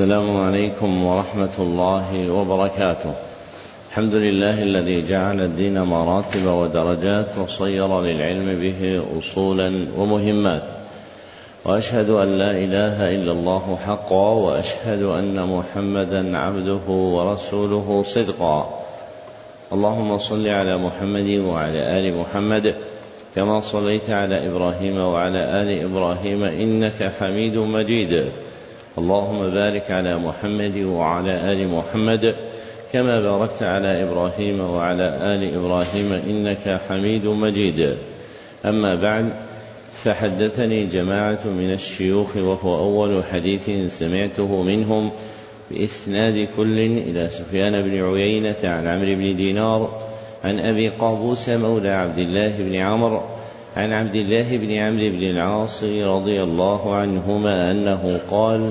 السلام عليكم ورحمة الله وبركاته. الحمد لله الذي جعل الدين مراتب ودرجات وصير للعلم به أصولا ومهمات. وأشهد أن لا إله إلا الله حقا وأشهد أن محمدا عبده ورسوله صدقا. اللهم صل على محمد وعلى آل محمد كما صليت على إبراهيم وعلى آل إبراهيم إنك حميد مجيد. اللهم بارك على محمد وعلى آل محمد كما باركت على إبراهيم وعلى آل إبراهيم إنك حميد مجيد. أما بعد فحدثني جماعة من الشيوخ وهو أول حديث سمعته منهم بإسناد كل إلى سفيان بن عيينة عن عمرو بن دينار عن أبي قابوس مولى عبد الله بن عمرو عن عبد الله بن عمرو بن العاص رضي الله عنهما أنه قال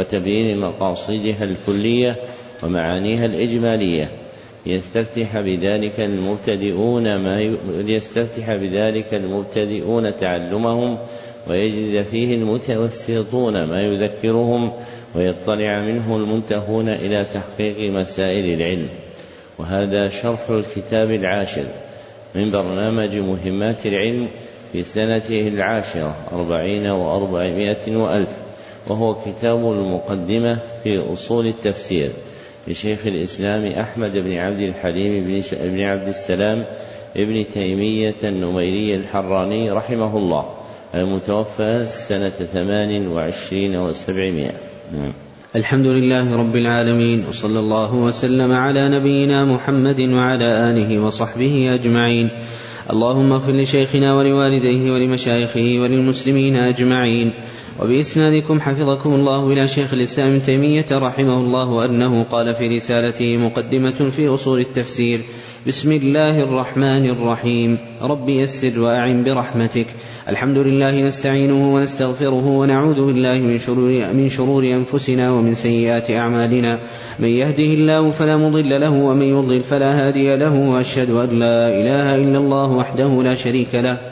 وتبيين مقاصدها الكلية ومعانيها الإجمالية. ليستفتح بذلك المبتدئون ما ليستفتح بذلك المبتدئون تعلمهم ويجد فيه المتوسطون ما يذكرهم ويطلع منه المنتهون إلى تحقيق مسائل العلم. وهذا شرح الكتاب العاشر من برنامج مهمات العلم في سنته العاشرة أربعين وأربعمائة وألف. وهو كتاب المقدمة في أصول التفسير لشيخ الإسلام أحمد بن عبد الحليم بن عبد السلام ابن تيمية النميري الحراني رحمه الله المتوفى سنة ثمان وعشرين وسبعمائة. نعم. الحمد لله رب العالمين وصلى الله وسلم على نبينا محمد وعلى آله وصحبه أجمعين. اللهم اغفر لشيخنا ولوالديه ولمشايخه وللمسلمين أجمعين. وبإسنادكم حفظكم الله إلى شيخ الإسلام ابن تيمية رحمه الله أنه قال في رسالته مقدمة في أصول التفسير بسم الله الرحمن الرحيم. رب يسر وأعن برحمتك. الحمد لله نستعينه ونستغفره ونعوذ بالله من شرور, من شرور أنفسنا ومن سيئات أعمالنا. من يهده الله فلا مضل له ومن يضلل فلا هادي له وأشهد أن لا إله إلا الله وحده لا شريك له.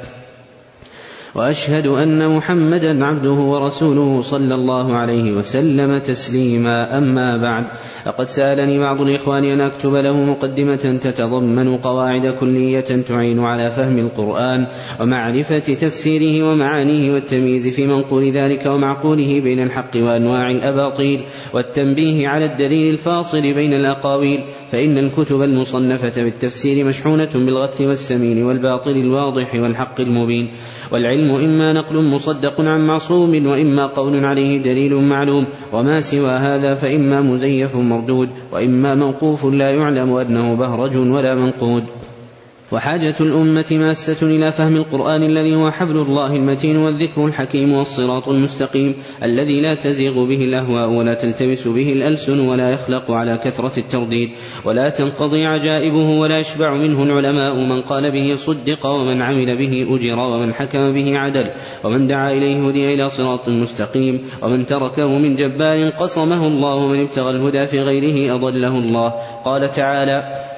وأشهد أن محمدا عبده ورسوله صلى الله عليه وسلم تسليما. أما بعد لقد سألني بعض الاخوان أن أكتب له مقدمة تتضمن قواعد كلية تعين على فهم القرآن ومعرفة تفسيره ومعانيه والتمييز في منقول ذلك ومعقوله بين الحق وأنواع الأباطيل والتنبيه على الدليل الفاصل بين الأقاويل فإن الكتب المصنفة بالتفسير مشحونة بالغث والسمين والباطل الواضح والحق المبين والعلم إما نقل مصدق عن معصوم وإما قول عليه دليل معلوم وما سوى هذا فإما مزيف مردود وإما موقوف لا يعلم أنه بهرج ولا منقود. وحاجة الأمة ماسة إلى فهم القرآن الذي هو حبل الله المتين والذكر الحكيم والصراط المستقيم الذي لا تزيغ به الأهواء ولا تلتبس به الألسن ولا يخلق على كثرة الترديد ولا تنقضي عجائبه ولا يشبع منه العلماء من قال به صدق ومن عمل به أجر ومن حكم به عدل ومن دعا إليه هدي إلى صراط مستقيم ومن تركه من جبار قصمه الله ومن ابتغى الهدى في غيره أضله الله قال تعالى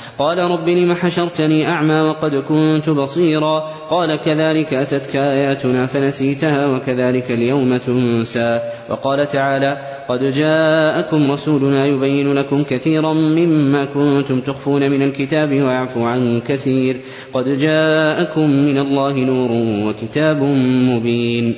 قال رب لم حشرتني أعمى وقد كنت بصيرا قال كذلك أتتك آياتنا فنسيتها وكذلك اليوم تنسى وقال تعالى قد جاءكم رسولنا يبين لكم كثيرا مما كنتم تخفون من الكتاب ويعفو عن كثير قد جاءكم من الله نور وكتاب مبين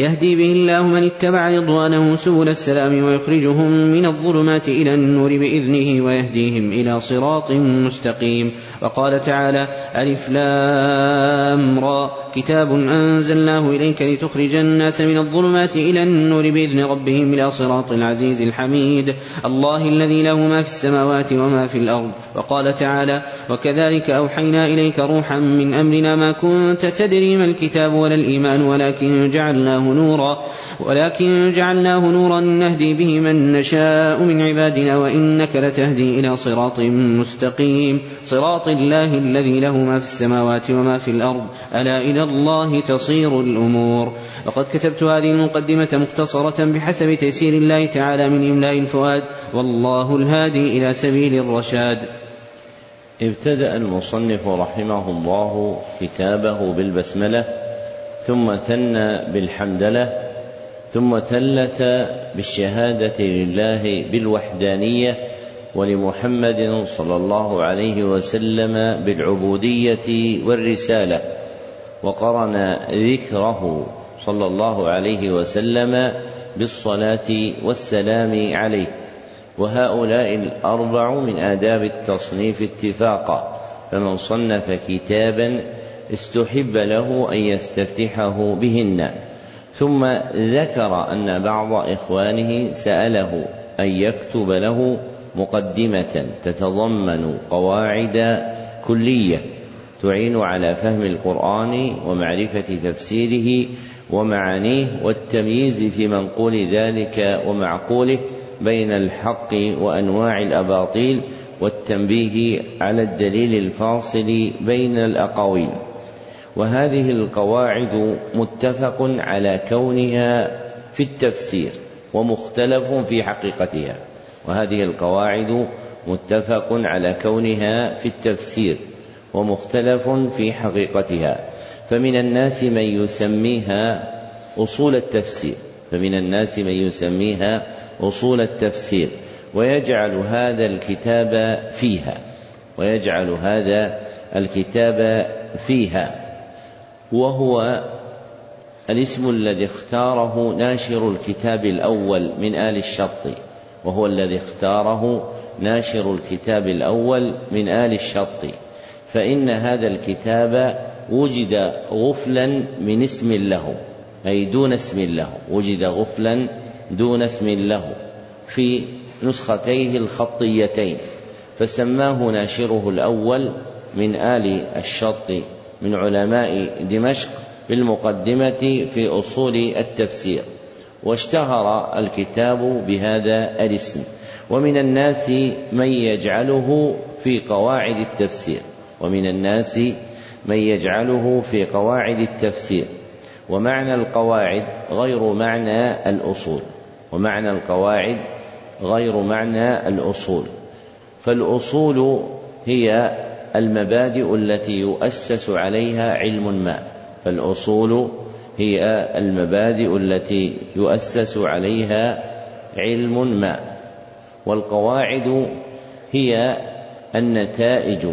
يهدي به الله من اتبع رضوانه سبل السلام ويخرجهم من الظلمات إلى النور بإذنه ويهديهم إلى صراط مستقيم. وقال تعالى ألف لام را. كتاب أنزلناه إليك لتخرج الناس من الظلمات إلى النور بإذن ربهم إلى صراط العزيز الحميد. الله الذي له ما في السماوات وما في الأرض. وقال تعالى وكذلك أوحينا إليك روحا من أمرنا ما كنت تدري ما الكتاب ولا الإيمان ولكن جعلناه نورا ولكن جعلناه نورا نهدي به من نشاء من عبادنا وإنك لتهدي إلى صراط مستقيم. صراط الله الذي له ما في السماوات وما في الأرض. ألا إلى الله تصير الأمور. وقد كتبت هذه المقدمة مختصرة بحسب تيسير الله تعالى من إملاء الفؤاد والله الهادي إلى سبيل الرشاد. ابتدأ المصنف رحمه الله كتابه بالبسملة ثم ثنى بالحمدلة ثم ثلث بالشهادة لله بالوحدانية ولمحمد صلى الله عليه وسلم بالعبودية والرسالة وقرن ذكره صلى الله عليه وسلم بالصلاة والسلام عليه وهؤلاء الأربع من آداب التصنيف اتفاقا فمن صنف كتابا استحب له أن يستفتحه بهن. ثم ذكر أن بعض إخوانه سأله أن يكتب له مقدمة تتضمن قواعد كلية تعين على فهم القرآن ومعرفة تفسيره ومعانيه والتمييز في منقول ذلك ومعقوله بين الحق وأنواع الأباطيل والتنبيه على الدليل الفاصل بين الأقاويل. وهذه القواعد متفق على كونها في التفسير ومختلف في حقيقتها. وهذه القواعد متفق على كونها في التفسير ومختلف في حقيقتها. فمن الناس من يسميها أصول التفسير. فمن الناس من يسميها أصول التفسير. ويجعل هذا الكتاب فيها. ويجعل هذا الكتاب فيها. وهو الاسم الذي اختاره ناشر الكتاب الأول من آل الشط وهو الذي اختاره ناشر الكتاب الأول من آل الشط. فإن هذا الكتاب وجد غفلا من اسم له أي دون اسم له وجد غفلا دون اسم له في نسختيه الخطيتين فسماه ناشره الأول من آل الشط. من علماء دمشق بالمقدمة في أصول التفسير واشتهر الكتاب بهذا الاسم. ومن الناس من يجعله في قواعد التفسير ومن الناس من يجعله في قواعد التفسير. ومعنى القواعد غير معنى الأصول. ومعنى القواعد غير معنى الأصول. فالأصول هي المبادئ التي يؤسس عليها علم ما فالأصول هي المبادئ التي يؤسس عليها علم ما. والقواعد هي النتائج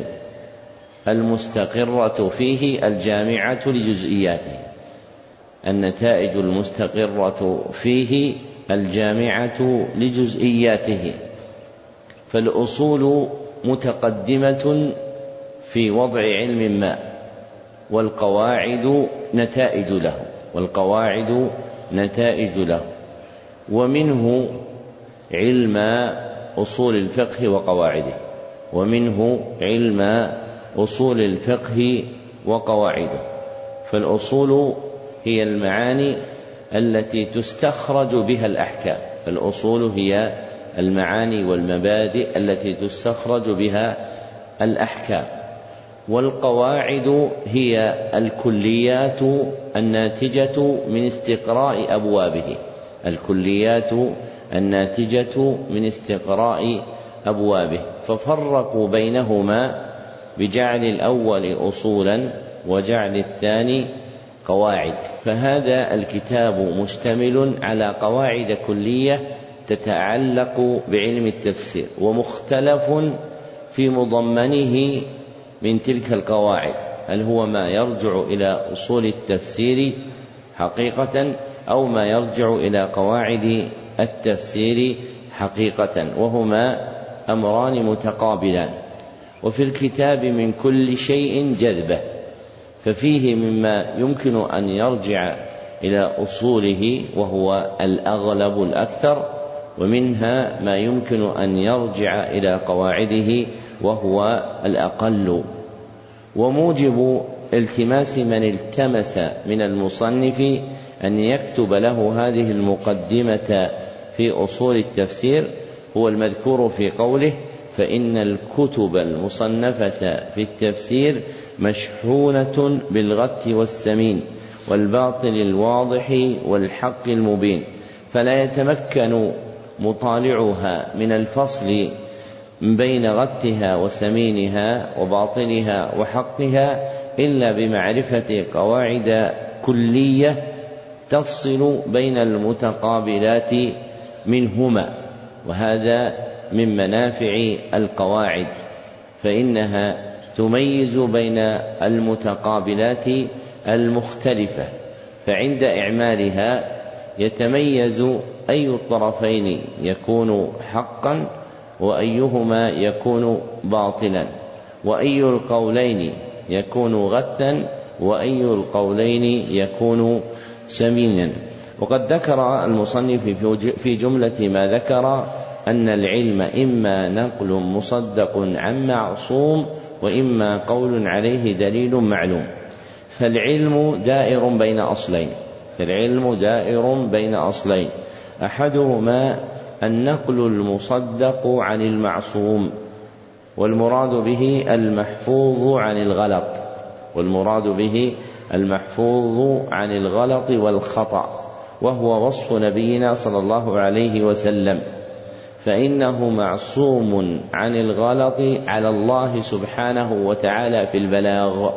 المستقرة فيه الجامعة لجزئياته. النتائج المستقرة فيه الجامعة لجزئياته. فالأصول متقدمة في وضع علم ما والقواعد نتائج له والقواعد نتائج له. ومنه علم أصول الفقه وقواعده ومنه علم أصول الفقه وقواعده. فالأصول هي المعاني التي تستخرج بها الأحكام. فالأصول هي المعاني والمبادئ التي تستخرج بها الأحكام. والقواعد هي الكليات الناتجة من استقراء أبوابه. الكليات الناتجة من استقراء أبوابه. ففرقوا بينهما بجعل الأول أصولا وجعل الثاني قواعد. فهذا الكتاب مشتمل على قواعد كلية تتعلق بعلم التفسير ومختلف في مضمنه من تلك القواعد. هل هو ما يرجع إلى أصول التفسير حقيقة أو ما يرجع إلى قواعد التفسير حقيقة؟ وهما أمران متقابلان. وفي الكتاب من كل شيء جذبة. ففيه مما يمكن أن يرجع إلى أصوله وهو الأغلب الأكثر. ومنها ما يمكن أن يرجع إلى قواعده وهو الأقل. وموجب التماس من التمس من المصنف أن يكتب له هذه المقدمة في أصول التفسير هو المذكور في قوله فإن الكتب المصنفة في التفسير مشحونة بالغت والسمين والباطل الواضح والحق المبين فلا يتمكن مطالعها من الفصل بين غتها وسمينها وباطلها وحقها إلا بمعرفة قواعد كلية تفصل بين المتقابلات منهما وهذا من منافع القواعد فإنها تميز بين المتقابلات المختلفة فعند إعمالها يتميز أي الطرفين يكون حقا وأيهما يكون باطلا؟ وأي القولين يكون غتا وأي القولين يكون سمينا؟ وقد ذكر المصنف في جملة ما ذكر أن العلم إما نقل مصدق عن معصوم وإما قول عليه دليل معلوم. فالعلم دائر بين أصلين. فالعلم دائر بين أصلين. أحدهما النقل المصدق عن المعصوم والمراد به المحفوظ عن الغلط والمراد به المحفوظ عن الغلط والخطأ وهو وصف نبينا صلى الله عليه وسلم فإنه معصوم عن الغلط على الله سبحانه وتعالى في البلاغ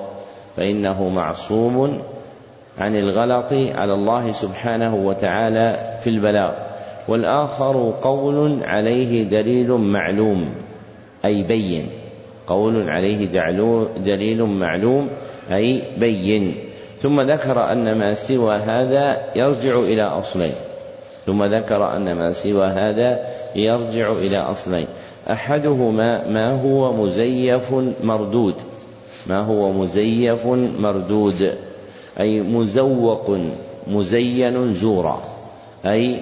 فإنه معصوم عن الغلط على الله سبحانه وتعالى في البلاغ. والآخر قول عليه دليل معلوم أي بين. قول عليه دليل معلوم أي بين. ثم ذكر أن ما سوى هذا يرجع إلى أصلين. ثم ذكر أن ما سوى هذا يرجع إلى أصلين. أحدهما ما هو مزيف مردود. ما هو مزيف مردود؟ أي مزوق مزين زورا. أي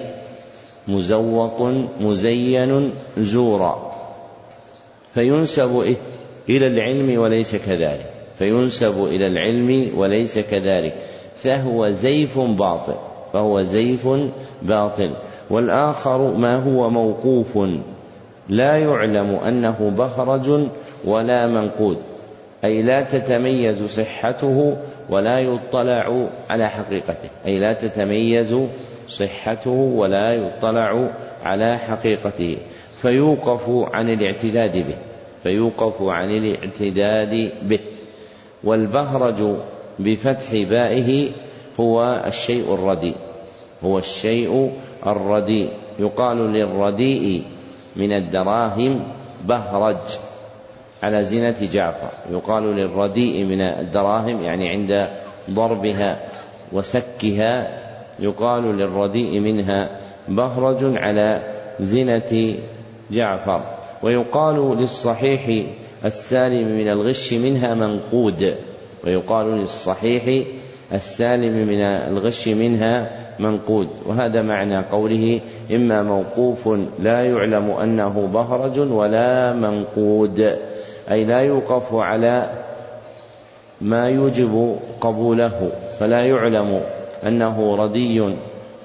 مزوق مزين زورا. فينسب إلى العلم وليس كذلك. فينسب إلى العلم وليس كذلك. فهو زيف باطل. فهو زيف باطل. والآخر ما هو موقوف. لا يعلم أنه بخرج ولا منقود. أي لا تتميز صحته ولا يطلع على حقيقته. أي لا تتميز صحته ولا يطلع على حقيقته. فيوقف عن الاعتداد به. فيوقف عن الاعتداد به. والبهرج بفتح بائه هو الشيء الرديء. هو الشيء الرديء. يقال للرديء من الدراهم بهرج. على زينة جعفر. يقال للرديء من الدراهم يعني عند ضربها وسكها. يقال للرديء منها بهرج على زنة جعفر. ويقال للصحيح السالم من الغش منها منقود. ويقال للصحيح السالم من الغش منها منقود. وهذا معنى قوله إما موقوف لا يعلم أنه بهرج ولا منقود. أي لا يوقف على ما يوجب قبوله فلا يعلم أنه ردي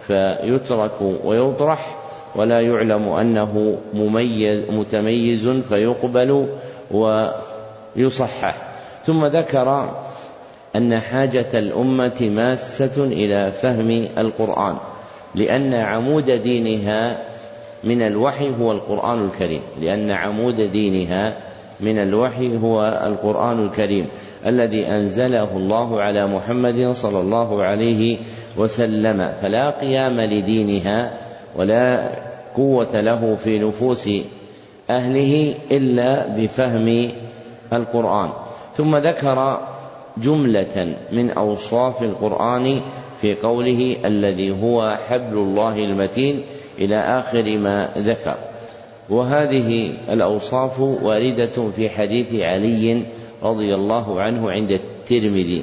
فيترك ويطرح ولا يعلم أنه مميز متميز فيقبل ويصحح. ثم ذكر أن حاجة الأمة ماسة إلى فهم القرآن لأن عمود دينها من الوحي هو القرآن الكريم لأن عمود دينها من الوحي هو القرآن الكريم الذي أنزله الله على محمد صلى الله عليه وسلم. فلا قيام لدينها ولا قوة له في نفوس أهله إلا بفهم القرآن. ثم ذكر جملة من أوصاف القرآن في قوله الذي هو حبل الله المتين إلى آخر ما ذكر. وهذه الأوصاف واردة في حديث علي رضي الله عنه عند الترمذي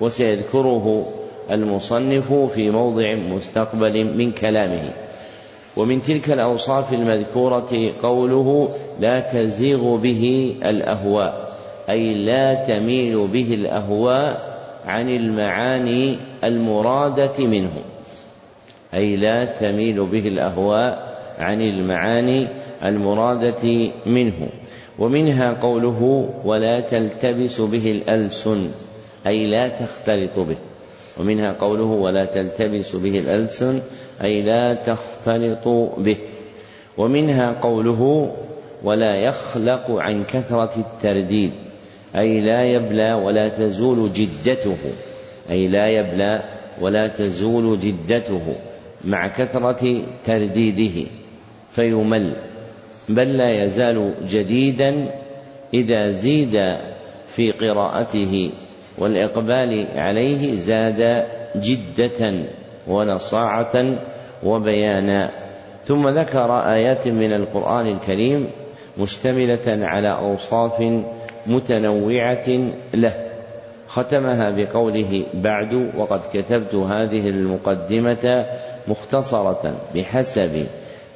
وسيذكره المصنف في موضع مستقبل من كلامه. ومن تلك الأوصاف المذكورة قوله لا تزيغ به الأهواء أي لا تميل به الأهواء عن المعاني المرادة منه أي لا تميل به الأهواء عن المعاني المرادة منه. ومنها قوله ولا تلتبس به الألسن أي لا تختلط به. ومنها قوله ولا تلتبس به الألسن أي لا تختلط به. ومنها قوله ولا يخلق عن كثرة الترديد أي لا يبلى ولا تزول جدته أي لا يبلى ولا تزول جدته مع كثرة ترديده فيمل. بل لا يزال جديدا إذا زيد في قراءته والإقبال عليه زاد جدة ونصاعة وبيانا. ثم ذكر آيات من القرآن الكريم مشتملة على أوصاف متنوعة له. ختمها بقوله بعد وقد كتبت هذه المقدمة مختصرة بحسب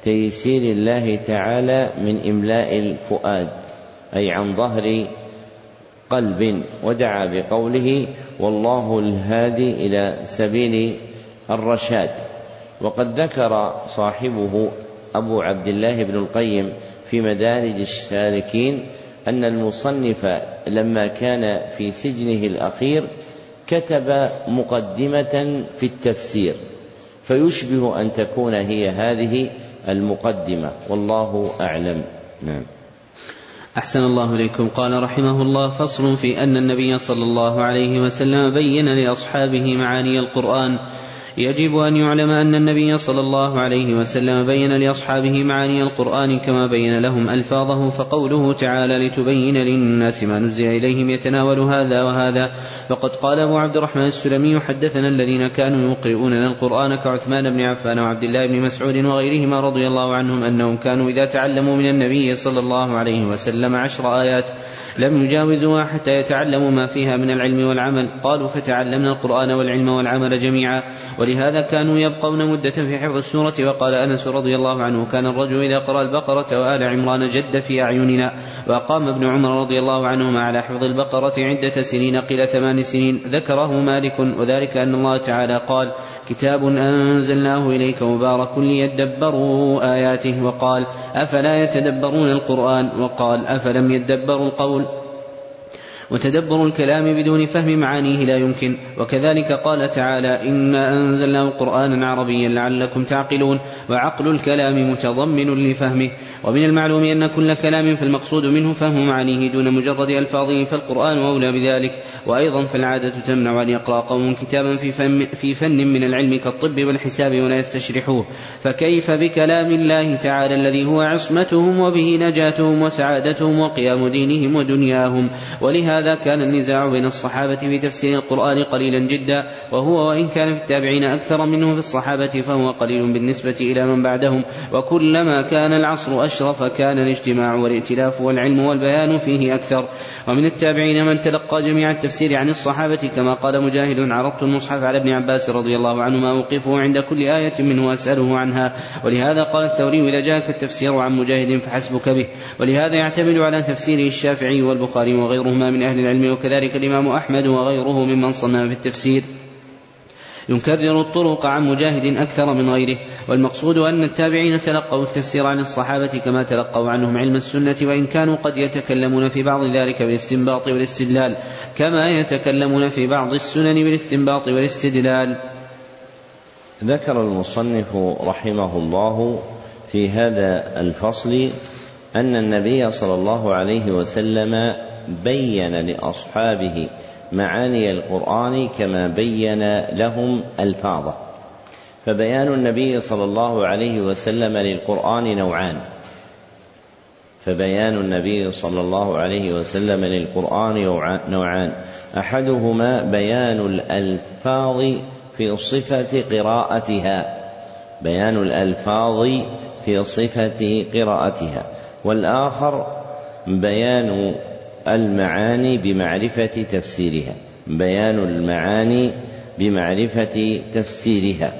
تيسير الله تعالى من إملاء الفؤاد أي عن ظهر قلب ودعا بقوله والله الهادي إلى سبيل الرشاد. وقد ذكر صاحبه أبو عبد الله بن القيم في مدارج السالكين أن المصنف لما كان في سجنه الأخير كتب مقدمة في التفسير فيشبه أن تكون هي هذه المقدمة. والله أعلم. نعم. أحسن الله إليكم. قال رحمه الله فصل في أن النبي صلى الله عليه وسلم بين لأصحابه معاني القرآن يجب أن يعلم أن النبي صلى الله عليه وسلم بين لأصحابه معاني القرآن كما بين لهم ألفاظه فقوله تعالى لتبين للناس ما نزل إليهم يتناول هذا وهذا. فقد قال أبو عبد الرحمن السلمي حدثنا الذين كانوا يقرؤوننا القرآن كعثمان بن عفان وعبد الله بن مسعود وغيرهما رضي الله عنهم أنهم كانوا إذا تعلموا من النبي صلى الله عليه وسلم عشر آيات لم يجاوزوها حتى يتعلموا ما فيها من العلم والعمل. قالوا فتعلمنا القرآن والعلم والعمل جميعا. ولهذا كانوا يبقون مدة في حفظ السورة. وقال أنس رضي الله عنه كان الرجل إذا قرأ البقرة وآل عمران جد في أعيننا. وأقام ابن عمر رضي الله عنهما على حفظ البقرة عدة سنين قيل ثمان سنين. ذكره مالك وذلك أن الله تعالى قال كتاب أنزلناه إليك مبارك ليدبروا آياته. وقال أفلا يتدبرون القرآن؟ وقال أفلم يدبروا القول وتدبر الكلام بدون فهم معانيه لا يمكن. وكذلك قال تعالى إنا أنزلناه قرآنا عربيا لعلكم تعقلون. وعقل الكلام متضمن لفهمه. ومن المعلوم أن كل كلام فالمقصود منه فهم معانيه دون مجرد ألفاظه فالقرآن أولى بذلك. وأيضا فالعادة تمنع أن يقرأ قوم كتابا في فن, في فن من العلم كالطب والحساب ولا يستشرحوه. فكيف بكلام الله تعالى الذي هو عصمتهم وبه نجاتهم وسعادتهم وقيام دينهم ودنياهم؟ ولهذا هذا كان النزاع بين الصحابة في تفسير القرآن قليلا جدا وهو وإن كان في التابعين أكثر منه في الصحابة فهو قليل بالنسبة إلى من بعدهم. وكلما كان العصر أشرف كان الاجتماع والائتلاف والعلم والبيان فيه أكثر. ومن التابعين من تلقى جميع التفسير عن الصحابة كما قال مجاهد عرضت المصحف على ابن عباس رضي الله عنهما أوقفه عند كل آية منه وأسأله عنها. ولهذا قال الثوري إذا جاءك التفسير عن مجاهد فحسبك به. ولهذا يعتمد على تفسيره الشافعي والبخاري وغيرهما من أهل العلم وكذلك الإمام أحمد وغيره ممن صنف في التفسير. يكرر الطرق عن مجاهد أكثر من غيره والمقصود أن التابعين تلقوا التفسير عن الصحابة كما تلقوا عنهم علم السنة وإن كانوا قد يتكلمون في بعض ذلك بالاستنباط والاستدلال كما يتكلمون في بعض السنن بالاستنباط والاستدلال. ذكر المصنف رحمه الله في هذا الفصل أن النبي صلى الله عليه وسلم بين لأصحابه معاني القرآن كما بين لهم ألفاظه. فبيان النبي صلى الله عليه وسلم للقرآن نوعان. فبيان النبي صلى الله عليه وسلم للقرآن نوعان. أحدهما بيان الألفاظ في صفة قراءتها. بيان الألفاظ في صفة قراءتها. والآخر بيان المعاني بمعرفة تفسيرها. بيان المعاني بمعرفة تفسيرها.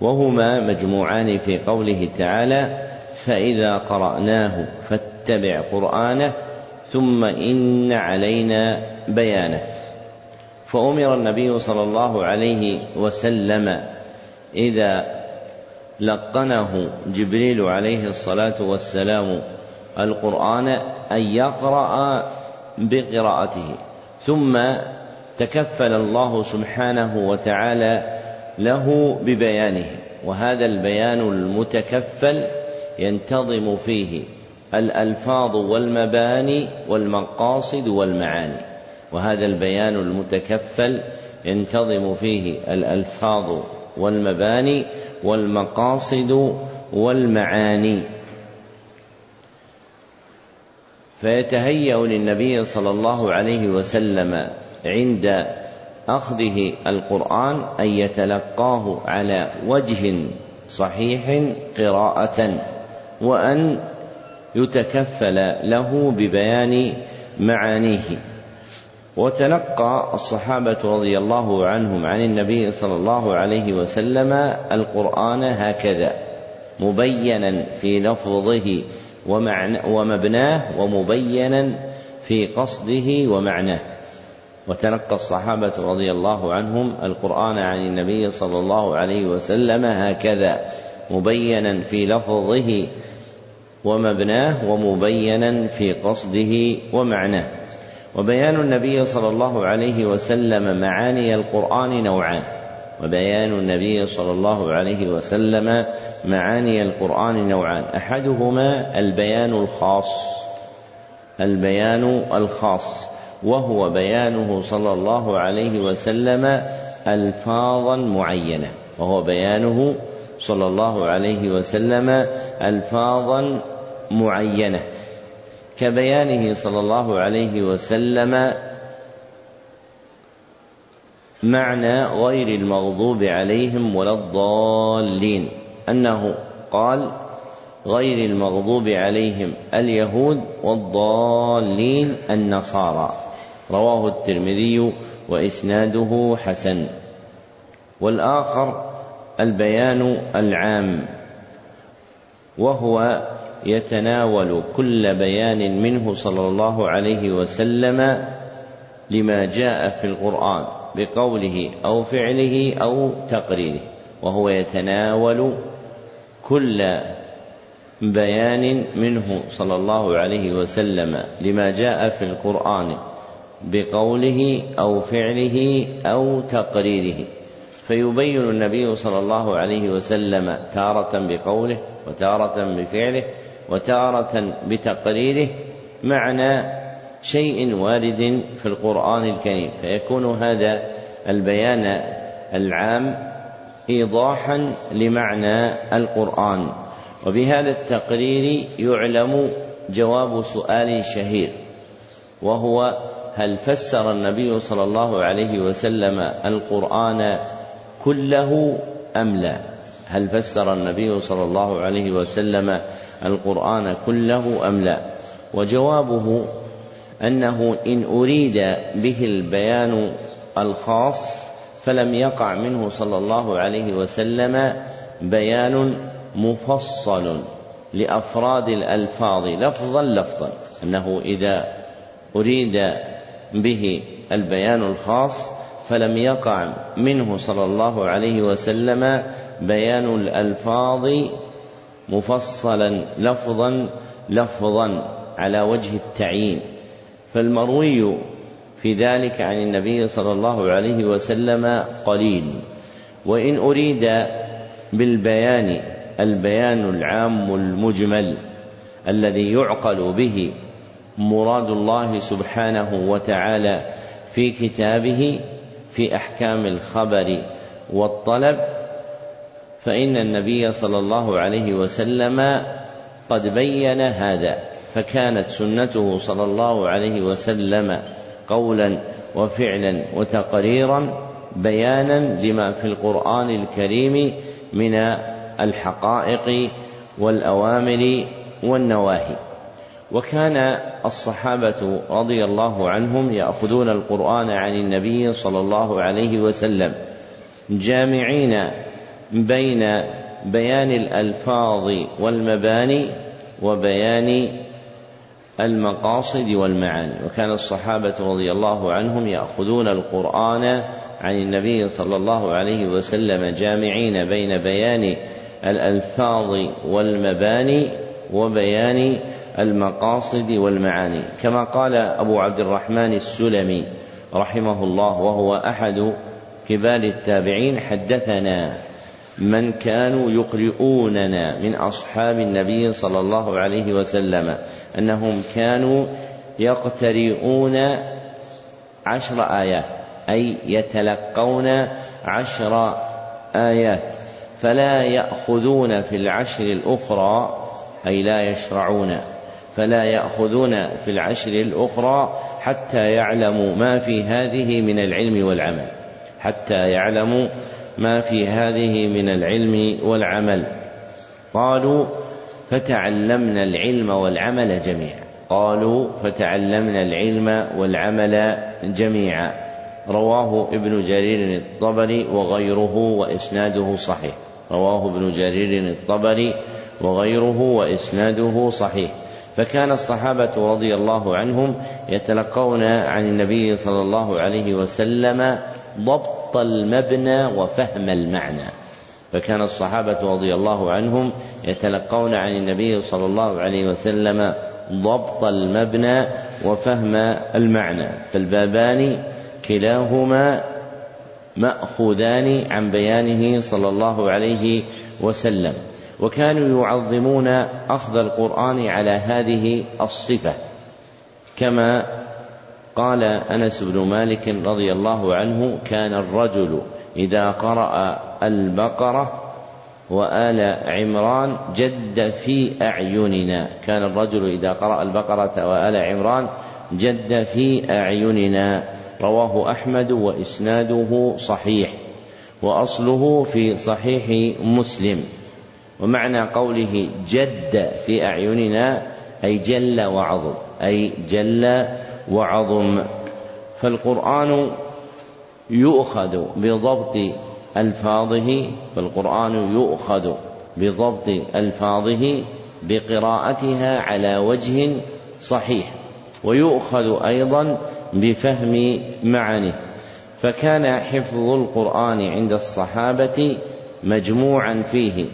وهما مجموعان في قوله تعالى فإذا قرأناه فاتبع قرآنه ثم إن علينا بيانه. فأمر النبي صلى الله عليه وسلم إذا لقنه جبريل عليه الصلاة والسلام القرآن أن يقرأ بقراءته. ثم تكفل الله سبحانه وتعالى له ببيانه. وهذا البيان المتكفل ينتظم فيه الألفاظ والمباني والمقاصد والمعاني. وهذا البيان المتكفل ينتظم فيه الألفاظ والمباني والمقاصد والمعاني. فيتهيأ للنبي صلى الله عليه وسلم عند أخذه القرآن أن يتلقاه على وجه صحيح قراءة وأن يتكفل له ببيان معانيه. وتلقى الصحابة رضي الله عنهم عن النبي صلى الله عليه وسلم القرآن هكذا مبينا في لفظه ومبناه ومبينا في قصده ومعناه. وتلقى الصحابة رضي الله عنهم القرآن عن النبي صلى الله عليه وسلم هكذا مبينا في لفظه ومبناه ومبينا في قصده ومعناه. وبيان النبي صلى الله عليه وسلم معاني القرآن نوعان. وبيان النبي صلى الله عليه وسلم معاني القرآن نوعان. أحدهما البيان الخاص البيان الخاص وهو بيانه صلى الله عليه وسلم ألفاظا معينة وهو بيانه صلى الله عليه وسلم ألفاظا معينة. كبيانه صلى الله عليه وسلم معنى غير المغضوب عليهم ولا الضالين. أنه قال غير المغضوب عليهم اليهود والضالين النصارى. رواه الترمذي وإسناده حسن. والآخر البيان العام. وهو يتناول كل بيان منه صلى الله عليه وسلم لما جاء في القرآن. بقوله أو فعله أو تقريره وهو يتناول كل بيان منه صلى الله عليه وسلم لما جاء في القرآن بقوله أو فعله أو تقريره. فيبين النبي صلى الله عليه وسلم تارة بقوله وتارة بفعله وتارة بتقريره معنى شيء وارد في القرآن الكريم فيكون هذا البيان العام إيضاحا لمعنى القرآن وبهذا التقرير يعلم جواب سؤال شهير وهو هل فسر النبي صلى الله عليه وسلم القرآن كله أم لا؟ هل فسر النبي صلى الله عليه وسلم القرآن كله أم لا وجوابه أنه إن أريد به البيان الخاص فلم يقع منه صلى الله عليه وسلم بيان مفصل لأفراد الألفاظ لفظا لفظا. أنه إذا أريد به البيان الخاص فلم يقع منه صلى الله عليه وسلم بيان الألفاظ مفصلا لفظا لفظا على وجه التعيين. فالمروي في ذلك عن النبي صلى الله عليه وسلم قليل. وإن أريد بالبيان البيان العام المجمل الذي يعقل به مراد الله سبحانه وتعالى في كتابه في أحكام الخبر والطلب فإن النبي صلى الله عليه وسلم قد بين هذا. فكانت سنته صلى الله عليه وسلم قولا وفعلا وتقريرا بيانا لما في القرآن الكريم من الحقائق والأوامر والنواهي. وكان الصحابة رضي الله عنهم يأخذون القرآن عن النبي صلى الله عليه وسلم جامعين بين بيان الألفاظ والمباني وبيان المقاصد والمعاني. وكان الصحابة رضي الله عنهم يأخذون القرآن عن النبي صلى الله عليه وسلم جامعين بين بيان الألفاظ والمباني وبيان المقاصد والمعاني. كما قال أبو عبد الرحمن السلمي رحمه الله وهو أحد كبار التابعين حدثنا من كانوا يقرؤوننا من أصحاب النبي صلى الله عليه وسلم أنهم كانوا يقترئون عشر آيات أي يتلقون عشر آيات فلا يأخذون في العشر الأخرى أي لا يشرعون فلا يأخذون في العشر الأخرى حتى يعلموا ما في هذه من العلم والعمل حتى يعلموا ما في هذه من العلم والعمل. قالوا فتعلمنا العلم والعمل جميعا. قالوا فتعلمنا العلم والعمل جميعا. رواه ابن جرير الطبري وغيره وإسناده صحيح. رواه ابن جرير الطبري وغيره وإسناده صحيح. فكان الصحابة رضي الله عنهم يتلقون عن النبي صلى الله عليه وسلم ضبط المبنى وفهم المعنى. فكان الصحابة رضي الله عنهم يتلقون عن النبي صلى الله عليه وسلم ضبط المبنى وفهم المعنى. فالبابان كلاهما مأخوذان عن بيانه صلى الله عليه وسلم. وكانوا يعظمون أخذ القرآن على هذه الصفة كما قال أنس بن مالك رضي الله عنه كان الرجل إذا قرأ البقرة وآل عمران جد في أعيننا. كان الرجل إذا قرأ البقرة وآل عمران جد في أعيننا. رواه أحمد وإسناده صحيح وأصله في صحيح مسلم. ومعنى قوله جد في أعيننا أي جل وعظم أي جل وعظم. فالقرآن يؤخذ بضبط ألفاظه فالقرآن يؤخذ بضبط ألفاظه بقراءتها على وجه صحيح ويؤخذ أيضا بفهم معانيه. فكان حفظ القرآن عند الصحابة مجموعا فيه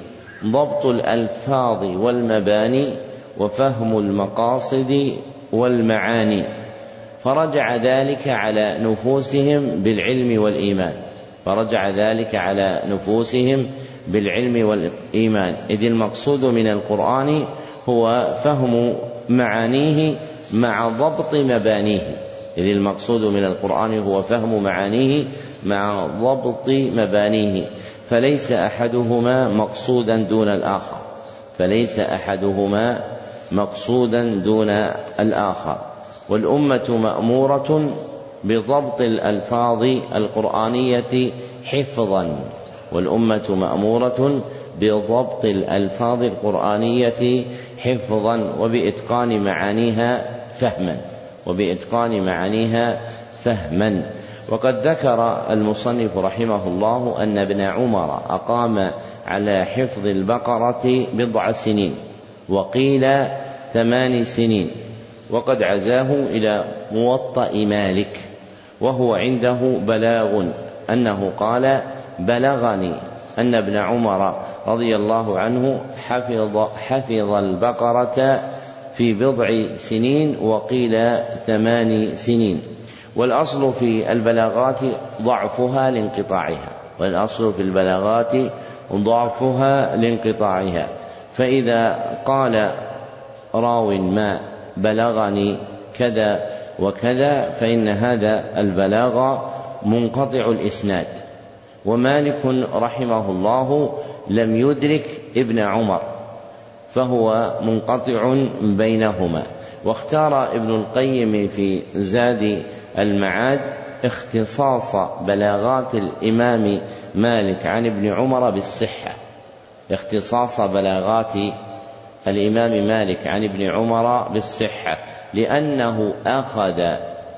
ضبط الألفاظ والمباني وفهم المقاصد والمعاني. فرجع ذلك على نفوسهم بالعلم والإيمان. فرجع ذلك على نفوسهم بالعلم والإيمان. إذ المقصود من القرآن هو فهم معانيه مع ضبط مبانيه. إذ المقصود من القرآن هو فهم معانيه مع ضبط مبانيه. فليس أحدهما مقصودا دون الآخر. فليس أحدهما مقصودا دون الآخر. والأمة مأمورة بضبط الألفاظ القرآنية حفظا والأمة مأمورة بضبط الألفاظ القرآنية حفظا وبإتقان معانيها فهما وبإتقان معانيها فهما. وقد ذكر المصنف رحمه الله أن ابن عمر أقام على حفظ البقرة بضع سنين وقيل ثمان سنين. وقد عزاه إلى موطأ مالك وهو عنده بلاغ أنه قال بلغني أن ابن عمر رضي الله عنه حفظ حفظ البقرة في بضع سنين وقيل ثمان سنين والأصل في البلاغات ضعفها لانقطاعها والأصل في البلاغات ضعفها لانقطاعها فإذا قال راو ما بلغني كذا وكذا فإن هذا البلاغ منقطع الإسناد. ومالك رحمه الله لم يدرك ابن عمر فهو منقطع بينهما. واختار ابن القيم في زاد المعاد اختصاص بلاغات الإمام مالك عن ابن عمر بالصحة اختصاص بلاغات الإمام مالك عن ابن عمر بالصحة لأنه أخذ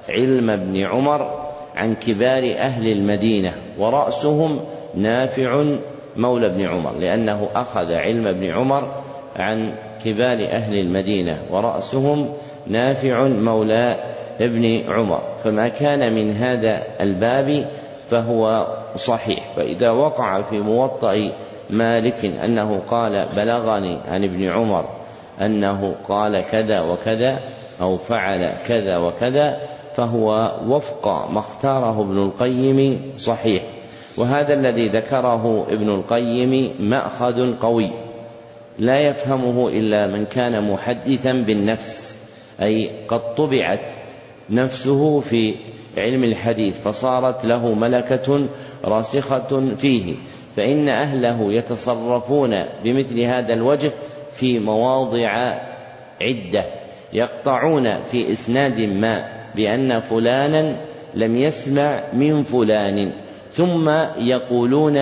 علم ابن عمر عن كبار أهل المدينة ورأسهم نافع مولى ابن عمر لأنه أخذ علم ابن عمر عن كبار أهل المدينة ورأسهم نافع مولى ابن عمر. فما كان من هذا الباب فهو صحيح. فإذا وقع في موطأ مالك أنه قال بلغني عن ابن عمر أنه قال كذا وكذا أو فعل كذا وكذا فهو وفق ما اختاره ابن القيم صحيح. وهذا الذي ذكره ابن القيم مأخذ قوي لا يفهمه إلا من كان محدثا بالنفس أي قد طبعت نفسه في علم الحديث فصارت له ملكة راسخة فيه. فإن أهله يتصرفون بمثل هذا الوجه في مواضع عدة. يقطعون في إسناد ما بأن فلانا لم يسمع من فلان ثم يقولون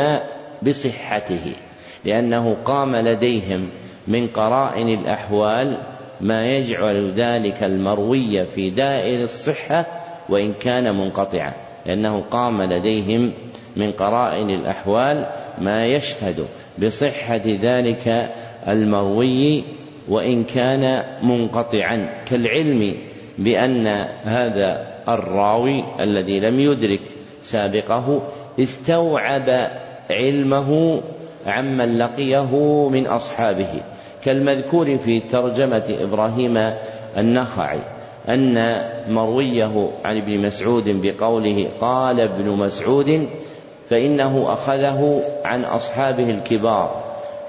بصحته لأنه قام لديهم من قرائن الأحوال ما يجعل ذلك المروي في دائر الصحة وإن كان منقطعا. لأنه قام لديهم من قرائن الأحوال ما يشهد بصحة ذلك المروي وإن كان منقطعا كالعلم بأن هذا الراوي الذي لم يدرك سابقه استوعب علمه عمن لقيه من أصحابه كالمذكور في ترجمة إبراهيم النخعي. أن مرويه عن ابن مسعود بقوله قال ابن مسعود فإنه أخذه عن أصحابه الكبار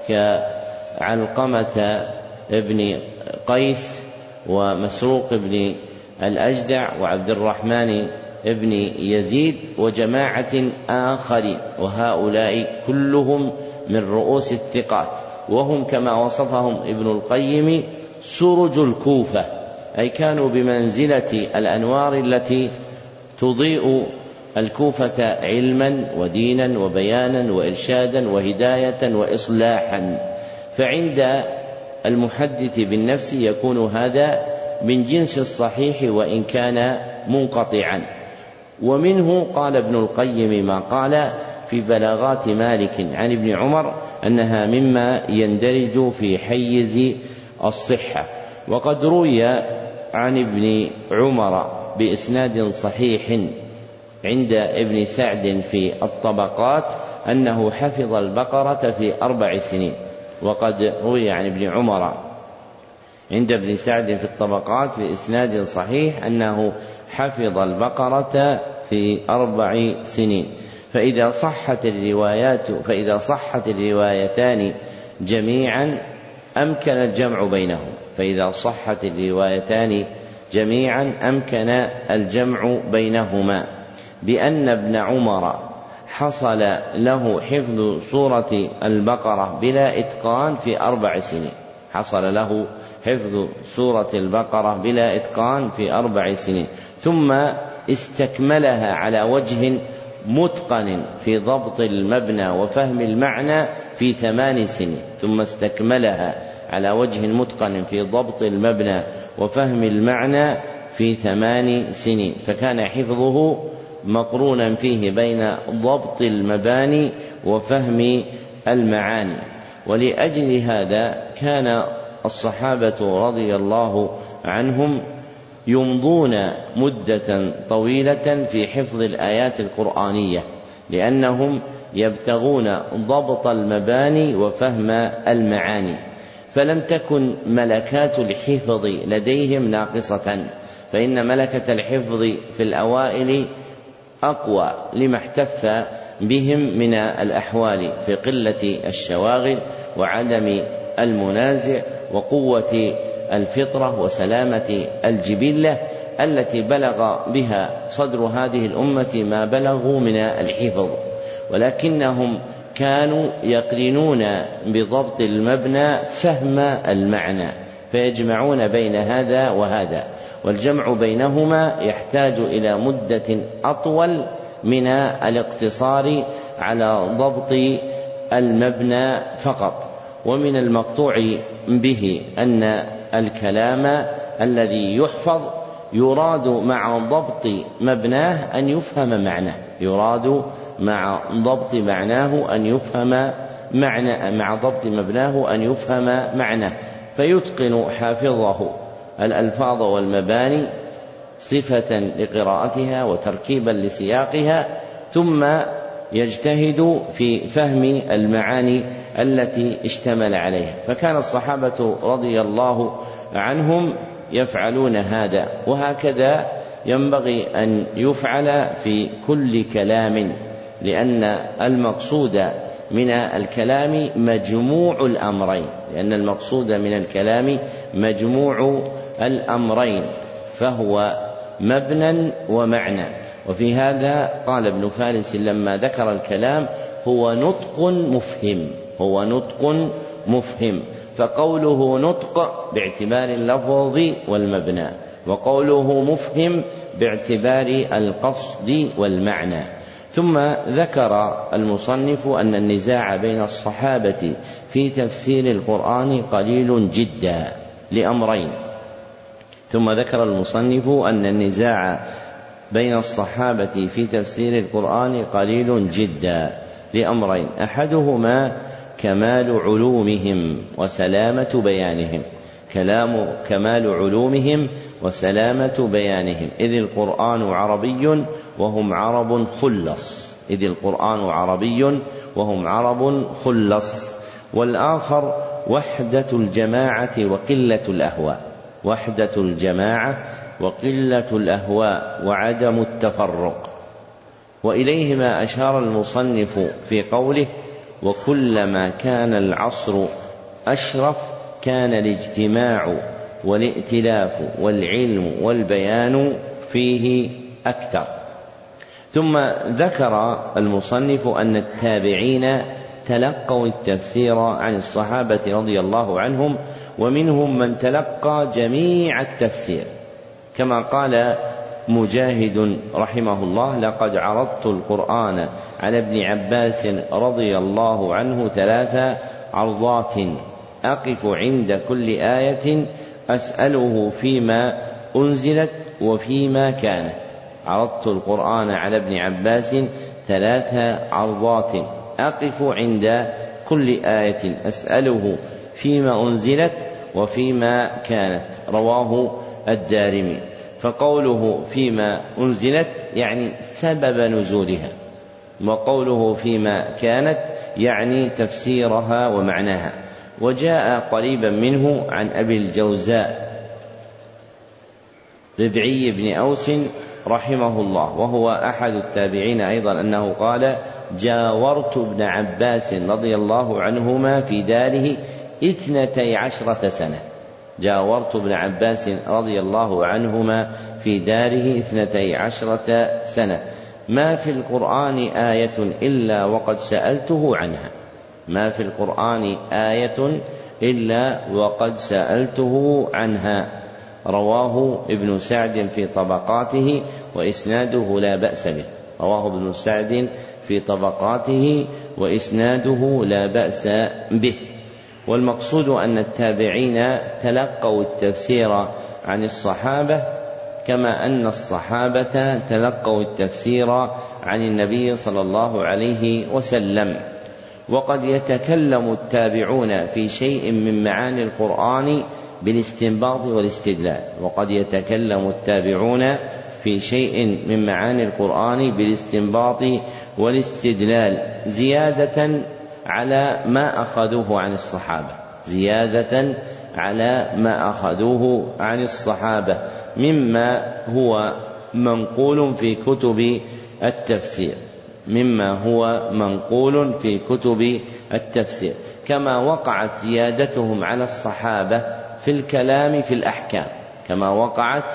كعلقمة ابن قيس ومسروق بن الأجدع وعبد الرحمن ابن يزيد وجماعة آخرين وهؤلاء كلهم من رؤوس الثقات وهم كما وصفهم ابن القيم سرج الكوفة أي كانوا بمنزلة الأنوار التي تضيء الكوفة علما ودينا وبيانا وإرشادا وهداية وإصلاحا. فعند المحدث بالنفس يكون هذا من جنس الصحيح وإن كان منقطعا. ومنه قال ابن القيم ما قال في بلاغات مالك عن ابن عمر أنها مما يندرج في حيز الصحة. وقد روي عن ابن عمر بإسناد صحيح عند ابن سعد في الطبقات أنه حفظ البقرة في أربع سنين وقد روي عن ابن عمر عند ابن سعد في الطبقات في إسناد صحيح أنه حفظ البقرة في أربع سنين. فإذا صحت الروايات فإذا صحت الروايتان جميعا أمكن الجمع بينهم. فإذا صحت الروايتان جميعا أمكن الجمع بينهما بأن ابن عمر حصل له حفظ سورة البقرة بلا إتقان في أربع سنين. حصل له حفظ سورة البقرة بلا إتقان في أربع سنين. ثم استكملها على وجه متقن في ضبط المبنى وفهم المعنى في ثمان سنين. ثم استكملها على وجه متقن في ضبط المبنى وفهم المعنى في ثمان سنين. فكان حفظه مقرونا فيه بين ضبط المباني وفهم المعاني. ولأجل هذا كان الصحابة رضي الله عنهم يمضون مدة طويلة في حفظ الآيات القرآنية لأنهم يبتغون ضبط المباني وفهم المعاني. فلم تكن ملكات الحفظ لديهم ناقصة فإن ملكة الحفظ في الأوائل أقوى لما احتف بهم من الأحوال في قلة الشواغل وعدم المنازع وقوة الفطرة وسلامة الجبلة التي بلغ بها صدر هذه الأمة ما بلغوا من الحفظ. ولكنهم كانوا يقرنون بضبط المبنى فهم المعنى فيجمعون بين هذا وهذا والجمع بينهما يحتاج إلى مدة أطول من الاقتصار على ضبط المبنى فقط. ومن المقطوع به أن الكلام الذي يحفظ يراد مع ضبط مبناه أن يفهم معناه يراد مع ضبط معناه أن يفهم معنى مع ضبط مبناه أن يفهم معناه فيتقن حافظه الألفاظ والمباني صفة لقراءتها وتركيبا لسياقها ثم يجتهد في فهم المعاني التي اشتمل عليها. فكان الصحابة رضي الله عنهم يفعلون هذا وهكذا ينبغي أن يفعل في كل كلام. لأن المقصود من الكلام مجموع الأمرين لأن المقصود من الكلام مجموع الأمرين فهو مبنى ومعنى. وفي هذا قال ابن فارس لما ذكر الكلام هو نطق مفهم هو نطق مفهم فقوله نطق باعتبار اللفظ والمبنى وقوله مفهم باعتبار القصد والمعنى. ثم ذكر المصنف أن النزاع بين الصحابة في تفسير القرآن قليل جدا لأمرين. ثم ذكر المصنف أن النزاع بين الصحابة في تفسير القرآن قليل جدا لأمرين. أحدهما كمال علومهم وسلامة بيانهم. كلام كمال علومهم وسلامة بيانهم. إذ القرآن عربي وهم عرب خلص. إذ القرآن عربي وهم عرب خلص. والآخر وحدة الجماعة وقلة الأهواء. وحدة الجماعة وقلة الأهواء وعدم التفرق. وإليهما أشار المصنف في قوله وكلما كان العصر أشرف كان الاجتماع والائتلاف والعلم والبيان فيه أكثر. ثم ذكر المصنف أن التابعين تلقوا التفسير عن الصحابة رضي الله عنهم ومنهم من تلقى جميع التفسير. كما قال مجاهد رحمه الله لقد عرضت القرآن على ابن عباس رضي الله عنه ثلاث عرضات. أقف عند كل آية أسأله فيما أنزلت وفيما كانت. عرضت القرآن على ابن عباس ثلاث عرضات. أقف عند كل آية أسأله فيما أنزلت وفيما كانت. رواه الدارمي. فقوله فيما أنزلت يعني سبب نزولها. وقوله فيما كانت يعني تفسيرها ومعناها. وجاء قريبا منه عن أبي الجوزاء. ربعي بن أوس رحمه الله وهو أحد التابعين أيضا أنه قال جاورت ابن عباس رضي الله عنهما في داره اثنتي عشرة سنة. جاورت ابن عباس رضي الله عنهما في داره اثنتي عشرة سنة. ما في القرآن آية إلا وقد سألته عنها. ما في القرآن آية إلا وقد سألته عنها. رواه ابن سعد في طبقاته وإسناده لا بأس به. رواه ابن سعد في طبقاته وإسناده لا بأس به. والمقصود أن التابعين تلقوا التفسير عن الصحابة كما أن الصحابة تلقوا التفسير عن النبي صلى الله عليه وسلم. وقد يتكلم التابعون في شيء من معاني القرآن بالاستنباط والاستدلال وقد يتكلم التابعون في شيء من معاني القرآن بالاستنباط والاستدلال زيادة على ما أخذوه عن الصحابة زيادة على ما أخذوه عن الصحابة مما هو منقول في كتب التفسير مما هو منقول في كتب التفسير كما وقعت زيادتهم على الصحابة في الكلام في الأحكام. كما وقعت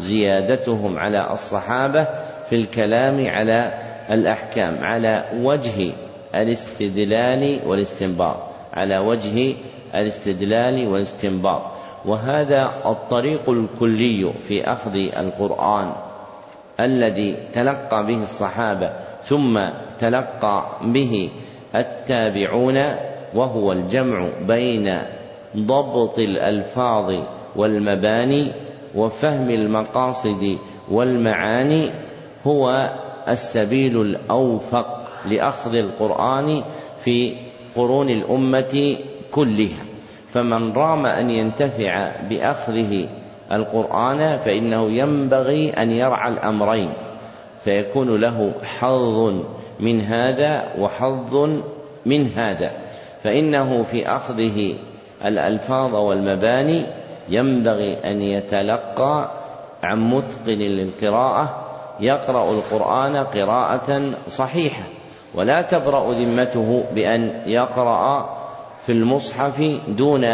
زيادتهم على الصحابة في الكلام على الأحكام على وجه الاستدلال والاستنباط على وجه الاستدلال والاستنباط. وهذا الطريق الكلي في أخذ القرآن الذي تلقى به الصحابة ثم تلقى به التابعون وهو الجمع بين ضبط الألفاظ والمباني وفهم المقاصد والمعاني هو السبيل الأوفق لأخذ القرآن في قرون الأمة كلها. فمن رام أن ينتفع بأخذه القرآن فإنه ينبغي أن يرعى الأمرين فيكون له حظ من هذا وحظ من هذا فإنه في أخذه الألفاظ والمباني ينبغي أن يتلقى عن متقن للقراءة يقرأ القرآن قراءة صحيحة. ولا تبرأ ذمته بأن يقرأ في المصحف دون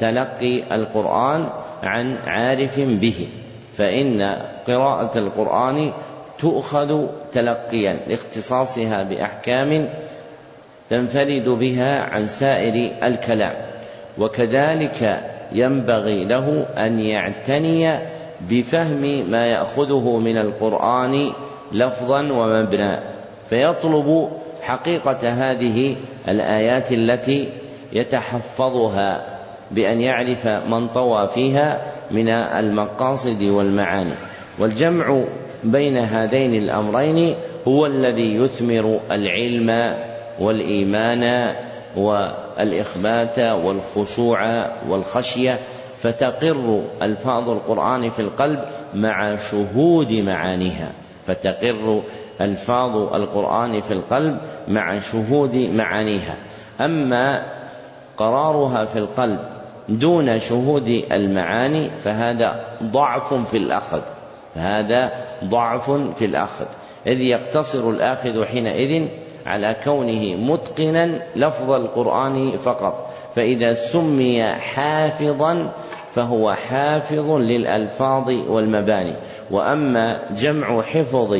تلقي القرآن عن عارف به. فإن قراءة القرآن تؤخذ تلقيا لاختصاصها بأحكام تنفرد بها عن سائر الكلام. وكذلك ينبغي له أن يعتني بفهم ما يأخذه من القرآن لفظا ومبنى فيطلب حقيقة هذه الآيات التي يتحفظها بأن يعرف من طوى فيها من المقاصد والمعاني. والجمع بين هذين الأمرين هو الذي يثمر العلم والإيمان والإخبات والخشوع والخشية فتقر ألفاظ القرآن في القلب مع شهود معانيها. فتقر ألفاظ القرآن في القلب مع شهود معانيها. أما قرارها في القلب دون شهود المعاني فهذا ضعف في الأخذ. فهذا ضعف في الأخذ. إذ يقتصر الآخذ حينئذ على كونه متقنا لفظ القرآن فقط. فإذا سمي حافظا فهو حافظ للألفاظ والمباني. وأما جمع حفظ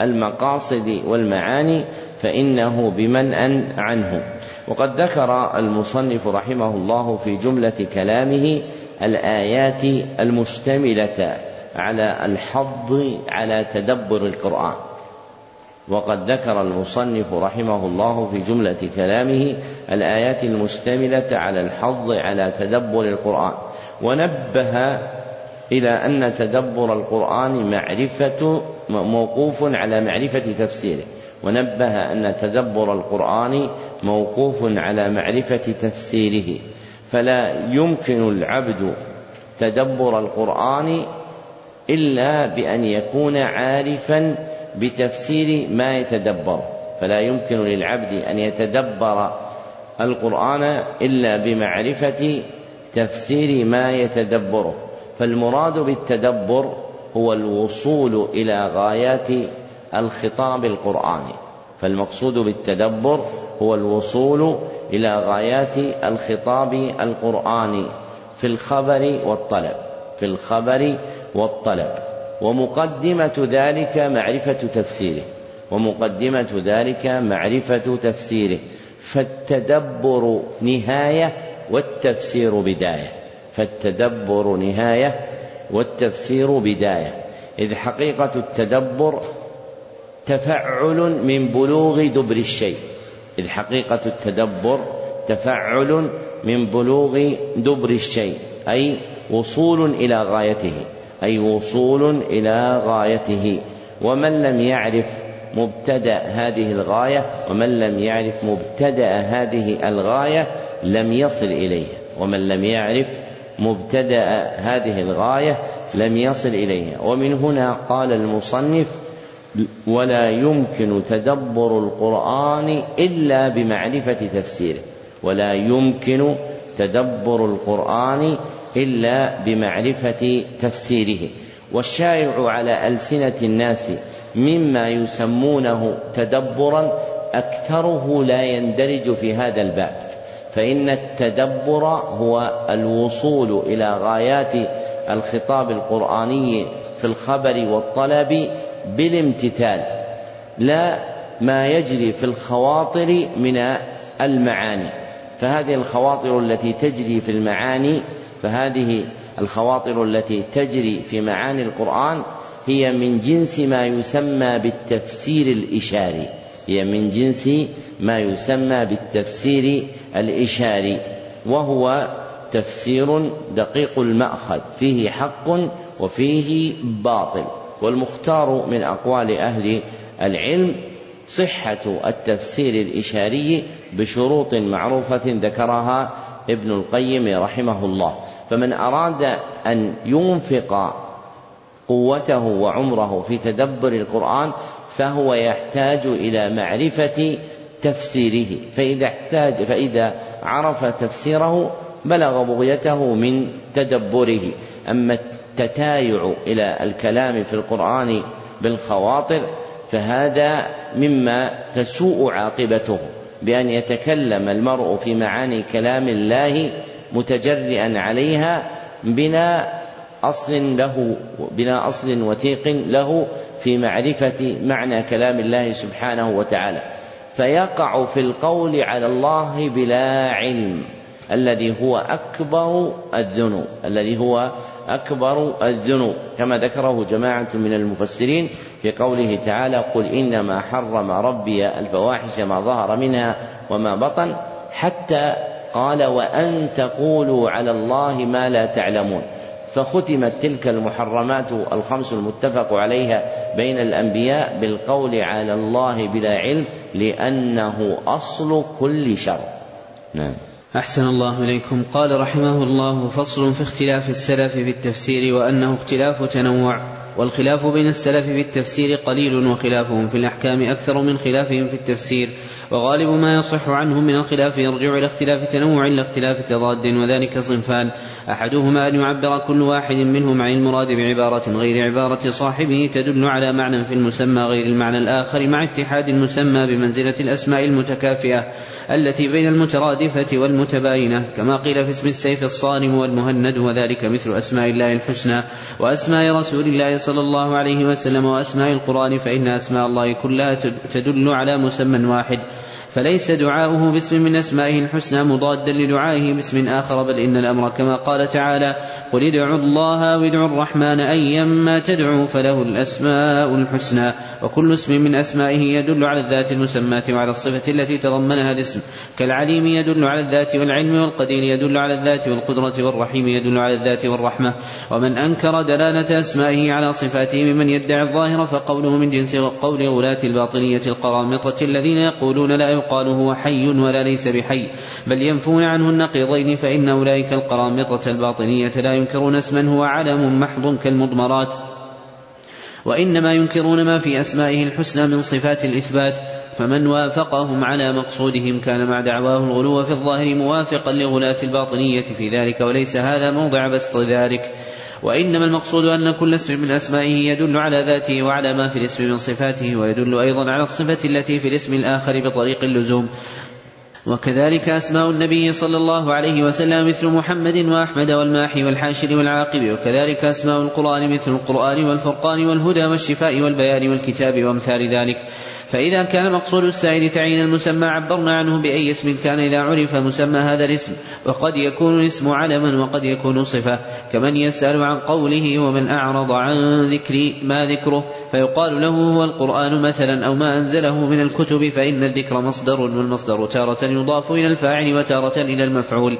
المقاصد والمعاني فإنه بمنأ عنه. وقد ذكر المصنف رحمه الله في جملة كلامه الآيات المشتملة على الحض على تدبر القرآن. وقد ذكر المصنف رحمه الله في جملة كلامه الآيات المشتملة على الحض على تدبر القرآن. ونبه إلى أن تدبر القرآن معرفة موقوف على معرفة تفسيره. ونبه أن تدبر القرآن موقوف على معرفة تفسيره. فلا يمكن العبد تدبر القرآن إلا بأن يكون عارفا بتفسير ما يتدبر. فلا يمكن للعبد أن يتدبر القرآن إلا بمعرفة تفسير ما يتدبره. فالمراد بالتدبر هو الوصول إلى غايات الخطاب القرآني. فالمقصود بالتدبر هو الوصول إلى غايات الخطاب القرآني في الخبر والطلب. في الخبر والطلب. ومقدمة ذلك معرفة تفسيره. ومقدمة ذلك معرفة تفسيره. فالتدبر نهاية والتفسير بداية. فالتدبر نهاية والتفسير بداية. إذ حقيقة التدبر تفعل من بلوغ دبر الشيء. إذ حقيقة التدبر تفعل من بلوغ دبر الشيء. أي وصول إلى غايته. أي وصول إلى غايته. ومن لم يعرف مبتدأ هذه الغاية ومن لم يعرف مبتدأ هذه الغاية لم يصل إليها ومن لم يعرف مبتدأ هذه الغاية لم يصل إليها ومن هنا قال المصنف ولا يمكن تدبر القرآن إلا بمعرفة تفسيره. ولا يمكن تدبر القرآن إلا بمعرفة تفسيره. والشائع على ألسنة الناس مما يسمونه تدبرا أكثره لا يندرج في هذا الباب. فإن التدبر هو الوصول إلى غايات الخطاب القرآني في الخبر والطلب بالامتثال لا ما يجري في الخواطر من المعاني. فهذه الخواطر التي تجري في المعاني فهذه الخواطر التي تجري في معاني القرآن هي من جنس ما يسمى بالتفسير الإشاري. هي من جنس ما يسمى بالتفسير الإشاري. وهو تفسير دقيق المأخذ. فيه حق وفيه باطل. والمختار من أقوال أهل العلم صحة التفسير الإشاري بشروط معروفة ذكرها ابن القيم رحمه الله. فمن أراد أن ينفق قوته وعمره في تدبر القرآن فهو يحتاج إلى معرفة تفسيره. فإذا احتاج فإذا عرف تفسيره بلغ بغيته من تدبره. أما التتايع إلى الكلام في القرآن بالخواطر فهذا مما تسوء عاقبته بأن يتكلم المرء في معاني كلام الله متجرئا عليها بلا أصل له بلا أصل وثيق له في معرفة معنى كلام الله سبحانه وتعالى. فيقع في القول على الله بلا علم الذي هو أكبر الذنوب الذي هو أكبر الذنوب. كما ذكره جماعة من المفسرين في قوله تعالى قل إنما حرم ربي الفواحش ما ظهر منها وما بطن حتى قال وأن تقولوا على الله ما لا تعلمون. فختمت تلك المحرمات الخمس المتفق عليها بين الأنبياء بالقول على الله بلا علم لأنه أصل كل شر. نعم. أحسن الله إليكم. قال رحمه الله فصل في اختلاف السلف في التفسير وأنه اختلاف تنوع والخلاف بين السلف في التفسير قليل وخلافهم في الأحكام أكثر من خلافهم في التفسير. وغالب ما يصح عنهم من الخلاف يرجع إلى اختلاف تنوع لا اختلاف تضاد وذلك صنفان. أحدهما أن يعبر كل واحد منهم عن المراد بعبارة غير عبارة صاحبه تدل على معنى في المسمى غير المعنى الآخر مع اتحاد المسمى بمنزلة الأسماء المتكافئة التي بين المترادفة والمتباينة. كما قيل في اسم السيف الصارم والمهند وذلك مثل أسماء الله الحسنى وأسماء رسول الله صلى الله عليه وسلم وأسماء القرآن فإن أسماء الله كلها تدل على مسمى واحد. فليس دعاؤه باسم من أسمائه الحسنى مضادا لدعائه باسم آخر بل إن الأمر كما قال تعالى قل ادعوا الله أو ادعوا الرحمن أيما تدعوا فله الأسماء الحسنى وكل اسم من أسمائه يدل على الذات المسماة وعلى الصفة التي تضمنها الاسم كالعليم يدل على الذات والعلم والقدير يدل على الذات والقدرة والرحيم يدل على الذات والرحمة ومن أنكر دلالة أسمائه على صفاته ممن يدعي الظاهر فقوله من جنس قول غلاة الباطنية القرامطة الذين يقولون لا يقال هو حي ولا ليس بحي بل ينفون عنه النقيضين فإن أولئك القرامطة الباطنية لا ينكرون اسما هو علم محض كالمضمرات. وإنما ينكرون ما في أسمائه الحسنى من صفات الإثبات فمن وافقهم على مقصودهم كان مع دعواه الغلو في الظاهر موافقا لغلاة الباطنية في ذلك وليس هذا موضع بسط ذلك. وإنما المقصود أن كل اسم من أسمائه يدل على ذاته وعلى ما في الاسم من صفاته ويدل أيضا على الصفة التي في الاسم الآخر بطريق اللزوم. وكذلك أسماء النبي صلى الله عليه وسلم مثل محمد وأحمد والماحي والحاشر والعاقب وكذلك أسماء القرآن مثل القرآن والفرقان والهدى والشفاء والبيان والكتاب وأمثال ذلك. فإذا كان مقصود السائل تعيين المسمى عبرنا عنه بأي اسم كان إذا عرف مسمى هذا الاسم وقد يكون الاسم علما وقد يكون صفة. كمن يسأل عن قوله ومن أعرض عن ذكري ما ذكره فيقال له هو القرآن مثلا أو ما أنزله من الكتب فإن الذكر مصدر والمصدر تارة يضاف إلى الفاعل وتارة إلى المفعول.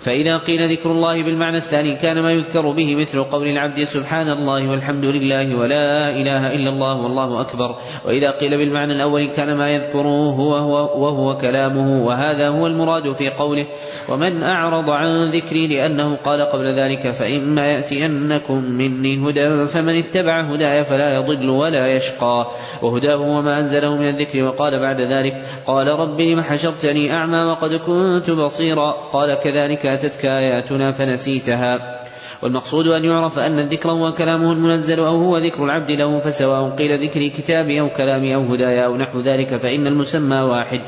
فإذا قيل ذكر الله بالمعنى الثاني كان ما يذكر به مثل قول العبد سبحان الله والحمد لله ولا إله إلا الله والله أكبر. وإذا قيل بالمعنى الأول كان ما يذكره هو, هو وهو كلامه وهذا هو المراد في قوله ومن أعرض عن ذكري لأنه قال قبل ذلك فإما يأتينكم مني هدى فمن اتبع هداي فلا يضل ولا يشقى. وهداه هو ما أنزله من الذكر وقال بعد ذلك قال رب لم حشرتني أعمى وقد كنت بصيرا. قال كذلك أتتك آياتنا فنسيتها. والمقصود أن يعرف أن الذكر هو كلامه المنزل أو هو ذكر العبد له فسواء قيل ذكري كتابي أو كلامي أو هدايا أو نحو ذلك فإن المسمى واحد.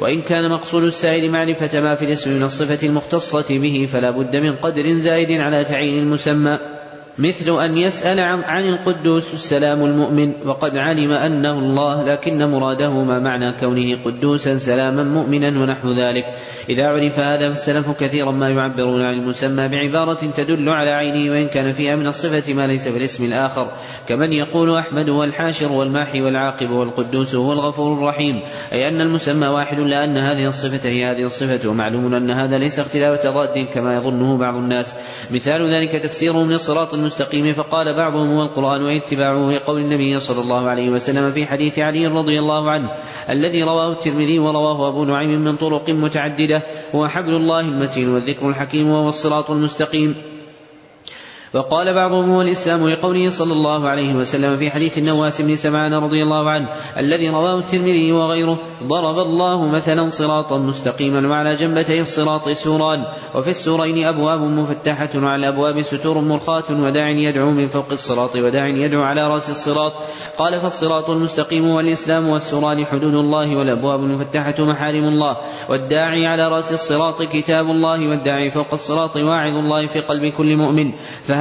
وإن كان مقصود السائل معرفة ما في الاسم من الصفة المختصة به فلا بد من قدر زائد على تعيين المسمى. مثل أن يسأل عن القدوس السلام المؤمن وقد علم أنه الله لكن مراده ما معنى كونه قدوسا سلاما مؤمنا ونحو ذلك. إذا عرف هذا فالسلف كثيرا ما يعبرون عن المسمى بعبارة تدل على عينه وإن كان فيها من الصفة ما ليس في الاسم الآخر. كمن يقول أحمد هو الحاشر والماحي والعاقب والقدوس هو الغفور الرحيم. أي أن المسمى واحد لأن هذه الصفة هي هذه الصفة ومعلوم أن هذا ليس اختلاف تضاد كما يظنه بعض الناس. مثال ذلك تفسيره من الصراط المستقيم فقال بعضهم هو القرآن واتباعه لقول النبي صلى الله عليه وسلم في حديث علي رضي الله عنه الذي رواه الترمذي ورواه أبو نعيم من طرق متعددة هو حبل الله المتين والذكر الحكيم وهو الصراط المستقيم. وقال بعضهم هو الإسلام لقوله صلى الله عليه وسلم في حديث النواس بن سمعان رضي الله عنه الذي رواه الترمذي وغيره ضرب الله مثلا صراطا مستقيما وعلى جنبتي الصراط سوران وفي السورين أبواب مفتحة وعلى الأبواب ستور مرخاة وداع يدعو من فوق الصراط وداع يدعو على رأس الصراط قال فالصراط المستقيم هو الإسلام والسوران حدود الله والأبواب المفتحة محارم الله والداعي على رأس الصراط كتاب الله والداعي فوق الصراط واعظ الله في قلب كل مؤمن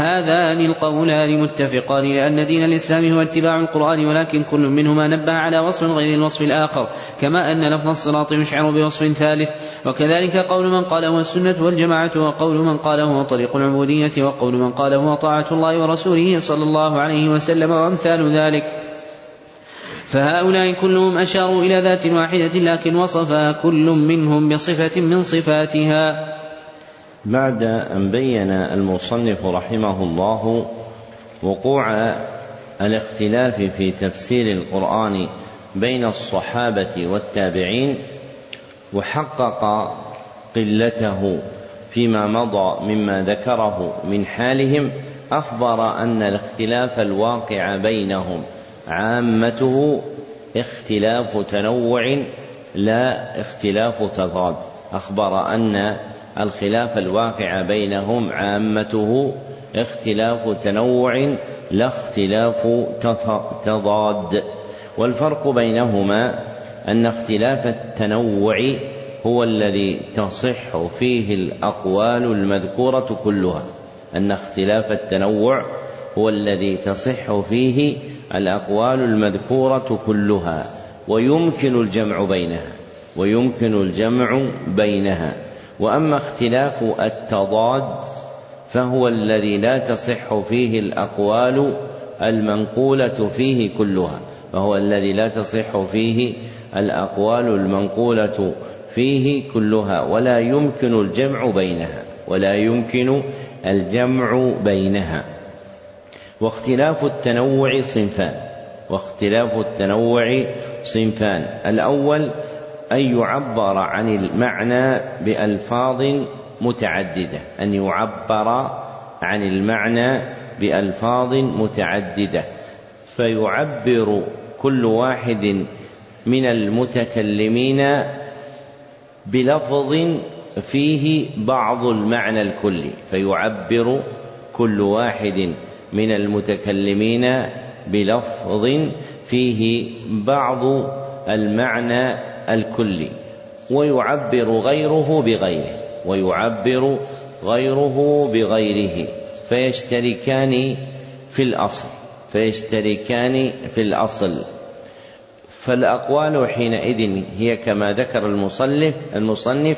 فهذان القولان متفقان لأن دين الإسلام هو اتباع القرآن ولكن كل منهما نبه على وصف غير الوصف الآخر كما أن لفظ الصراط يشعر بوصف ثالث وكذلك قول من قال هو السنة والجماعة وقول من قال هو طريق العبودية وقول من قال هو طاعة الله ورسوله صلى الله عليه وسلم وأمثال ذلك. فهؤلاء كلهم أشاروا إلى ذات واحدة لكن وصفها كل منهم بصفة من صفاتها. بعد أن بين المصنف رحمه الله وقوع الاختلاف في تفسير القرآن بين الصحابة والتابعين وحقق قلته فيما مضى مما ذكره من حالهم أخبر أن الاختلاف الواقع بينهم عامته اختلاف تنوع لا اختلاف تضاد. أخبر أن الخلاف الواقع بينهم عامته اختلاف تنوع لا اختلاف تضاد. والفرق بينهما أن اختلاف التنوع هو الذي تصح فيه الأقوال المذكورة كلها. أن اختلاف التنوع هو الذي تصح فيه الأقوال المذكورة كلها. ويمكن الجمع بينها. ويمكن الجمع بينها. وأما اختلاف التضاد فهو الذي لا تصح فيه الأقوال المنقولة فيه كلها فهو الذي لا تصح فيه الأقوال المنقولة فيه كلها ولا يمكن الجمع بينها ولا يمكن الجمع بينها. واختلاف التنوع صنفان واختلاف التنوع صنفان. الأول أن يعبر عن المعنى بألفاظ متعددة. أن يعبر عن المعنى بألفاظ متعددة. فيعبر كل واحد من المتكلمين بلفظ فيه بعض المعنى الكلي. فيعبر كل واحد من المتكلمين بلفظ فيه بعض المعنى الكلي ويعبر غيره بغيره ويعبر غيره بغيره فيشتركان في الأصل فيشتركان في الأصل. فالأقوال حينئذ هي كما ذكر المصنف المصنف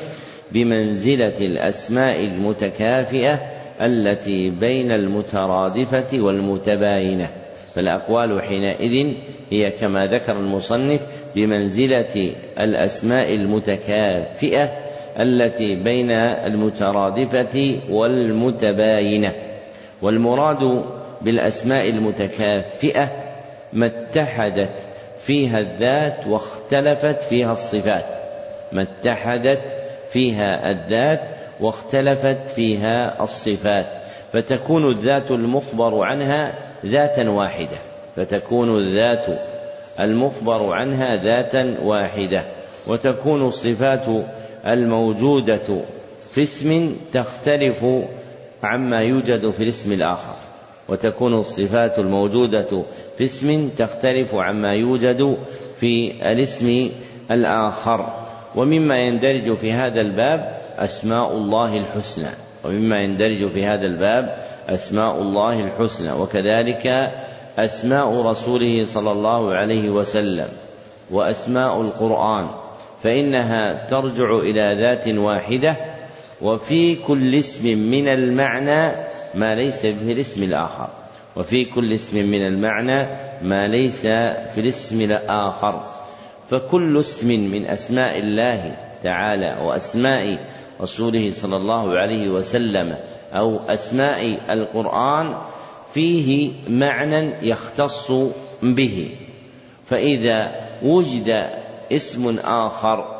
بمنزلة الأسماء المتكافئة التي بين المترادفة والمتباينة. فالأقوال حينئذ هي كما ذكر المصنف بمنزلة الأسماء المتكافئة التي بين المترادفة والمتباينة والمراد بالأسماء المتكافئة ما اتحدت فيها الذات واختلفت فيها الصفات ما اتحدت فيها الذات واختلفت فيها الصفات. فتكون الذات المخبر عنها ذاتا واحدة. فتكون الذات المخبر عنها ذاتا واحدة. وتكون الصفات الموجودة في اسم تختلف عما يوجد في الاسم الآخر. وتكون الصفات الموجودة في اسم تختلف عما يوجد في الاسم الآخر. ومما يندرج في هذا الباب أسماء الله الحسنى. ومما يندرج في هذا الباب أسماء الله الحسنى وكذلك أسماء رسوله صلى الله عليه وسلم وأسماء القرآن فإنها ترجع إلى ذات واحدة وفي كل اسم من المعنى ما ليس في الاسم الآخر وفي كل اسم من المعنى ما ليس في الاسم الآخر فكل اسم من أسماء الله تعالى وأسماء رسوله صلى الله عليه وسلم أو أسماء القرآن فيه معنى يختص به. فإذا وجد اسم آخر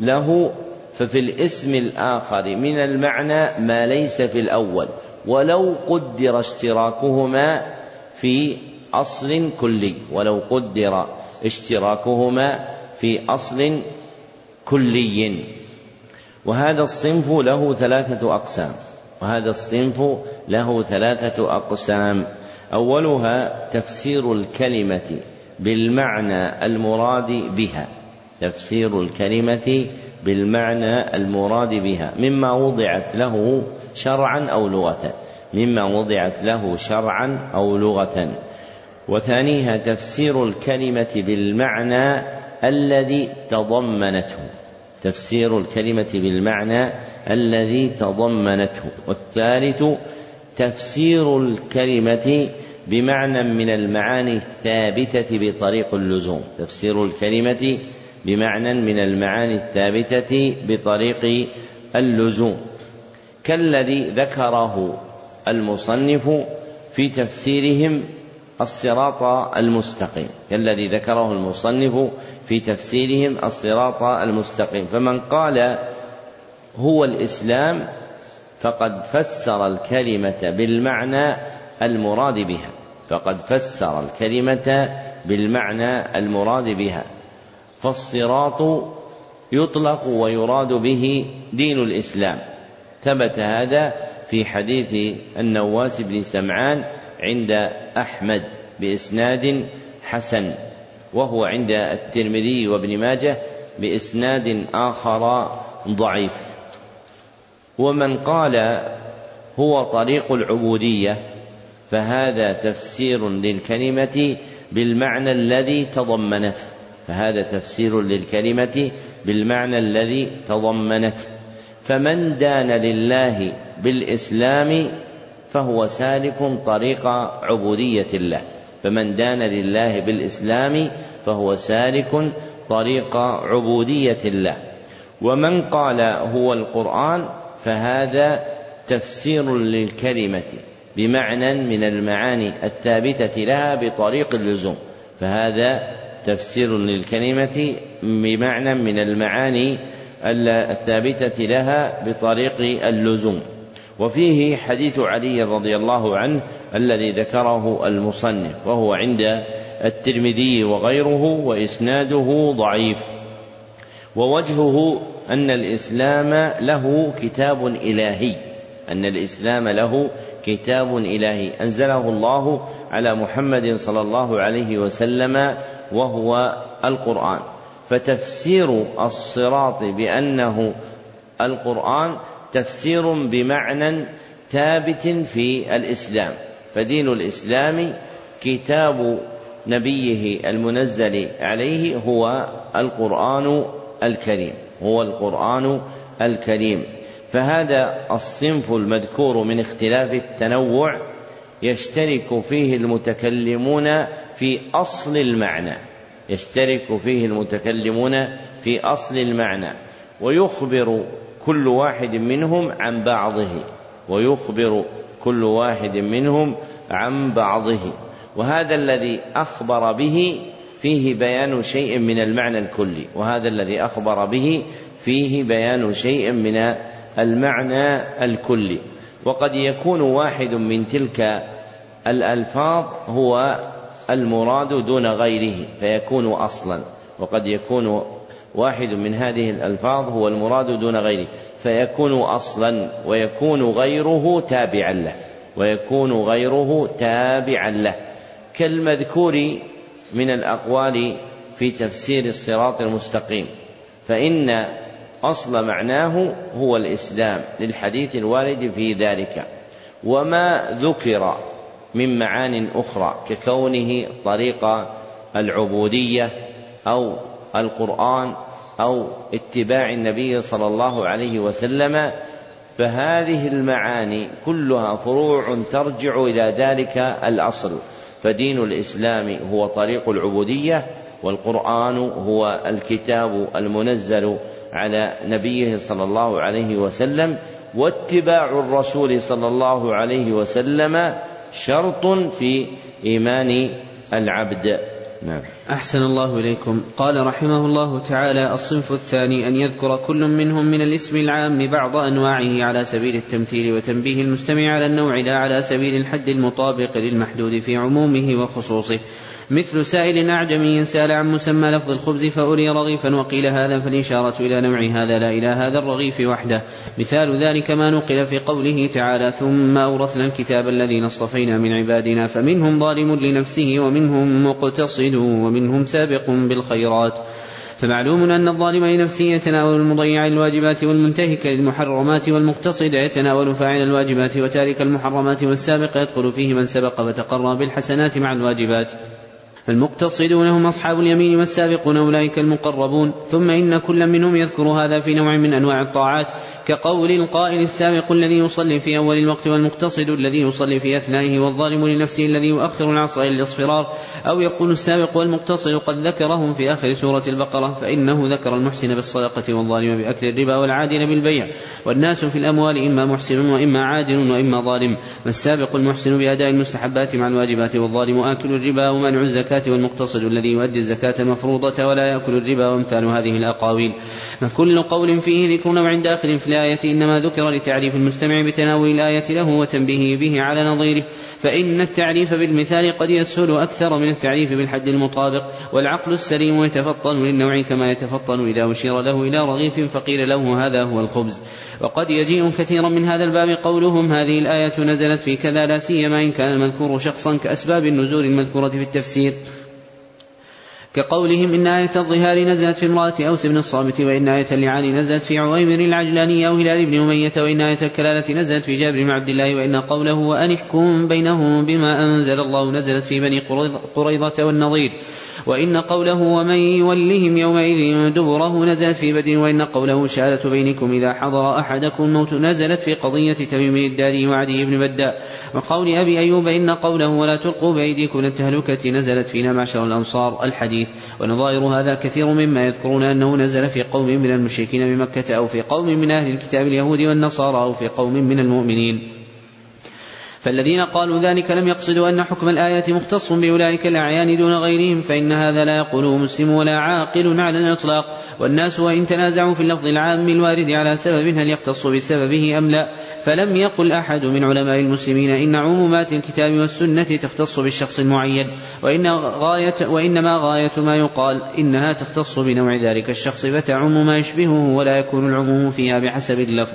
له ففي الاسم الآخر من المعنى ما ليس في الأول ولو قدر اشتراكهما في أصل كلي ولو قدر اشتراكهما في أصل كلي. وهذا الصنف له ثلاثة أقسام. وهذا الصنف له ثلاثة أقسام. أولها تفسير الكلمة بالمعنى المراد بها. تفسير الكلمة بالمعنى المراد بها. مما وضعت له شرعا أو لغة. مما وضعت له شرعا أو لغة. وثانيها تفسير الكلمة بالمعنى الذي تضمنته. تفسير الكلمة بالمعنى الذي تضمنته. والثالث تفسير الكلمة بمعنى من المعاني الثابتة بطريق اللزوم. تفسير الكلمة بمعنى من المعاني الثابتة بطريق اللزوم. كالذي ذكره المصنف في تفسيرهم الصراط المستقيم كالذي ذكره المصنف في تفسيرهم الصراط المستقيم. فمن قال هو الإسلام فقد فسر الكلمة بالمعنى المراد بها. فقد فسر الكلمة بالمعنى المراد بها. فالصراط يطلق ويراد به دين الإسلام. ثبت هذا في حديث النواس بن سمعان عند أحمد بإسناد حسن وهو عند الترمذي وابن ماجه بإسناد آخر ضعيف. ومن قال هو طريق العبودية فهذا تفسير للكلمة بالمعنى الذي تضمنته. فهذا تفسير للكلمة بالمعنى الذي تضمنته. فمن دان لله بالإسلام فهو سالك طريق عبودية الله. فمن دان لله بالإسلام فهو سالك طريق عبودية الله. ومن قال هو القرآن فهذا تفسير للكلمة بمعنى من المعاني الثابتة لها بطريق اللزوم. فهذا تفسير للكلمة بمعنى من المعاني الثابتة لها بطريق اللزوم. وفيه حديث علي رضي الله عنه الذي ذكره المصنف وهو عند الترمذي وغيره وإسناده ضعيف. ووجهه أن الإسلام له كتاب إلهي أن الإسلام له كتاب إلهي. أنزله الله على محمد صلى الله عليه وسلم وهو القرآن. فتفسير الصراط بأنه القرآن تفسير بمعنى ثابت في الإسلام. فدين الإسلام كتاب نبيه المنزل عليه هو القرآن الكريم هو القرآن الكريم. فهذا الصنف المذكور من اختلاف التنوع يشترك فيه المتكلمون في أصل المعنى يشترك فيه المتكلمون في أصل المعنى ويخبر كل واحد منهم عن بعضه ويخبر كل واحد منهم عن بعضه. وهذا الذي أخبر به فيه بيان شيء من المعنى الكلي. وهذا الذي أخبر به فيه بيان شيء من المعنى الكلي. وقد يكون واحد من تلك الألفاظ هو المراد دون غيره فيكون أصلا. وقد يكون واحد من هذه الألفاظ هو المراد دون غيره فيكون أصلا ويكون غيره تابعا له ويكون غيره تابعا له. كالمذكور من الأقوال في تفسير الصراط المستقيم فإن أصل معناه هو الإسلام للحديث الوارد في ذلك. وما ذكر من معان أخرى ككونه طريق العبودية أو القرآن أو اتباع النبي صلى الله عليه وسلم فهذه المعاني كلها فروع ترجع إلى ذلك الأصل. فدين الإسلام هو طريق العبودية والقرآن هو الكتاب المنزل على نبيه صلى الله عليه وسلم واتباع الرسول صلى الله عليه وسلم شرط في إيمان العبد. نعم. أحسن الله إليكم. قال رحمه الله تعالى الصنف الثاني أن يذكر كل منهم من الاسم العام بعض أنواعه على سبيل التمثيل وتنبيه المستمع على النوع لا على سبيل الحد المطابق للمحدود في عمومه وخصوصه. مثل سائل أعجمي سأل عن مسمى لفظ الخبز فأري رغيفا وقيل هذا فالإشارة إلى نوع هذا لا إلى هذا الرغيف وحده. مثال ذلك ما نقل في قوله تعالى ثم أورثنا الكتاب الذين اصطفينا من عبادنا فمنهم ظالم لنفسه ومنهم مقتصد ومنهم سابق بالخيرات. فمعلوم أن الظالم لنفسه يتناول المضيع للواجبات والمنتهك للمحرمات والمقتصد يتناول فاعل الواجبات وتارك المحرمات والسابق يدخل فيه من سبق فتقرى بالحسنات مع الواجبات. فالمقتصدون هم أصحاب اليمين والسابقون أولئك المقربون. ثم إن كل منهم يذكر هذا في نوع من أنواع الطاعات. كقول القائل السابق الذي يصلي في أول الوقت والمقتصد الذي يصلي في أثنائه والظالم لنفسه الذي يؤخر العصر إلى الإصفرار أو يقول السابق والمقتصد قد ذكرهم في آخر سورة البقرة فإنه ذكر المحسن بالصدقة والظالم بأكل الربا والعادل بالبيع والناس في الأموال إما محسن وإما عادل وإما ظالم فالسابق المحسن بأداء المستحبات مع الواجبات والظالم آكل الربا ومنع الزكاة والمقتصد الذي يؤدي الزكاة المفروضة ولا يأكل الربا وأمثال هذه الأقاويل. فكل قول فيه ذكر نوع داخل في الآية إنما ذكر لتعريف المستمع بتناول الآية له وتنبيهه به على نظيره فإن التعريف بالمثال قد يسهل أكثر من التعريف بالحد المطابق والعقل السليم يتفطن للنوع كما يتفطن إذا أشير له إلى رغيف فقيل له هذا هو الخبز. وقد يجيء كثيرا من هذا الباب قولهم هذه الآية نزلت في كذا لا سيما إن كان المذكور شخصا كأسباب النزول المذكورة في التفسير. كقولهم إن آية الظهار نزلت في امرأة أوس بن الصامت وإن آية اللعان نزلت في عويمر العجلاني أو هلال بن أمية وإن آية الكلالة نزلت في جابر بن عبد الله وإن قوله وأن احكم بينهم بما أنزل الله نزلت في بني قريظة والنظير. وإن قوله ومن يولهم يومئذ دبره نزلت في بدر وإن قوله شهادة بينكم إذا حضر أحدكم الموت نزلت في قضية تميم الداري وعدي بن بداء. وقول أبي أيوب إن قوله ولا تلقوا بأيديكم التهلكة نزلت فينا معشر الأنصار. الحديث ونظائر هذا كثير مما يذكرون أنه نزل في قوم من المشركين بمكة أو في قوم من أهل الكتاب اليهود والنصارى أو في قوم من المؤمنين. فالذين قالوا ذلك لم يقصدوا أن حكم الآية مختص بأولئك الأعيان دون غيرهم فإن هذا لا يقوله مسلم ولا عاقل على الإطلاق. والناس وإن تنازعوا في اللفظ العام الوارد على سبب هل يختص بسببه أم لا. فلم يقل أحد من علماء المسلمين إن عمومات الكتاب والسنة تختص بالشخص المعين وإن غاية وإنما غاية ما يقال إنها تختص بنوع ذلك الشخص فتعم ما يشبهه ولا يكون العموم فيها بحسب اللفظ.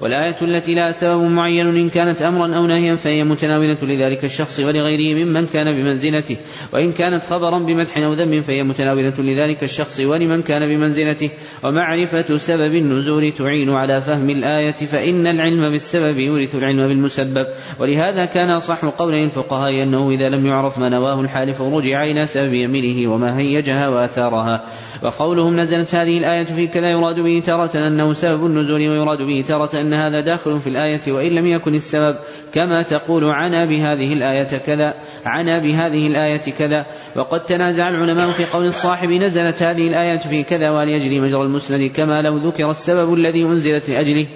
والآية التي لا سبب معين إن كانت أمرا أو نهيا فهي متناولة لذلك الشخص ولغيره ممن كان بمنزلته. وإن كانت خبرا بمدح أو ذم فهي متناولة لذلك الشخص ولمن كان بمنزلته. ومعرفة سبب النزول تعين على فهم الآية فإن العلم بالسبب يورث العلم بالمسبب. ولهذا كان صح قولي الفقهاء أنه إذا لم يعرف ما نواه الحالف رجع إلى سبب يمينه وما هيجها وآثارها. وقولهم نزلت هذه الآية في كذا يراد به تارة أنه سبب النزول ويراد به تارة أن هذا داخل في الآية وإن لم يكن السبب كما تقول عنا بهذه الآية كذا عنا بهذه الآية كذا. وقد تنازع العلماء في قول الصاحب نزلت هذه الآية في كذا وليجري مجرى المسند كما لو ذكر السبب الذي أنزلت لأجله.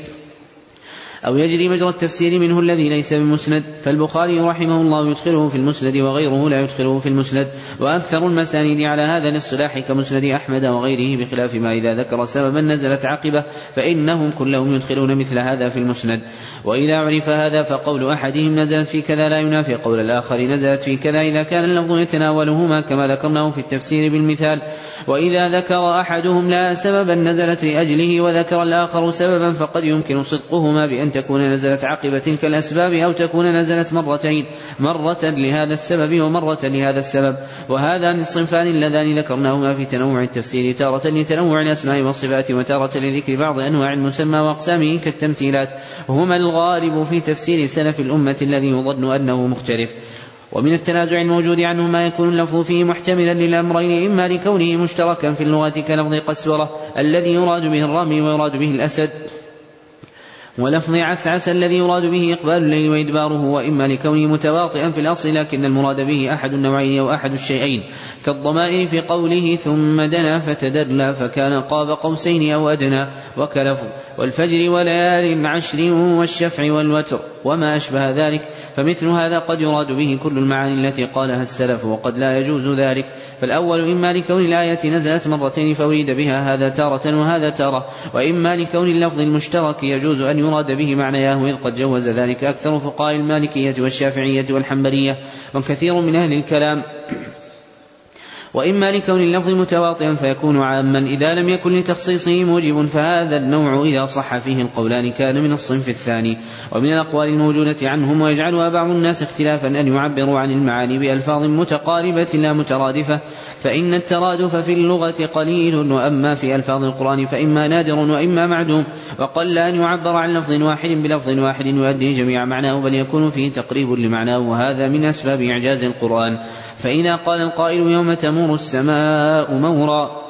أو يجري مجرى التفسير منه الذي ليس بمسند فالبخاري رحمه الله يدخله في المسند وغيره لا يدخله في المسند وأكثر المسانيد على هذا الاصطلاح كمسند أحمد وغيره بخلاف ما إذا ذكر سببا نزلت عقبة فإنهم كلهم يدخلون مثل هذا في المسند. وإذا عرف هذا فقول أحدهم نزلت في كذا لا ينافي قول الآخر نزلت في كذا إذا كان اللفظ يتناولهما كما ذكرناه في التفسير بالمثال. وإذا ذكر أحدهم لا سببا نزلت لأجله وذكر الآخر سببا فقد يمكن صدقهما بأن أن تكون نزلت عقب تلك الأسباب أو تكون نزلت مرتين. مرة لهذا السبب ومرة لهذا السبب. وهذان الصنفان اللذان ذكرناهما في تنوع التفسير تارة لتنوع الأسماء والصفات وتارة لذكر بعض أنواع المسمى وأقسامه كالتمثيلات. وهما الغالب في تفسير سلف الأمة الذي يظن أنه مختلف. ومن التنازع الموجود عنه ما يكون اللفظ فيه محتملا للأمرين إما لكونه مشتركا في اللغة كلفظ قسورة الذي يراد به الرمي ويراد به الأسد. ولفظ عسعس الذي يراد به إقبال الليل وإدباره وإما لكونه متواطئا في الأصل لكن المراد به أحد النوعين أو أحد الشيئين. كالضمائر في قوله ثم دنا فتدلى فكان قاب قوسين أو أدنى وكلفظ. والفجر وليال العشر والشفع والوتر وما أشبه ذلك. فمثل هذا قد يراد به كل المعاني التي قالها السلف وقد لا يجوز ذلك. فالأول إما لكون الآية نزلت مرتين فأريد بها هذا تارة وهذا تارة وإما لكون اللفظ المشترك يجوز أن يراد به معنياه إذ قد جوز ذلك أكثر فقهاء المالكية والشافعية والحنبلية وكثير من أهل الكلام. وإما لكون اللفظ متواطئا فيكون عاما. إذا لم يكن لتخصيصه موجب فهذا النوع إذا صح فيه القولان كان من الصنف الثاني. ومن الأقوال الموجودة عنهم ويجعلها بعض الناس اختلافا أن يعبروا عن المعاني بألفاظ متقاربة لا مترادفة فإن الترادف في اللغة قليل وأما في ألفاظ القرآن فإما نادر وإما معدوم. وقل أن يعبر عن لفظ واحد بلفظ واحد يؤدي جميع معناه بل يكون فيه تقريب لمعناه وهذا من أسباب إعجاز القرآن. فإذا قال القائل يوم تمور السماء مورا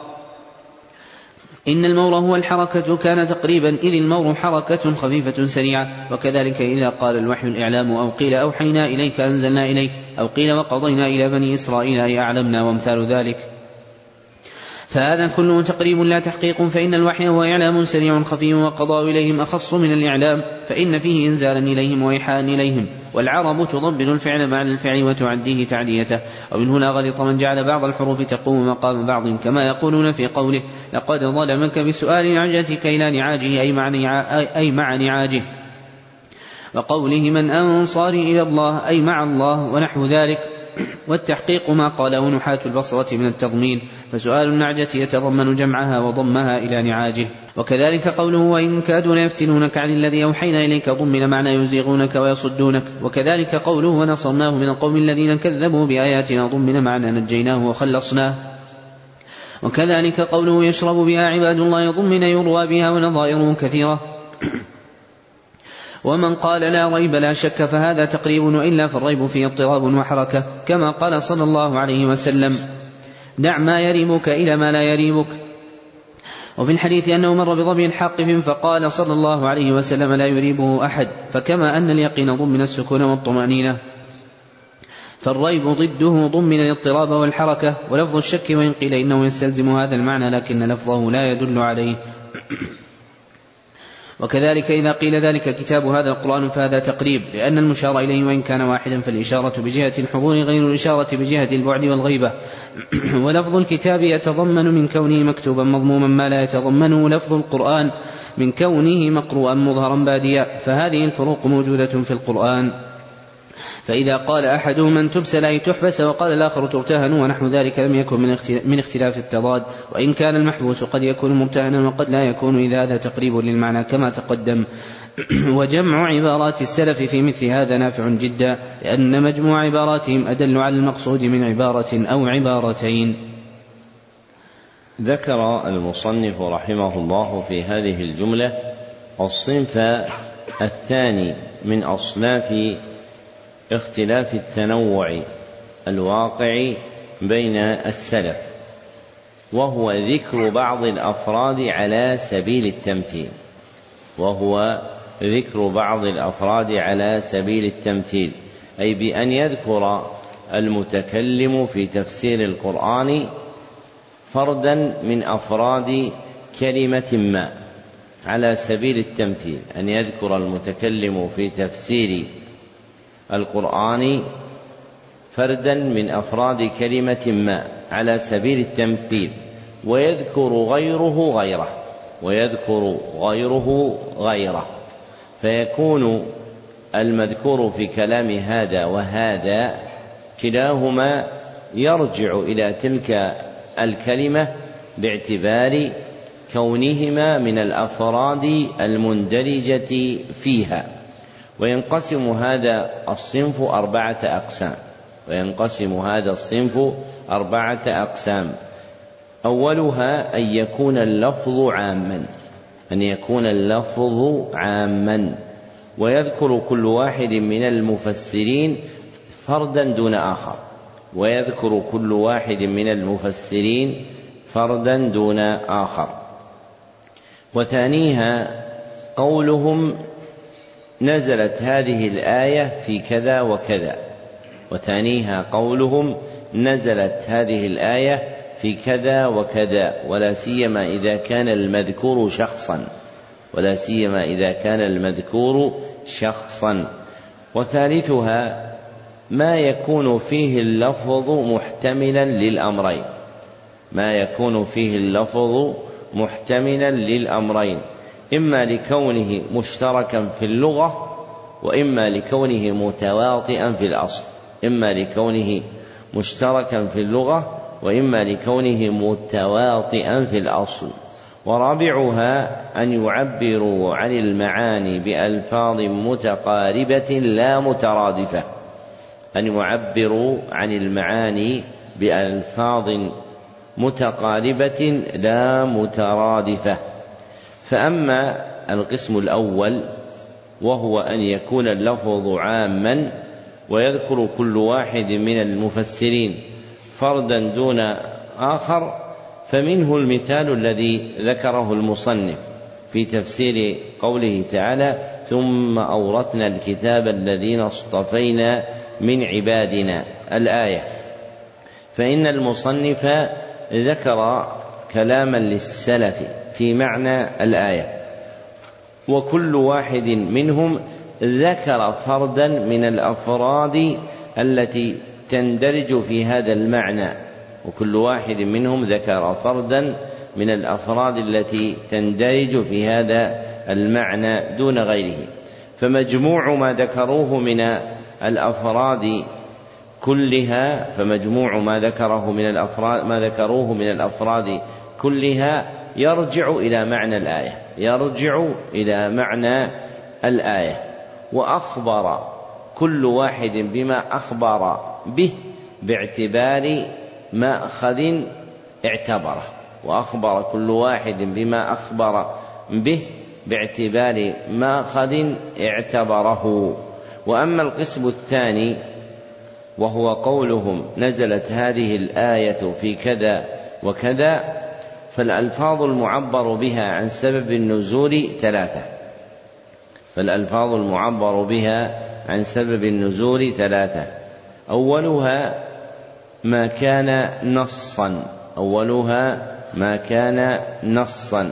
إن المور هو الحركة كان تقريبا إذ المور حركة خفيفة سريعة. وكذلك إذا قال الوحي الإعلام أو قيل أوحينا إليك أنزلنا إليك أو قيل وقضينا إلى بني إسرائيل أي أعلمنا وأمثال ذلك. فهذا كله تقريب لا تحقيق فإن الوحي هو إعلام سريع خفي وقضاء إليهم أخص من الإعلام فإن فيه إنزالا إليهم وإيحاء إليهم والعرب تضبط الفعل بعد الفعل وتعديه تعديته ومن هنا غلط من جعل بعض الحروف تقوم مقام بعض كما يقولون في قوله لقد ظلمك بسؤال نعجتك إلى نعاجه أي مع, أي مع نعاجه. وقوله من أنصاري إلى الله أي مع الله ونحو ذلك. والتحقيق ما قاله نحاة البصرة من التضمين فسؤال النعجة يتضمن جمعها وضمها إلى نعاجه. وكذلك قوله وإن كادوا ليفتنونك عن الذي أوحينا إليك ضمن معنى يزيغونك ويصدونك. وكذلك قوله ونصرناه من القوم الذين كذبوا بآياتنا ضمن معنى نجيناه وخلصناه. وكذلك قوله يشرب بها عباد الله ضمن يروى بها ونظائره كثيرة. ومن قال لا ريب لا شك فهذا تقريب وإلا فالريب فيه اضطراب وحركة كما قال صلى الله عليه وسلم دع ما يريبك إلى ما لا يريبك. وفي الحديث أنه مر بظبي حاقف فقال صلى الله عليه وسلم لا يريبه أحد فكما أن اليقين ضمن السكون والطمأنينة. فالريب ضده ضمن الاضطراب والحركة ولفظ الشك وإن قيل إنه يستلزم هذا المعنى لكن لفظه لا يدل عليه. وكذلك إذا قيل ذلك كتاب هذا القرآن فهذا تقريب لأن المشار إليه وإن كان واحدا فالإشارة بجهة الحضور غير الإشارة بجهة البعد والغيبة. ولفظ الكتاب يتضمن من كونه مكتوبا مضموما ما لا يتضمنه لفظ القرآن من كونه مقروءا مظهرا باديا فهذه الفروق موجودة في القرآن. فإذا قال أحدهم من تبسل أي تحبس وقال الآخر ترتهن ونحو ذلك لم يكن من اختلاف التضاد وإن كان المحبوس قد يكون مرتهنا وقد لا يكون إذا هذا تقريب للمعنى كما تقدم. وجمع عبارات السلف في مثل هذا نافع جدا لأن مجموع عباراتهم أدل على المقصود من عبارة أو عبارتين. ذكر المصنف رحمه الله في هذه الجملة الصنف الثاني من أصناف اختلاف التنوع الواقع بين السلف وهو ذكر بعض الأفراد على سبيل التمثيل وهو ذكر بعض الأفراد على سبيل التمثيل أي بأن يذكر المتكلم في تفسير القرآن فردا من أفراد كلمة ما على سبيل التمثيل أن يذكر المتكلم في تفسير القرآن فردا من أفراد كلمة ما على سبيل التمثيل ويذكر غيره غيره ويذكر غيره غيره فيكون المذكور في كلام هذا وهذا كلاهما يرجع إلى تلك الكلمة باعتبار كونهما من الأفراد المندرجة فيها. وينقسم هذا الصنف أربعة أقسام. وينقسم هذا الصنف أربعة أقسام. أولها أن يكون اللفظ عاما. أن يكون اللفظ عاما. ويذكر كل واحد من المفسرين فردا دون آخر. ويذكر كل واحد من المفسرين فردا دون آخر. وثانيها قولهم نزلت هذه الآية في كذا وكذا وثانيها قولهم نزلت هذه الآية في كذا وكذا ولا سيما إذا كان المذكور شخصا ولا سيما إذا كان المذكور شخصا. وثالثها ما يكون فيه اللفظ محتملا للأمرين ما يكون فيه اللفظ محتملا للأمرين. إما لكونه مشتركا في اللغة وإما لكونه متواطئا في الأصل. إما لكونه مشتركا في اللغة وإما لكونه متواطئا في الأصل. ورابعها أن يعبروا عن المعاني بألفاظ متقاربة لا مترادفة. أن يعبروا عن المعاني بألفاظ متقاربة لا مترادفة. فأما القسم الأول وهو أن يكون اللفظ عاما ويذكر كل واحد من المفسرين فردا دون آخر فمنه المثال الذي ذكره المصنف في تفسير قوله تعالى ثم أورثنا الكتاب الذين اصطفينا من عبادنا الآية. فإن المصنف ذكر كلاما للسلف في معنى الآية. وكل واحد منهم ذكر فردا من الأفراد التي تندرج في هذا المعنى. وكل واحد منهم ذكر فردا من الأفراد التي تندرج في هذا المعنى دون غيره. فمجموع ما ذكروه من الأفراد كلها فمجموع ما ذكره من الافراد ما ذكروه من الأفراد كلها يرجع إلى معنى الآية. يرجع إلى معنى الآية. وأخبر كل واحد بما أخبر به باعتبار مأخذ اعتبره. وأخبر كل واحد بما أخبر به باعتبار مأخذ اعتبره. وأما القسم الثاني وهو قولهم نزلت هذه الآية في كذا وكذا فالألفاظ المعبر بها عن سبب النزول ثلاثة. فالألفاظ المعبر بها عن سبب النزول ثلاثة. أولها ما كان نصا. أولها ما كان نصا.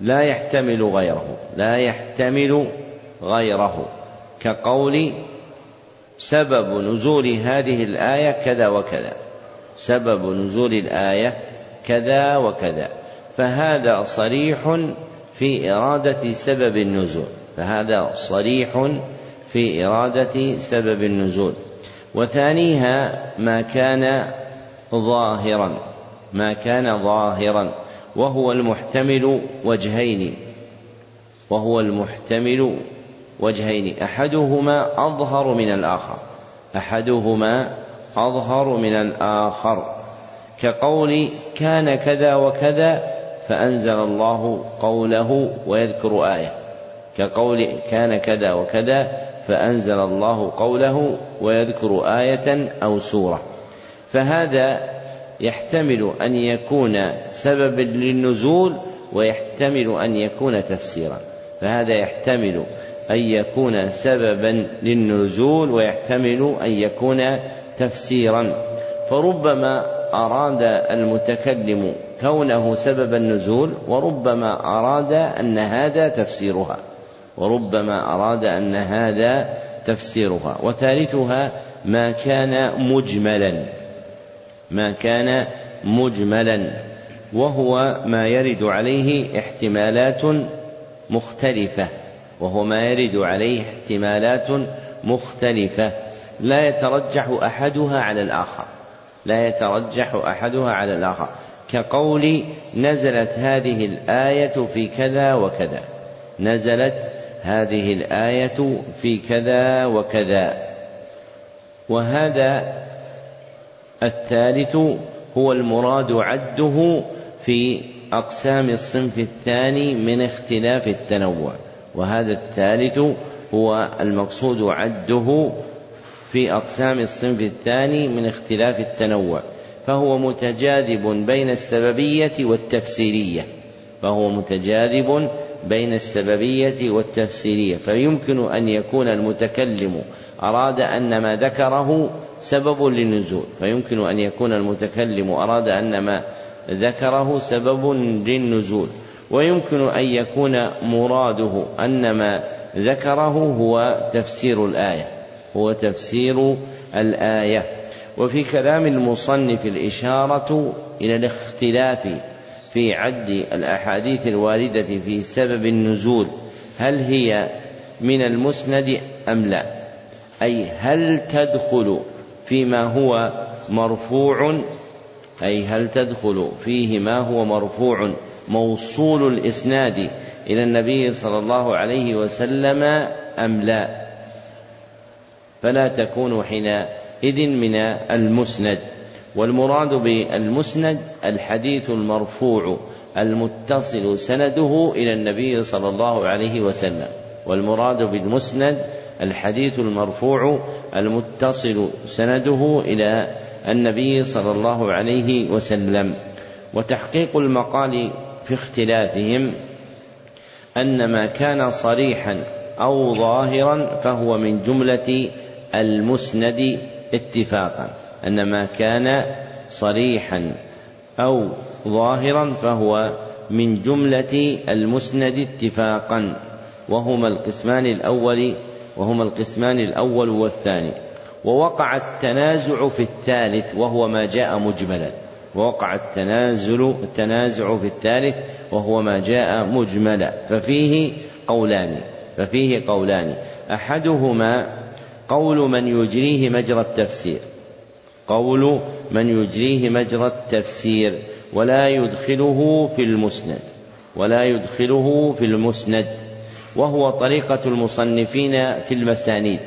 لا يحتمل غيره. لا يحتمل غيره. كقول سبب نزول هذه الآية كذا وكذا. سبب نزول الآية كذا وكذا. فهذا صريح في إرادة سبب النزول. فهذا صريح في إرادة سبب النزول. وثانيها ما كان ظاهرا. ما كان ظاهرا. وهو المحتمل وجهين. وهو المحتمل وجهين. أحدهما أظهر من الآخر. أحدهما أظهر من الآخر. كقول كان كذا وكذا فأنزل الله قوله ويذكر آية. كقول كان كذا وكذا فأنزل الله قوله ويذكر آية أو سورة. فهذا يحتمل أن يكون سببا للنزول ويحتمل أن يكون تفسيرا. فهذا يحتمل أن يكون سببا للنزول ويحتمل أن يكون تفسيرا. فربما أراد المتكلم كونه سبب النزول وربما أراد أن هذا تفسيرها وربما أراد أن هذا تفسيرها. وثالثها ما كان مجملا ما كان مجملا وهو ما يرد عليه احتمالات مختلفة وهو ما يرد عليه احتمالات مختلفة. لا يترجح أحدها على الآخر. لا يترجح أحدها على الآخر. كقول نزلت هذه الآية في كذا وكذا. نزلت هذه الآية في كذا وكذا. وهذا الثالث هو المراد عده في أقسام الصنف الثاني من اختلاف التنوع. وهذا الثالث هو المقصود عده في أقسام الصنف الثاني من اختلاف التنوع فهو متجاذب بين السببية والتفسيرية فهو متجاذب بين السببية والتفسيرية فيمكن أن يكون المتكلم أراد أن ما ذكره سبب للنزول فيمكن أن يكون المتكلم أراد أن ما ذكره سبب للنزول ويمكن أن يكون مراده أن ما ذكره هو تفسير الآية. هو تفسير الآية. وفي كلام المصنف الإشارة إلى الاختلاف في عد الأحاديث الواردة في سبب النزول هل هي من المسند أم لا؟ أي هل تدخل فيما هو مرفوع؟ أي هل تدخل فيه ما هو مرفوع؟ موصول الإسناد إلى النبي صلى الله عليه وسلم أم لا؟ فلا تكون حينئذ من المسند. والمراد بالمسند الحديث المرفوع المتصل سنده إلى النبي صلى الله عليه وسلم. والمراد بالمسند الحديث المرفوع المتصل سنده إلى النبي صلى الله عليه وسلم. وتحقيق المقال في اختلافهم أن ما كان صريحا أو ظاهرا فهو من جملة المسند اتفاقا أن ما كان صريحا أو ظاهرا فهو من جملة المسند اتفاقا وهما القسمان الأول وهما القسمان الأول والثاني. ووقع التنازع في الثالث وهو ما جاء مجملا. ووقع التنازل التنازع في الثالث وهو ما جاء مجملا. ففيه قولان. ففيه قولان. أحدهما قول من يجريه مجرى التفسير. قول من يجريه مجرى التفسير. ولا يدخله في المسند. ولا يدخله في المسند. وهو طريقة المصنفين في المسانيد.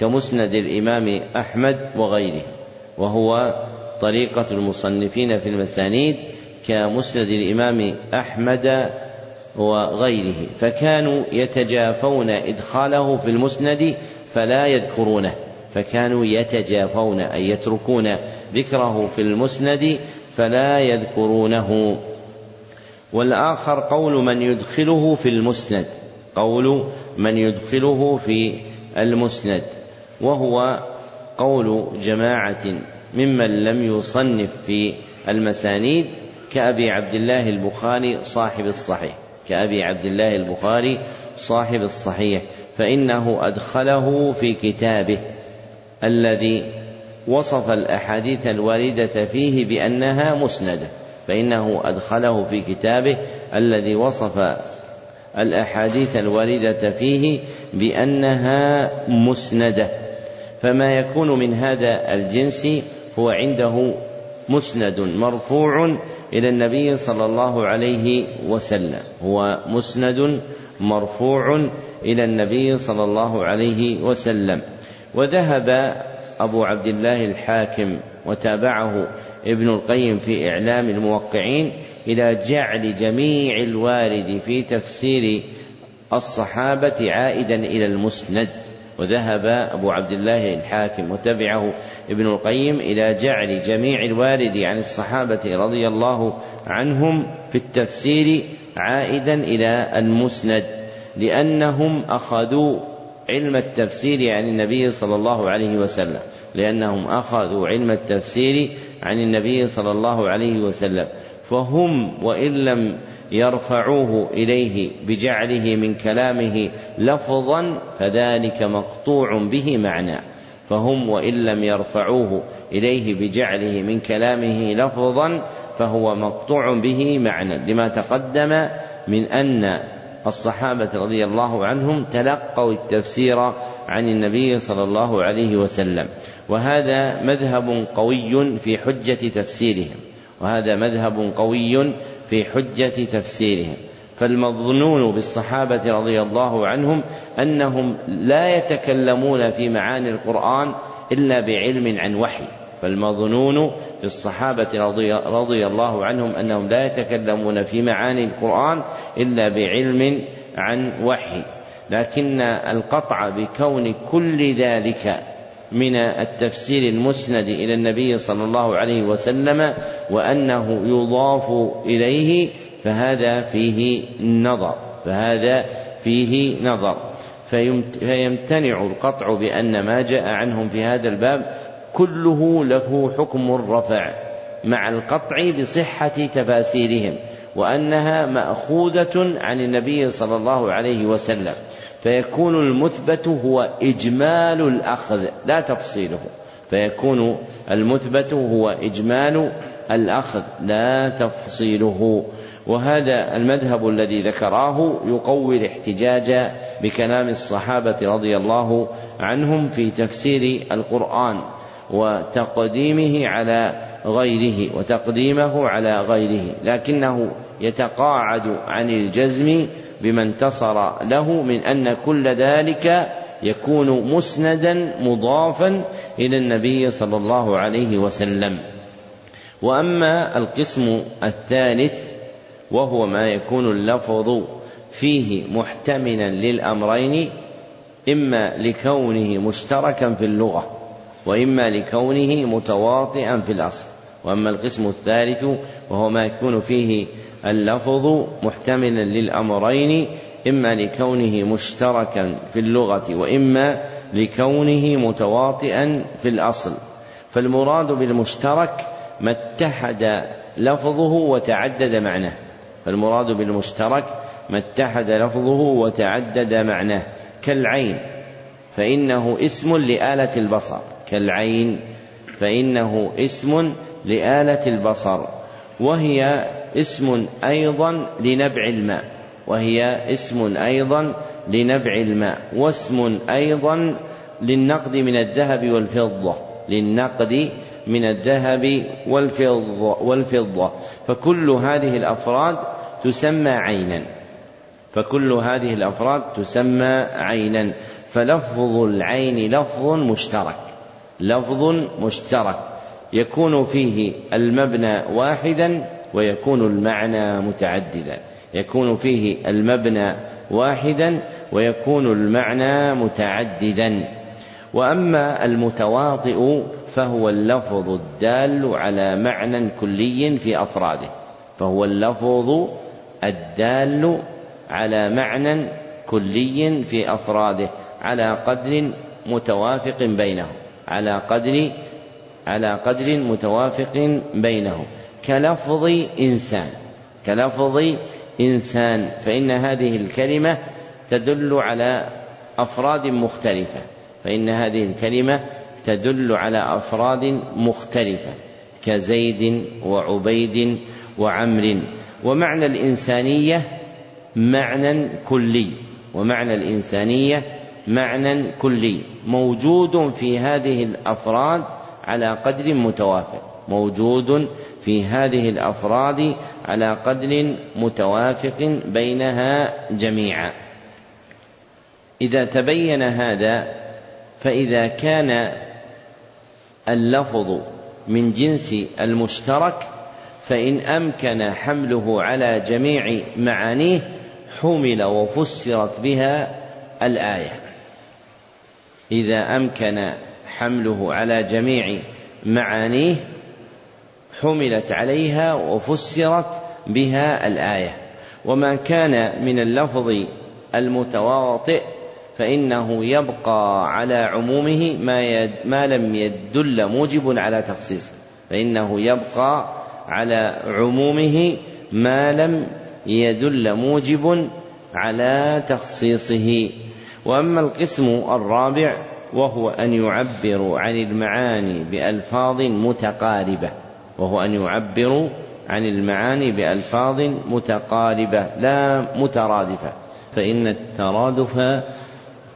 كمسند الإمام أحمد وغيره. وهو طريقة المصنفين في المسانيد. كمسند الإمام أحمد وغيره فكانوا يتجافون إدخاله في المسند فلا يذكرونه فكانوا يتجافون أي يتركون ذكره في المسند فلا يذكرونه. والآخر قول من يدخله في المسند قول من يدخله في المسند وهو قول جماعة ممن لم يصنف في المسانيد كأبي عبد الله البخاري صاحب الصحيح. كأبي عبد الله البخاري صاحب الصحيح فإنه أدخله في كتابه الذي وصف الأحاديث الواردة فيه بأنها مسندة فإنه أدخله في كتابه الذي وصف الأحاديث الواردة فيه بأنها مسندة. فما يكون من هذا الجنس هو عنده مسند مرفوع إلى النبي صلى الله عليه وسلم. هو مسند مرفوع إلى النبي صلى الله عليه وسلم. وذهب أبو عبد الله الحاكم وتابعه ابن القيم في إعلام الموقعين إلى جعل جميع الوارد في تفسير الصحابة عائدا إلى المسند. وذهب أبو عبد الله الحاكم وتبعه ابن القيم إلى جعل جميع الوارد عن الصحابة رضي الله عنهم في التفسير عائدا إلى المسند لأنهم أخذوا علم التفسير عن النبي صلى الله عليه وسلم لأنهم أخذوا علم التفسير عن النبي صلى الله عليه وسلم. فهم وإن لم يرفعوه إليه بجعله من كلامه لفظا فذلك مقطوع به معنى. فهم وإن لم يرفعوه إليه بجعله من كلامه لفظا فهو مقطوع به معنى. لما تقدم من أن الصحابة رضي الله عنهم تلقوا التفسير عن النبي صلى الله عليه وسلم. وهذا مذهب قوي في حجة تفسيرهم. وهذا مذهب قوي في حجة تفسيرهم. فالمظنون بالصحابة رضي الله عنهم أنهم لا يتكلمون في معاني القرآن إلا بعلم عن وحي. فالمظنون بالصحابة رضي, رضي الله عنهم أنهم لا يتكلمون في معاني القرآن إلا بعلم عن وحي. لكن القطع بكون كل ذلك من التفسير المسند إلى النبي صلى الله عليه وسلم وأنه يضاف إليه فهذا فيه نظر فهذا فيه نظر. فيمتنع القطع بأن ما جاء عنهم في هذا الباب كله له حكم الرفع مع القطع بصحة تفاسيرهم وأنها مأخوذة عن النبي صلى الله عليه وسلم. فيكون المثبت هو إجمال الأخذ لا تفصيله. فيكون المثبت هو إجمال الأخذ لا تفصيله. وهذا المذهب الذي ذكراه يقوي الاحتجاج بكلام الصحابة رضي الله عنهم في تفسير القرآن وتقديمه على غيره وتقديمه على غيره. لكنه يتقاعد عن الجزم بما انتصر له من أن كل ذلك يكون مسندا مضافا إلى النبي صلى الله عليه وسلم. وأما القسم الثالث وهو ما يكون اللفظ فيه محتملا للأمرين إما لكونه مشتركا في اللغة وإما لكونه متواطئا في الأصل. وأما القسم الثالث وهو ما يكون فيه اللفظ محتملا للأمرين إما لكونه مشتركا في اللغة وإما لكونه متواطئا في الأصل. فالمراد بالمشترك ما اتحد لفظه وتعدد معناه. فالمراد بالمشترك ما اتحد لفظه وتعدد معناه. كالعين فإنه اسم لآلة البصر. كالعين فإنه اسم لآلة البصر وهي اسم أيضا لنبع الماء وهي اسم أيضا لنبع الماء واسم أيضا للنقد من الذهب والفضة للنقد من الذهب والفضة, والفضة. فكل هذه الأفراد تسمى عينا. فكل هذه الأفراد تسمى عينا. فلفظ العين لفظ مشترك لفظ مشترك. يكون فيه المبنى واحدا ويكون المعنى متعددا. يكون فيه المبنى واحدا ويكون المعنى متعددا. وأما المتواطئ فهو اللفظ الدال على معنى كلي في أفراده. فهو اللفظ الدال على معنى كلي في أفراده على قدر متوافق بينهم على قدر على قدر متوافق بينهم. كلفظ إنسان كلفظ إنسان فإن هذه الكلمة تدل على أفراد مختلفة. فإن هذه الكلمة تدل على أفراد مختلفة كزيد وعبيد وعمر. ومعنى الإنسانية معنى كلي ومعنى الإنسانية معنى كلي. موجود في هذه الأفراد على قدر متوافق موجود في هذه الأفراد على قدر متوافق بينها جميعا. إذا تبين هذا فإذا كان اللفظ من جنس المشترك فإن أمكن حمله على جميع معانيه حمل وفسرت بها الآية. إذا أمكن حمله على جميع معانيه حملت عليها وفسرت بها الآية. وما كان من اللفظ المتواطئ فإنه يبقى على عمومه ما, يد ما لم يدل موجب على تخصيصه فإنه يبقى على عمومه ما لم يدل موجب على تخصيصه. وأما القسم الرابع وهو أن يعبروا عن المعاني بألفاظ متقاربة. وهو أن يعبروا عن المعاني بألفاظ متقاربة لا مترادفة. فإن الترادف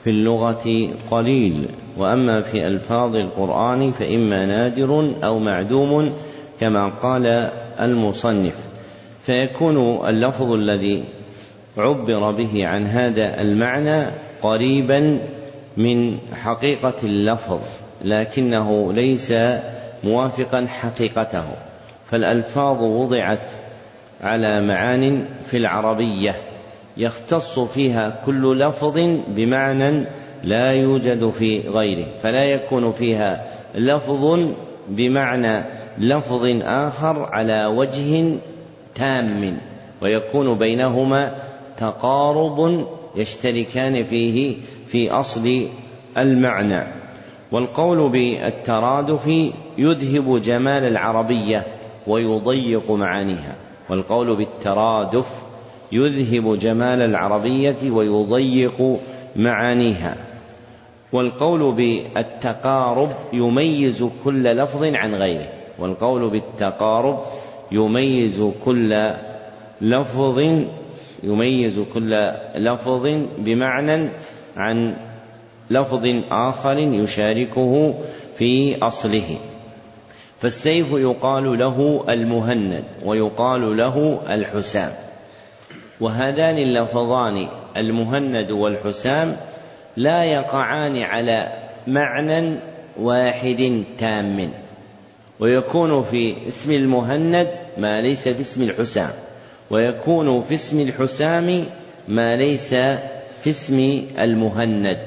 في اللغة قليل. وأما في ألفاظ القرآن فإما نادر أو معدوم كما قال المصنف. فيكون اللفظ الذي عبر به عن هذا المعنى قريبا من حقيقة اللفظ لكنه ليس موافقا حقيقته. فالألفاظ وضعت على معان في العربية يختص فيها كل لفظ بمعنى لا يوجد في غيره فلا يكون فيها لفظ بمعنى لفظ آخر على وجه تام ويكون بينهما تقارب يشتركان فيه في أصل المعنى. والقول بالترادف يذهب جمال العربية ويضيق معانيها. والقول بالترادف يذهب جمال العربية ويضيق معانيها. والقول بالتقارب يميز كل لفظ عن غيره. والقول بالتقارب يميز كل لفظ يميز كل لفظ بمعنى عن لفظ آخر يشاركه في أصله. فالسيف يقال له المهند ويقال له الحسام. وهذان اللفظان المهند والحسام لا يقعان على معنى واحد تام. ويكون في اسم المهند ما ليس في اسم الحسام. ويكون في اسم الحسام ما ليس في اسم المهند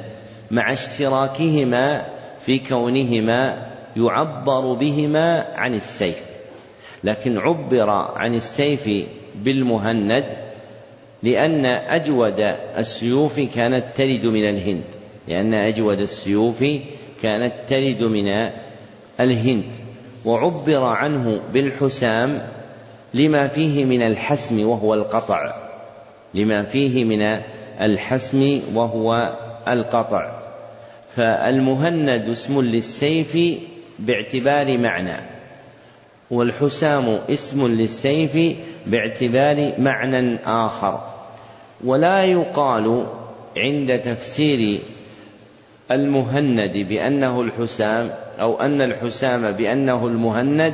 مع اشتراكهما في كونهما يعبر بهما عن السيف. لكن عبر عن السيف بالمهند لأن أجود السيوف كانت ترد من الهند لأن أجود السيوف كانت ترد من الهند. وعبر عنه بالحسام لما فيه من الحسم وهو القطع. لما فيه من الحسم وهو القطع. فالمهند اسم للسيف باعتبار معنى. والحسام اسم للسيف باعتبار معنى آخر. ولا يقال عند تفسير المهند بأنه الحسام أو أن الحسام بأنه المهند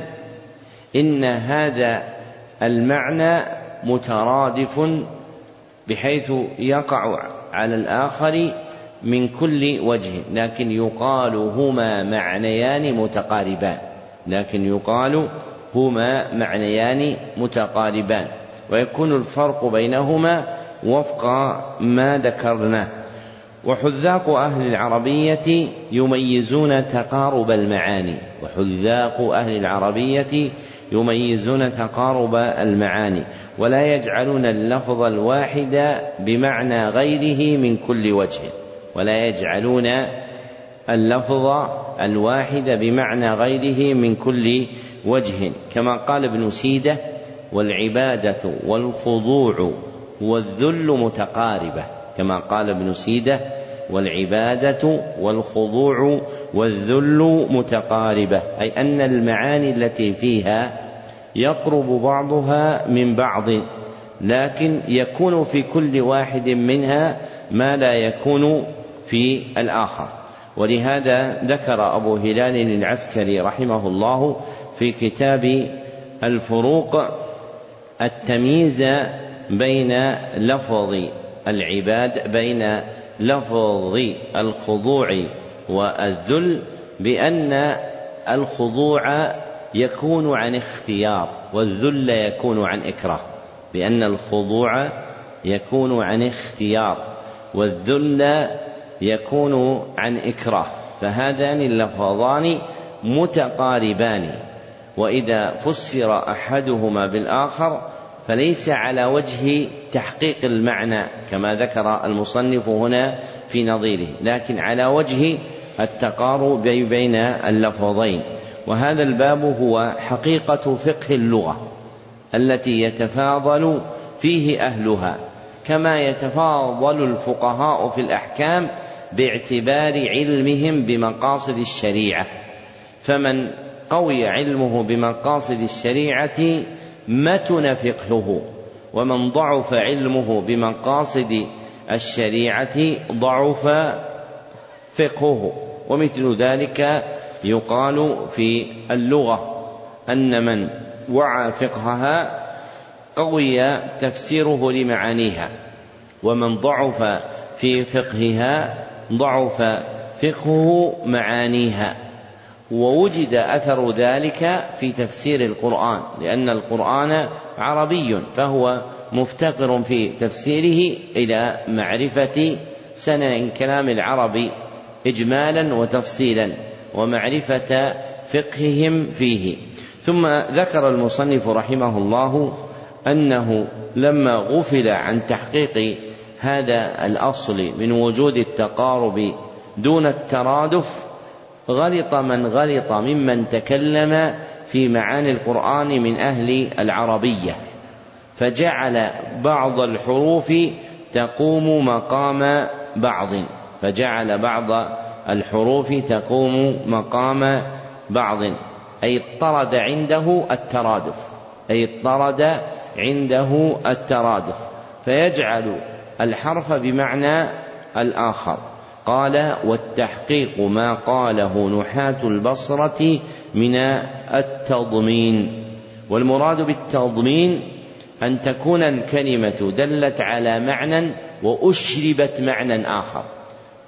إن هذا المعنى مترادف بحيث يقع على الآخر من كل وجه لكن يقال هما معنيان متقاربان لكن يقال هما معنيان متقاربان ويكون الفرق بينهما وفق ما ذكرناه. وحذاق أهل العربية يميزون تقارب المعاني وحذاق أهل العربية يميزون تقارب المعاني ولا يجعلون اللفظ الواحد بمعنى غيره من كل وجه ولا يجعلون اللفظ الواحد بمعنى غيره من كل وجه كما قال ابن سيدة والعبادة والخضوع والذل متقاربة كما قال ابن سيدة والعبادة والخضوع والذل متقاربة أي أن المعاني التي فيها يقرب بعضها من بعض لكن يكون في كل واحد منها ما لا يكون في الآخر. ولهذا ذكر أبو هلال العسكري رحمه الله في كتاب الفروق التمييز بين لفظ العباد بين لفظ الخضوع والذل بأن الخضوع يكون عن اختيار والذل يكون عن إكراه بأن الخضوع يكون عن اختيار والذل يكون عن إكراه فهذان اللفظان متقاربان وإذا فسر أحدهما بالآخر فليس على وجه تحقيق المعنى كما ذكر المصنف هنا في نظيره لكن على وجه التقارب بين اللفظين. وهذا الباب هو حقيقة فقه اللغة التي يتفاضل فيه أهلها كما يتفاضل الفقهاء في الأحكام باعتبار علمهم بمقاصد الشريعة. فمن قوي علمه بمقاصد الشريعة متن فقهه ومن ضعف علمه بمقاصد الشريعة ضعف فقهه ومثل ذلك يقال في اللغة أن من وعى فقهها قوي تفسيره لمعانيها ومن ضعف في فقهها ضعف فقهه معانيها ووجد أثر ذلك في تفسير القرآن لأن القرآن عربي فهو مفتقر في تفسيره إلى معرفة سنن كلام العرب اجمالا وتفصيلا. ومعرفة فقههم فيه. ثم ذكر المصنف رحمه الله أنه لما غفل عن تحقيق هذا الأصل من وجود التقارب دون الترادف غلط من غلط ممن تكلم في معاني القرآن من أهل العربية. فجعل بعض الحروف تقوم مقام بعض فجعل بعض الحروف تقوم مقام بعض أي اضطرد عنده الترادف أي اضطرد عنده الترادف فيجعل الحرف بمعنى الآخر. قال والتحقيق ما قاله نحاة البصرة من التضمين. والمراد بالتضمين أن تكون الكلمة دلت على معنى وأشربت معنى آخر.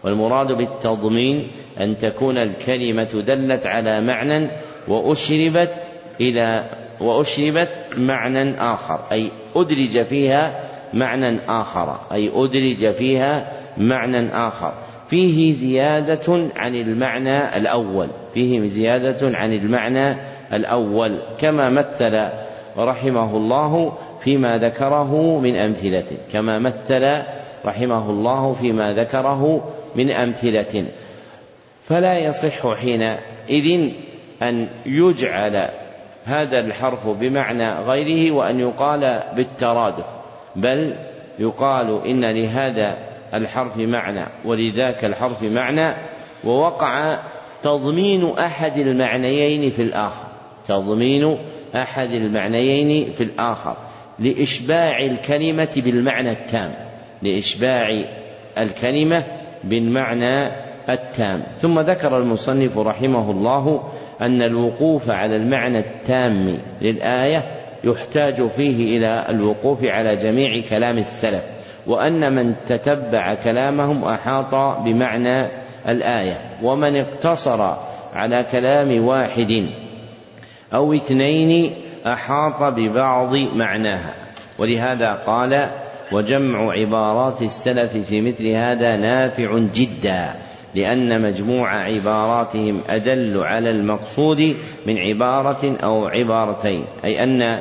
والمراد بالتضمين أن تكون الكلمة دلت على معنى وأشربت إلى وأشربت معنى آخر أي أدرج فيها معنى آخر أي أدرج فيها معنى آخر. فيه زيادة عن المعنى الأول فيه زيادة عن المعنى الأول كما مثل رحمه الله فيما ذكره من أمثلة كما مثل رحمه الله فيما ذكره من أمثلة. فلا يصح حينئذ أن يجعل هذا الحرف بمعنى غيره وأن يقال بالترادف بل يقال إن لهذا الحرف معنى ولذاك الحرف معنى ووقع تضمين أحد المعنيين في الآخر. تضمين أحد المعنيين في الآخر لإشباع الكلمة بالمعنى التام لإشباع الكلمة بالمعنى التام. ثم ذكر المصنف رحمه الله أن الوقوف على المعنى التام للآية يحتاج فيه إلى الوقوف على جميع كلام السلف وأن من تتبع كلامهم أحاط بمعنى الآية ومن اقتصر على كلام واحد أو اثنين أحاط ببعض معناها. ولهذا قال وجمع عبارات السلف في مثل هذا نافع جدا لأن مجموع عباراتهم أدل على المقصود من عبارة أو عبارتين أي أن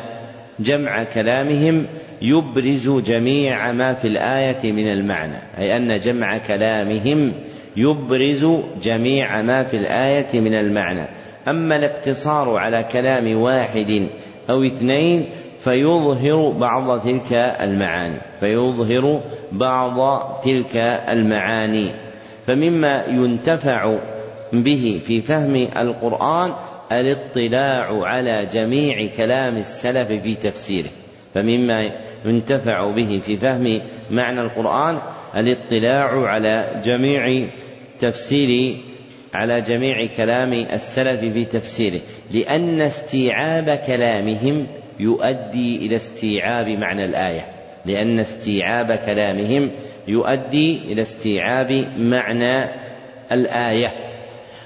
جمع كلامهم يبرز جميع ما في الآية من المعنى أي أن جمع كلامهم يبرز جميع ما في الآية من المعنى. أما الاقتصار على كلام واحد أو اثنين فيظهر بعض تلك المعاني فيظهر بعض تلك المعاني. فمما ينتفع به في فهم القرآن الاطلاع على جميع كلام السلف في تفسيره. فمما ينتفع به في فهم معنى القرآن الاطلاع على جميع تفسير على جميع كلام السلف في تفسيره. لأن استيعاب كلامهم يؤدي إلى استيعاب معنى الآية لأن استيعاب كلامهم يؤدي إلى استيعاب معنى الآية.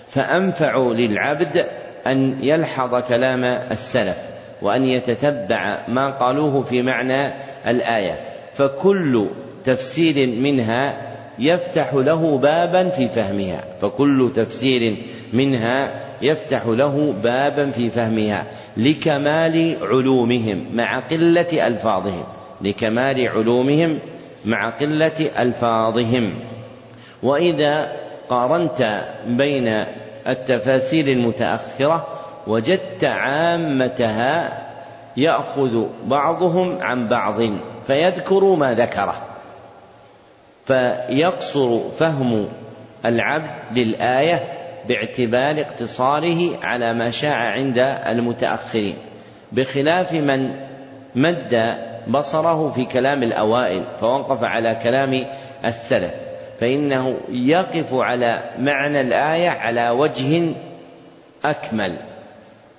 فأنفع للعبد أن يلحظ كلام السلف وأن يتتبع ما قالوه في معنى الآية. فكل تفسير منها يفتح له بابا في فهمها فكل تفسير منها يفتح له بابا في فهمها لكمال علومهم مع قلة ألفاظهم. لكمال علومهم مع قلة ألفاظهم. وإذا قارنت بين التفاسير المتأخرة وجدت عامتها يأخذ بعضهم عن بعض فيذكر ما ذكره. فيقصر فهم العبد للآية باعتبار اقتصاره على ما شاع عند المتأخرين بخلاف من مد بصره في كلام الأوائل فوقف على كلام السلف فإنه يقف على معنى الآية على وجه أكمل.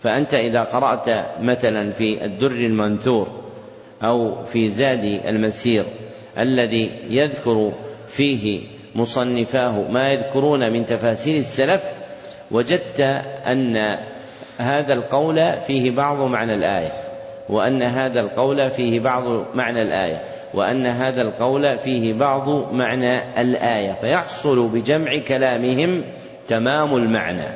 فأنت إذا قرأت مثلا في الدر المنثور أو في زاد المسير الذي يذكر فيه مصنفاه ما يذكرون من تفاسير السلف وجدت أن هذا القول فيه بعض معنى الآية وأن هذا القول فيه بعض معنى الآية وأن هذا القول فيه بعض معنى الآية فيحصل بجمع كلامهم تمام المعنى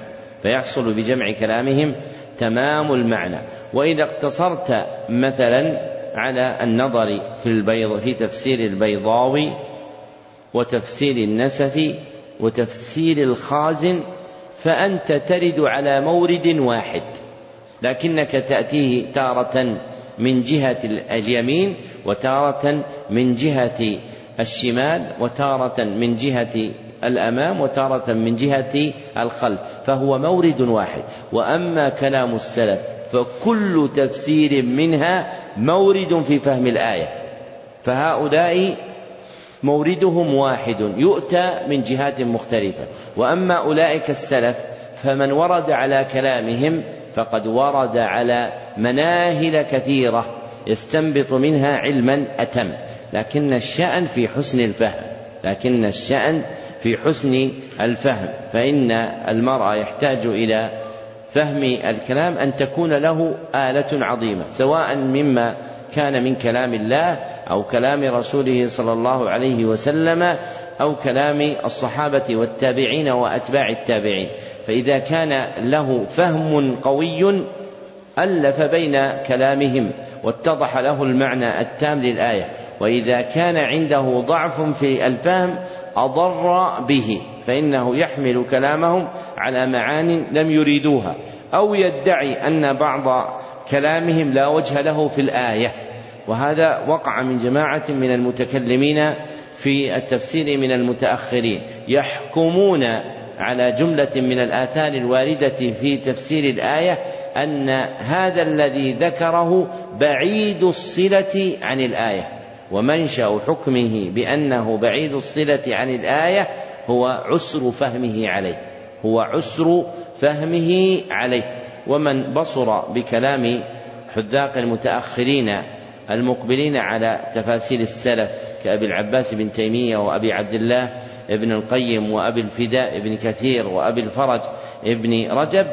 فيحصل بجمع كلامهم تمام المعنى. وإذا اقتصرت مثلا على النظر في البيض في تفسير البيضاوي وتفسير النسفي وتفسير الخازن فأنت ترد على مورد واحد لكنك تأتيه تارة من جهة اليمين وتارة من جهة الشمال وتارة من جهة الأمام وتارة من جهة الخلف فهو مورد واحد. وأما كلام السلف فكل تفسير منها مورد في فهم الآية. فهؤلاء موردهم واحد يؤتى من جهات مختلفة. وأما أولئك السلف فمن ورد على كلامهم فقد ورد على مناهل كثيرة يستنبط منها علما أتم. لكن الشأن في حسن الفهم لكن الشأن في حسن الفهم. فإن المرء يحتاج إلى فهم الكلام أن تكون له آلة عظيمة سواء مما كان من كلام الله أو كلام رسوله صلى الله عليه وسلم أو كلام الصحابة والتابعين وأتباع التابعين. فإذا كان له فهم قوي ألف بين كلامهم واتضح له المعنى التام للآية. وإذا كان عنده ضعف في الفهم أضر به فإنه يحمل كلامهم على معان لم يريدوها. أو يدعي أن بعض كلامهم لا وجه له في الآية. وهذا وقع من جماعة من المتكلمين في التفسير من المتأخرين يحكمون على جملة من الآثار الواردة في تفسير الآية أن هذا الذي ذكره بعيد الصلة عن الآية ومنشأ حكمه بأنه بعيد الصلة عن الآية هو عسر فهمه عليه هو عسر فهمه عليه. ومن بصر بكلام حذاق المتأخرين المقبلين على تفاسير السلف كأبي العباس بن تيمية وأبي عبد الله ابن القيم وأبي الفداء ابن كثير وأبي الفرج ابن رجب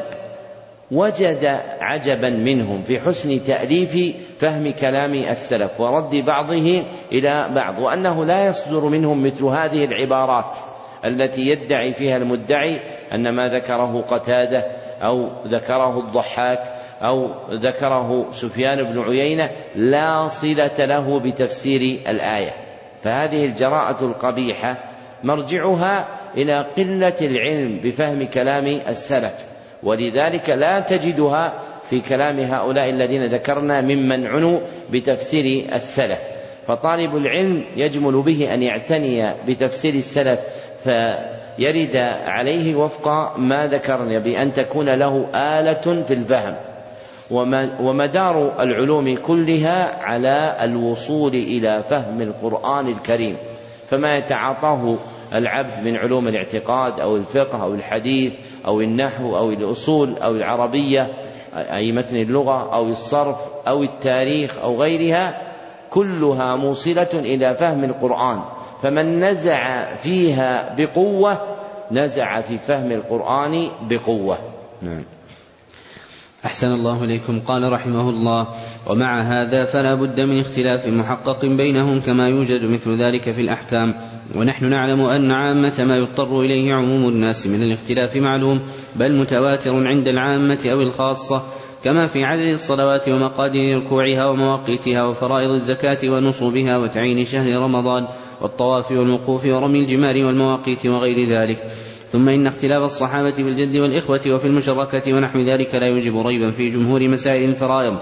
وجد عجبا منهم في حسن تأليف فهم كلام السلف ورد بعضه إلى بعض وأنه لا يصدر منهم مثل هذه العبارات التي يدعي فيها المدعي أن ما ذكره قتادة أو ذكره الضحاك أو ذكره سفيان بن عيينة لا صلة له بتفسير الآية. فهذه الجراءة القبيحة مرجعها إلى قلة العلم بفهم كلام السلف. ولذلك لا تجدها في كلام هؤلاء الذين ذكرنا ممن عنوا بتفسير السلف. فطالب العلم يجمل به أن يعتني بتفسير السلف فيرد عليه وفق ما ذكرنا بأن تكون له آلة في الفهم. ومدار العلوم كلها على الوصول إلى فهم القرآن الكريم. فما يتعاطاه العبد من علوم الاعتقاد أو الفقه أو الحديث أو النحو أو الأصول أو العربية أي متن اللغة أو الصرف أو التاريخ أو غيرها كلها موصلة إلى فهم القرآن. فمن نزع فيها بقوة نزع في فهم القرآن بقوة. نعم. أحسن الله إليكم. قال رحمه الله ومع هذا فلا بد من اختلاف محقق بينهم كما يوجد مثل ذلك في الأحكام. ونحن نعلم أن عامة ما يضطر إليه عموم الناس من الاختلاف معلوم بل متواتر عند العامة أو الخاصة كما في عدد الصلوات ومقادير ركوعها ومواقيتها وفرائض الزكاة ونصوبها وتعيين شهر رمضان والطواف والوقوف ورمي الجمار والمواقيت وغير ذلك. ثم إن اختلاف الصحابة في الجد والإخوة وفي المشركة ونحو ذلك لا يوجب ريبا في جمهور مسائل الفرائض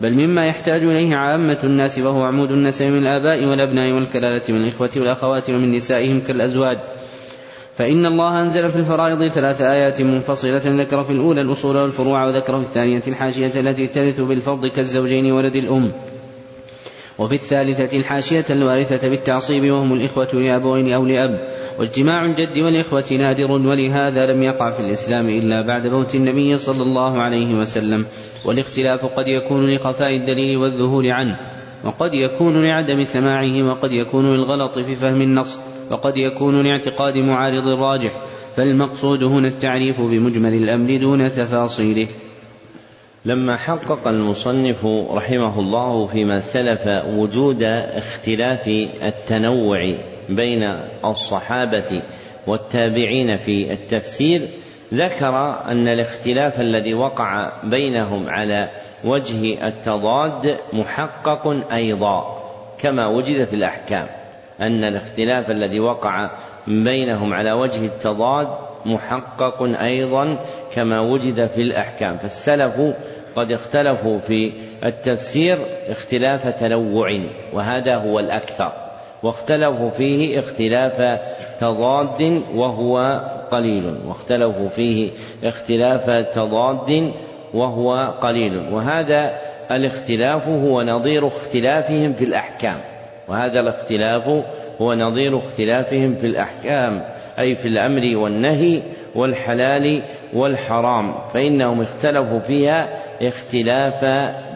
بل مما يحتاج إليه عامة الناس وهو عمود النسب من الآباء والأبناء والكلالة من الإخوة والأخوات ومن نسائهم كالأزواج. فإن الله أنزل في الفرائض ثلاث آيات منفصلة ذكر في الأولى الأصول والفروع وذكر في الثانية الحاشية التي ترث بالفرض كالزوجين ولد الأم. وفي الثالثة الحاشية الوارثة بالتعصيب وهم الإخوة لأبوين أو لأب. واجتماع الجد والإخوة نادر ولهذا لم يقع في الإسلام إلا بعد موت النبي صلى الله عليه وسلم والاختلاف قد يكون لخفاء الدليل والذهول عنه وقد يكون لعدم سماعه وقد يكون للغلط في فهم النص وقد يكون لاعتقاد معارض الراجح فالمقصود هنا التعريف بمجمل الأمر دون تفاصيله. لما حقق المصنف رحمه الله فيما سلف وجود اختلاف التنوع بين الصحابة والتابعين في التفسير ذكر أن الاختلاف الذي وقع بينهم على وجه التضاد محقق أيضا كما وجد في الأحكام أن الاختلاف الذي وقع بينهم على وجه التضاد محقق أيضا كما وجد في الأحكام. فالسلف قد اختلفوا في التفسير اختلاف تنوع وهذا هو الأكثر. واختلفوا فيه اختلاف تضاد وهو قليل. واختلفوا فيه اختلاف تضاد وهو قليل. وهذا الاختلاف هو نظير اختلافهم في الأحكام. وهذا الاختلاف هو نظير اختلافهم في الأحكام أي في الأمر والنهي والحلال والحرام. فإنهم اختلفوا فيها اختلاف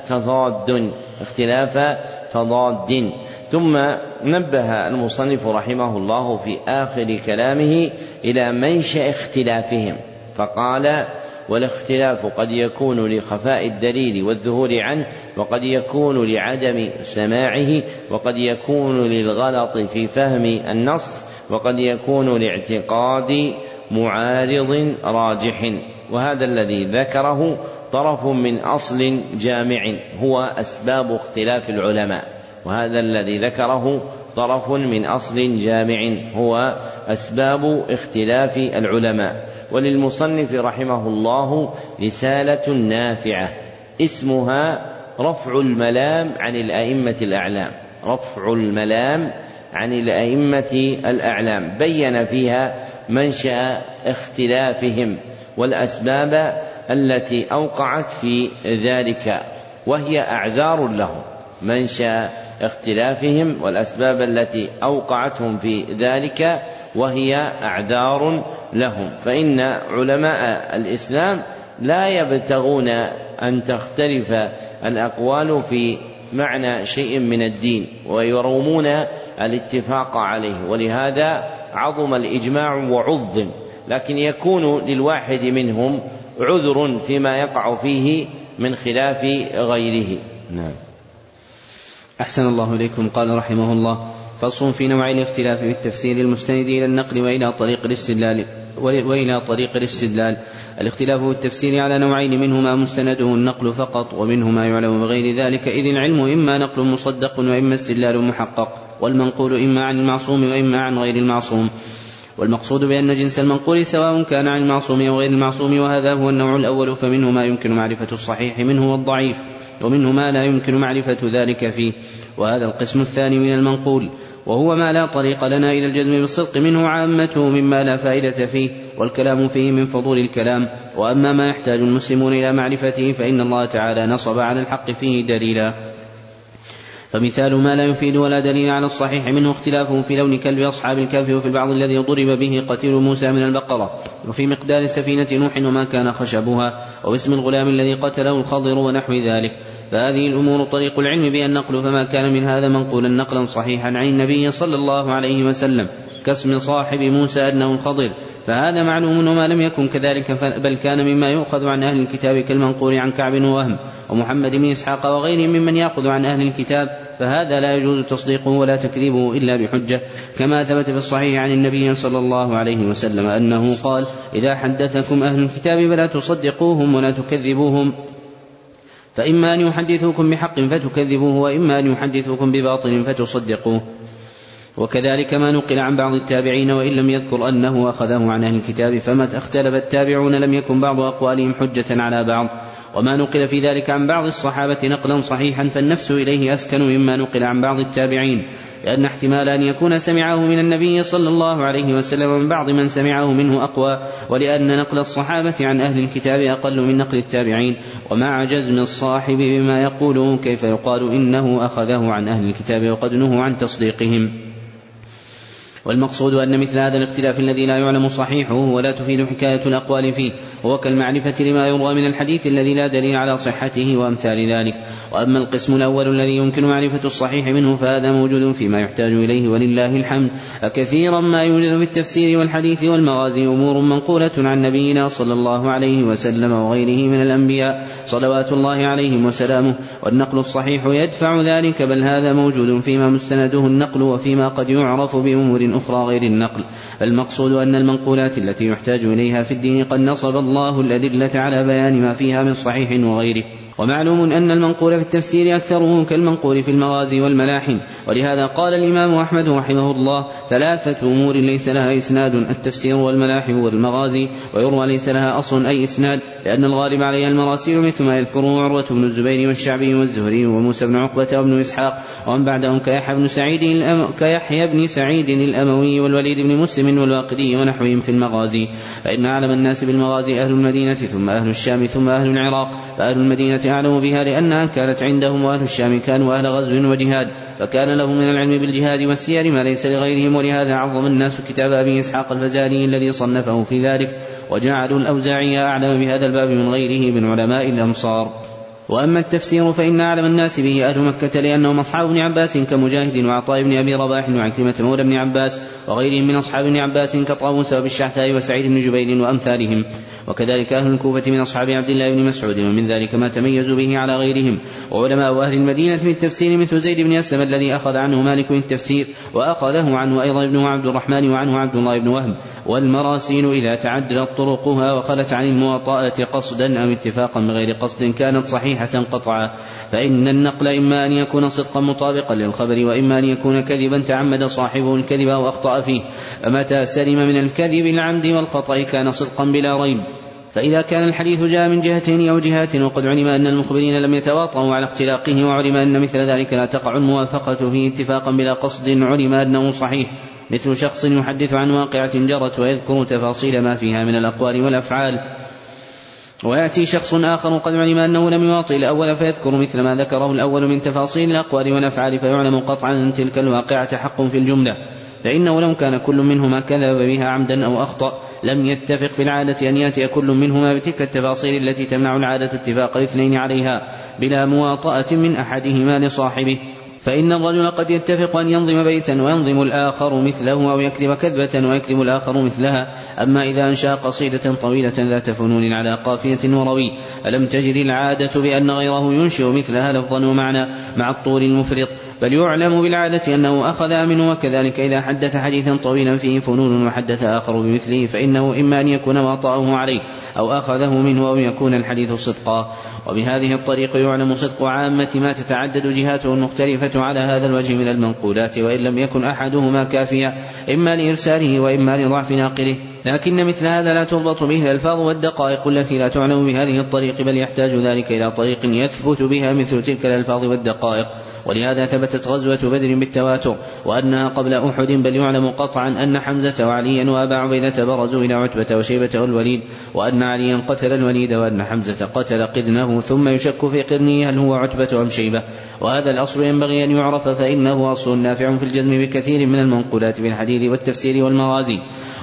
تضاد اختلاف تضاد. ثم نبه المصنف رحمه الله في آخر كلامه إلى منشأ اختلافهم فقال والاختلاف قد يكون لخفاء الدليل والظهور عنه وقد يكون لعدم سماعه وقد يكون للغلط في فهم النص وقد يكون لاعتقاد معارض راجح وهذا الذي ذكره طرف من أصل جامع هو أسباب اختلاف العلماء. وهذا الذي ذكره طرف من أصل جامع هو أسباب اختلاف العلماء. وللمصنف رحمه الله رسالة نافعة اسمها رفع الملام عن الأئمة الأعلام. رفع الملام عن الأئمة الأعلام بين فيها منشأ اختلافهم والأسباب التي أوقعت في ذلك وهي أعذار لهم. منشأ اختلافهم والأسباب التي أوقعتهم في ذلك وهي أعذار لهم. فإن علماء الإسلام لا يبتغون أن تختلف الأقوال في معنى شيء من الدين ويرومون الاتفاق عليه ولهذا عظم الإجماع وعظم. لكن يكون للواحد منهم عذر فيما يقع فيه من خلاف غيره. نعم. أحسن الله إليكم. قال رحمه الله فصل في نوع الاختلاف في التفسير المستند إلى النقل وإلى طريق الاستدلال وإلى طريق الاستدلال. الاختلاف في التفسير على نوعين منهما مستنده النقل فقط ومنهما يعلم بغير ذلك. إذ العلم إما نقل مصدق وإما استدلال محقق والمنقول إما عن المعصوم وإما عن غير المعصوم. والمقصود بأن جنس المنقول سواء كان عن المعصوم أو غير المعصوم وهذا هو النوع الأول فمنه ما يمكن معرفة الصحيح منه والضعيف ومنه ما لا يمكن معرفة ذلك فيه. وهذا القسم الثاني من المنقول. وهو ما لا طريق لنا إلى الجزم بالصدق منه عامته مما لا فائدة فيه والكلام فيه من فضول الكلام. وأما ما يحتاج المسلمون إلى معرفته فإن الله تعالى نصب على الحق فيه دليلا. فمثال ما لا يفيد ولا دليل على الصحيح منه اختلافه في لون كلب أصحاب الكهف وفي البعض الذي ضرب به قتيل موسى من البقرة. وفي مقدار سفينة نوح وما كان خشبها واسم الغلام الذي قتله الخضر ونحو ذلك. فهذه الأمور طريق العلم بها النقل فما كان من هذا منقولا نقلا صحيحا عن النبي صلى الله عليه وسلم كاسم صاحب موسى أنه الخضر فهذا معلوم وما لم يكن كذلك بل كان مما يؤخذ عن أهل الكتاب كالمنقول عن كعب ووهم ومحمد بن إسحاق وغيرهم ممن يأخذ عن أهل الكتاب. فهذا لا يجوز تصديقه ولا تكذيبه إلا بحجة كما ثبت في الصحيح عن النبي صلى الله عليه وسلم أنه قال إذا حدثكم أهل الكتاب فلا تصدقوهم ولا تكذبوهم. فإما أن يحدثوكم بحق فتكذبوه وإما أن يحدثوكم بباطل فتصدقوه. وكذلك ما نقل عن بعض التابعين وإن لم يذكر أنه أخذه عن أهل الكتاب فمتى اختلف التابعون لم يكن بعض أقوالهم حجة على بعض. وما نقل في ذلك عن بعض الصحابة نقلا صحيحا فالنفس إليه أسكن مما نقل عن بعض التابعين لأن احتمال أن يكون سمعه من النبي صلى الله عليه وسلم ومن بعض من سمعه منه أقوى ولأن نقل الصحابة عن أهل الكتاب أقل من نقل التابعين. ومع جزم الصاحب بما يقوله كيف يقال إنه أخذه عن أهل الكتاب وقد نهوا عن تصديقهم. والمقصود أن مثل هذا الاختلاف الذي لا يعلم صحيحه ولا تفيد حكاية الأقوال فيه هو كالمعرفة لما يروى من الحديث الذي لا دليل على صحته وأمثال ذلك. وأما القسم الأول الذي يمكن معرفة الصحيح منه فهذا موجود فيما يحتاج إليه ولله الحمد. فكثيرا ما يوجد في التفسير والحديث والمغازي أمور منقولة عن نبينا صلى الله عليه وسلم وغيره من الأنبياء صلوات الله عليهم وسلامه. والنقل الصحيح يدفع ذلك بل هذا موجود فيما مستنده النقل وفيما قد يعرف بأمور أخرى غير النقل. المقصود أن المنقولات التي يحتاج إليها في الدين قد نصب الله الأدلة على بيان ما فيها من صحيح وغيره. ومعلوم أن المنقول في التفسير أكثره كالمنقول في المغازي والملاحم. ولهذا قال الإمام أحمد رحمه الله ثلاثة أمور ليس لها إسناد التفسير والملاحم والمغازي. ويروى ليس لها أصل أي إسناد لأن الغالب عليها المراسيل مثل ما يذكره عروة بن الزبير والشعبي والزهري وموسى بن عقبة وابن إسحاق ومن بعدهم كيحيى بن سعيد الأم... كيحيى بن سعيد الأموي والوليد بن مسلم والواقدي ونحوهم في المغازي. فإن أعلم الناس بالمغازي أهل المدينة ثم أهل الشام ثم أهل العراق فأهل المدينة أعلم بها لأنها كانت عندهم وأهل الشام كانوا أهل غزو وجهاد فكان لهم من العلم بالجهاد والسير ما ليس لغيرهم ولهذا عظم الناس كتاب أبي إسحاق الفزاري الذي صنفه في ذلك وجعلوا الأوزاعي أعلم بهذا الباب من غيره من علماء الأمصار وأما التفسير فإن أعلم الناس به أهل مكة لأنهم أصحاب ابن عباس كمجاهد وعطاء بن أبي رباح وعكرمة مولى ابن عباس وغيرهم من أصحاب ابن عباس كطاووس وبالشعثاء وسعيد بن جبير وأمثالهم. وكذلك أهل الكوفة من أصحاب عبد الله بن مسعود ومن ذلك ما تميزوا به على غيرهم. وعلماء أهل المدينة في التفسير مثل زيد بن أسلم الذي أخذ عنه مالك في التفسير وأخذه عنه أيضا ابنه عبد الرحمن وعنه عبد الله بن وهب. والمراسيل إذا تعدلت طرقها وخلت عن المواطأة قصدا أو اتفاقا بغير قصد كانت صحيحة. قطعا فإن النقل إما أن يكون صدقا مطابقا للخبر وإما أن يكون كذبا تعمد صاحبه الكذب أو أخطأ فيه. فمتى سلم من الكذب العمد والخطأ كان صدقا بلا ريب. فإذا كان الحديث جاء من جهتين أو جهات وقد علم أن المخبرين لم يتواطؤوا على اختلاقه وعلم أن مثل ذلك لا تقع الموافقة فيه اتفاقا بلا قصد علم أنه صحيح. مثل شخص يحدث عن واقعة جرت ويذكر تفاصيل ما فيها من الأقوال والأفعال. ويأتي شخص آخر قد علم أنه لم يواطئ الأول فيذكر مثل ما ذكره الأول من تفاصيل الأقوال والأفعال فيعلم قطعا أن تلك الواقعة حق في الجملة. فإنه لو كان كل منهما كذب بها عمدا أو أخطأ لم يتفق في العادة أن يأتي كل منهما بتلك التفاصيل التي تمنع العادة اتفاق الاثنين عليها بلا مواطأة من أحدهما لصاحبه. فإن الرجل قد يتفق أن ينظم بيتا وينظم الآخر مثله أو يكذب كذبة ويكذب الآخر مثلها. أما إذا أنشأ قصيدة طويلة ذات فنون على قافية وروي ألم تجد العادة بأن غيره ينشئ مثلها لفظا ومعنى مع الطول المفرط؟ بل يعلم بالعادة أنه أخذ منه وكذلك إذا حدث حديثا طويلا فيه فنون وحدث آخر بمثله فإنه إما أن يكون واطأه عليه أو أخذه منه أو يكون الحديث صدقا. وبهذه الطريق يعلم صدق عامة ما تتعدد جهاته المختلفة على هذا الوجه من المنقولات وإن لم يكن أحدهما كافيا إما لإرساله وإما لضعف ناقله. لكن مثل هذا لا تضبط به الألفاظ والدقائق التي لا تعلم بهذه الطريق بل يحتاج ذلك إلى طريق يثبت بها مثل تلك الألفاظ والدقائق. ولهذا ثبتت غزوة بدر بالتواتر وأنها قبل أحد بل يعلم قطعا أن حمزة وعليا وأبا عبيدة برزوا إلى عتبة وشيبة والوليد وأن عليا قتل الوليد وأن حمزة قتل قرنه ثم يشك في قرنه هل هو عتبة أم شيبة. وهذا الأصل ينبغي أن يعرف فإنه أصل نافع في الجزم بكثير من المنقولات بالحديث والتفسير والمغازي.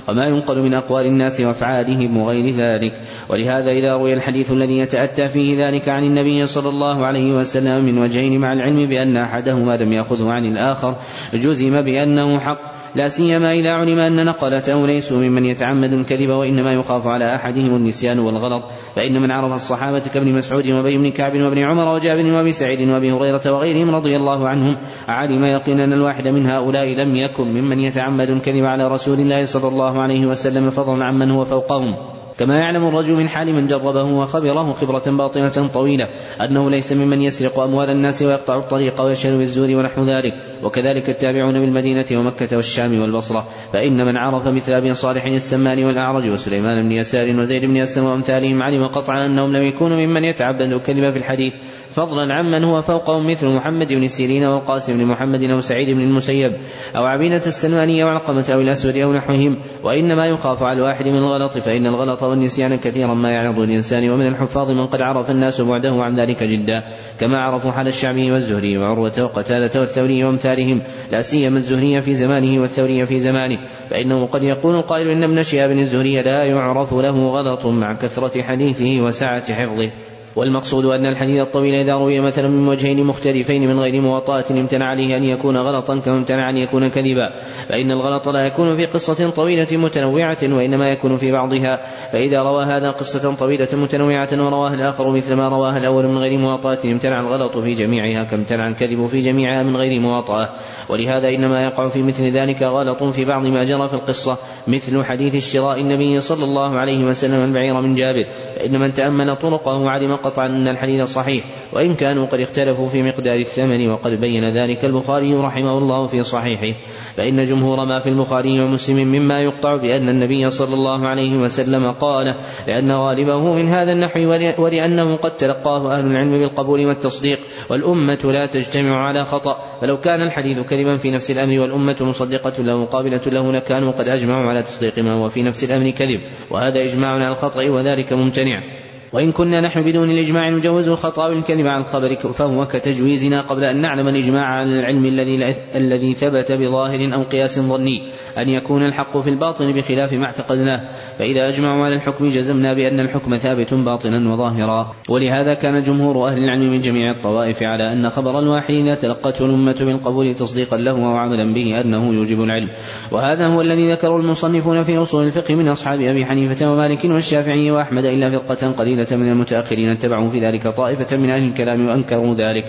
وما ينقل من أقوال الناس وأفعالهم وغير ذلك. ولهذا إذا روي الحديث الذي يتأتى فيه ذلك عن النبي صلى الله عليه وسلم من وجهين مع العلم بأن أحدهما لم يأخذه عن الآخر جزم بأنه حق. لا سيما إذا علم أن نقلته ليسوا ممن يتعمد الكذب وإنما يخاف على أحدهم النسيان والغلط فإن من عرف الصحابة كابن مسعود وأبي بن كعب وابن عمر وجابر وأبي سعيد وأبي هريرة وغيرهم رضي الله عنهم علم يقينا أن الواحد من هؤلاء لم يكن ممن يتعمد الكذب على رسول الله صلى الله عليه وسلم فضلا عمن هو فوقهم. كما يعلم الرجل من حال من جربه وخبره خبرة باطنة طويلة أنه ليس ممن يسرق أموال الناس ويقطع الطريق ويشهد بالزور ونحو ذلك وكذلك التابعون بالمدينة ومكة والشام والبصرة فإن من عرف مثل أبي صالح السمان والأعرج وسليمان بن يسار وزيد بن أسلم وأمثالهم علم قطعا أنهم لم يكونوا ممن يتعبد الكذب في الحديث فضلا عمن هو فوقهم مثل محمد بن سيرين والقاسم بن محمد أو سعيد بن المسيب أو عبينة السلمانية وعلقمة أو الأسود أو نحوهم وإنما يخاف على الواحد من الغلط فإن الغلط والنسيان كثيرا ما يعرض الإنسان ومن الحفاظ من قد عرف الناس بعده عن ذلك جدا. كما عرفوا حال الشعبي والزهري وعروة وقتادة والثوري وأمثالهم لا سيما الزهري في زمانه والثوري في زمانه. فإنه قد يقول القائل إن ابن شهاب الزهري لا يعرف له غلط مع كثرة حديثه وسعة حفظه. والمقصود أن الحديث الطويل إذا روي مثلا من وجهين مختلفين من غير مواطأة امتنع عليه أن يكون غلطا كما امتنع أن يكون كذبا. فإن الغلط لا يكون في قصة طويلة متنوعة وإنما يكون في بعضها. فإذا روى هذا قصة طويلة متنوعة ورواه الآخر مثل ما رواه الأول من غير مواطأة امتنع الغلط في جميعها كامتنع الكذب في جميعها من غير مواطأة. ولهذا إنما يقع في مثل ذلك غلط في بعض ما جرى في القصة مثل حديث اشتراء النبي صلى الله عليه وسلم البعير من جابر. فإن من تأمل طرقه علم قطعا أن الحديث صحيح وإن كانوا قد اختلفوا في مقدار الثمن وقد بين ذلك البخاري رحمه الله في صحيحه. فإن جمهور ما في البخاري ومسلم مما يقطع بأن النبي صلى الله عليه وسلم قال لأن غالبه من هذا النحو ولأنه قد تلقاه أهل العلم بالقبول والتصديق والأمة لا تجتمع على خطأ. فلو كان الحديث كذبا في نفس الأمر والأمة مصدقة له مقابلة له لكانوا قد أجمعوا على تصديق ما هو في نفس الأمر كذب. وهذا إجماع على الخطأ وذلك ممتنع. وإن كنا نحن بدون الإجماع نجوز الخطأ والكذب عن الخبر فهو كتجويزنا قبل أن نعلم الإجماع على العلم الذي الذي ثبت بظاهر أو قياس ظني أن يكون الحق في الباطن بخلاف ما اعتقدناه. فإذا أجمعوا على الحكم جزمنا بأن الحكم ثابت باطنا وظاهرا. ولهذا كان جمهور أهل العلم من جميع الطوائف على أن خبر الواحد إذا تلقته الأمة بالقبول تصديقا له وعملا به أنه يوجب العلم. وهذا هو الذي ذكره المصنفون في أصول الفقه من أصحاب أبي حنيفة ومالك والشافعي وأحمد إلا فرقة قليلة. من المتأخرين اتبعوا في ذلك طائفة من أهل الكلام وأنكروا ذلك.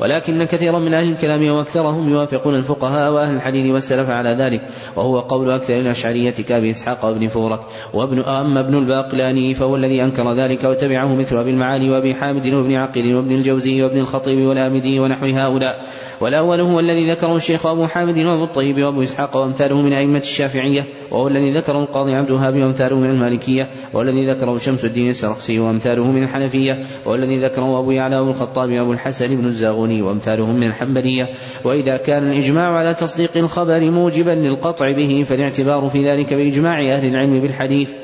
ولكن كثيرا من أهل الكلام وأكثرهم يوافقون الفقهاء وأهل الحديث والسلف على ذلك. وهو قول أكثر الأشعرية كأبي إسحاق وابن فورك. وابن أما ابن الباقلاني فهو الذي أنكر ذلك وتبعه مثل أبي المعالي وأبي حامد وابن عقيل وابن الجوزي وابن الخطيب والآمدي ونحو هؤلاء. والأول هو الذي ذكره الشيخ أبو حامد وأبو الطيب وأبو إسحاق وأمثاله من أئمة الشافعية وهو الذي ذكره القاضي عبد الوهاب وأمثاله من المالكية والذي ذكره شمس الدين السرخسي وأمثاله من الحنفية والذي ذكره أبو يعلى وأبو الخطاب وأبو الحسن بن الزاغوني وأمثالهم من الحنبلية. وإذا كان الإجماع على تصديق الخبر موجبا للقطع به فالاعتبار في ذلك بإجماع أهل العلم بالحديث.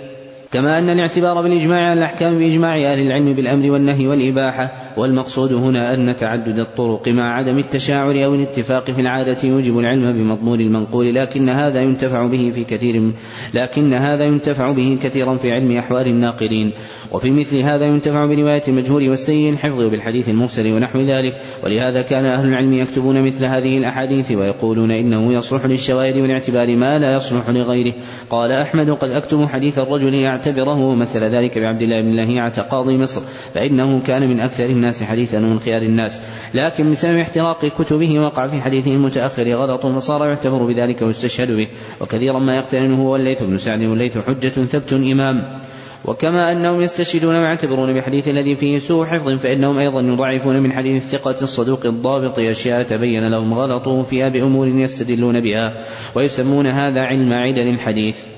كما أن الاعتبار بالإجماع على الأحكام بإجماع أهل العلم بالأمر والنهي والإباحة والمقصود هنا أن تعدد الطرق مع عدم التشاعر أو الاتفاق في العادة يوجب العلم بمضمون المنقول لكن هذا ينتفع به في كثير لكن هذا ينتفع به كثيرا في علم أحوال الناقلين. وفي مثل هذا ينتفع برواية المجهول والسيء الحفظ وبالحديث المرسل ونحو ذلك. ولهذا كان أهل العلم يكتبون مثل هذه الأحاديث ويقولون إنه يصلح للشواهد والاعتبار ما لا يصلح لغيره. قال أحمد قد أكتب حديث الرجل يعتبره ومثل ذلك بعبد الله بن لهيعة قاضي مصر فإنه كان من أكثر الناس حديثا ومن خيار الناس. لكن بسبب احتراق كتبه وقع في حديثه المتأخر غلط فصار يعتبر بذلك ويستشهد به. وكثيرا ما يقترنه هو الليث بن سعد والليث حجة ثبت إمام. وكما أنهم يستشهدون ويعتبرون بحديث الذي فيه سوء حفظ فإنهم أيضا يضعفون من حديث الثقة الصدوق الضابط أشياء تبين لهم غلطه فيها بأمور يستدلون بها ويسمون هذا علم علل الحديث.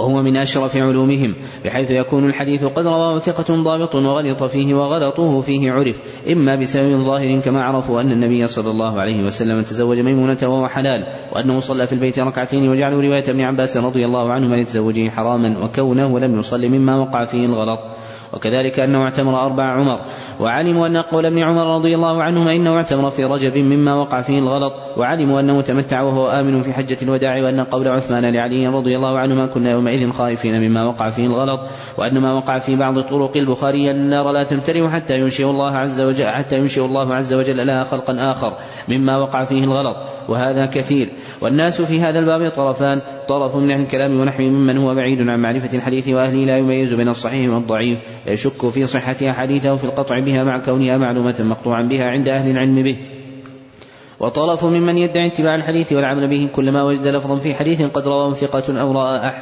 وهو من أشرف علومهم بحيث يكون الحديث قد رواه ثقة ضابط وغلط فيه وغلطه فيه عرف إما بسبب ظاهر كما عرفوا أن النبي صلى الله عليه وسلم تزوج ميمونة وهو حلال وأنه صلى في البيت ركعتين وجعلوا رواية ابن عباس رضي الله عنهما لتزوجه حراما وكونه لم يصلي مما وقع فيه الغلط. وكذلك أنه اعتمر أربع عمر. وعلموا أن قول ابن عمر رضي الله عنهما إنه اعتمر في رجب مما وقع فيه الغلط. وعلموا أنه تمتع وهو آمن في حجة الوداع وأن قول عثمان لعلي رضي الله عنهما كنا يومئذ خائفين مما وقع فيه الغلط. وأن ما وقع في بعض طرق البخاري أن النار لا تمتلئ حتى ينشئ الله عز وجل حتى ينشئ الله عز وجل لها خلقا آخر مما وقع فيه الغلط. وهذا كثير. والناس في هذا الباب طرفان. طرف من أهل الكلام ونحو ممن هو بعيد عن معرفة الحديث وأهله لا يميز بين الصحيح والضعيف يشك في صحة أحاديثه في القطع بها مع كونها معلومة مقطوعا بها عند أهل العلم به. وطرف ممن يدعي اتباع الحديث والعمل به كلما وجد لفظا في حديث قد رواه ثقة أو رأى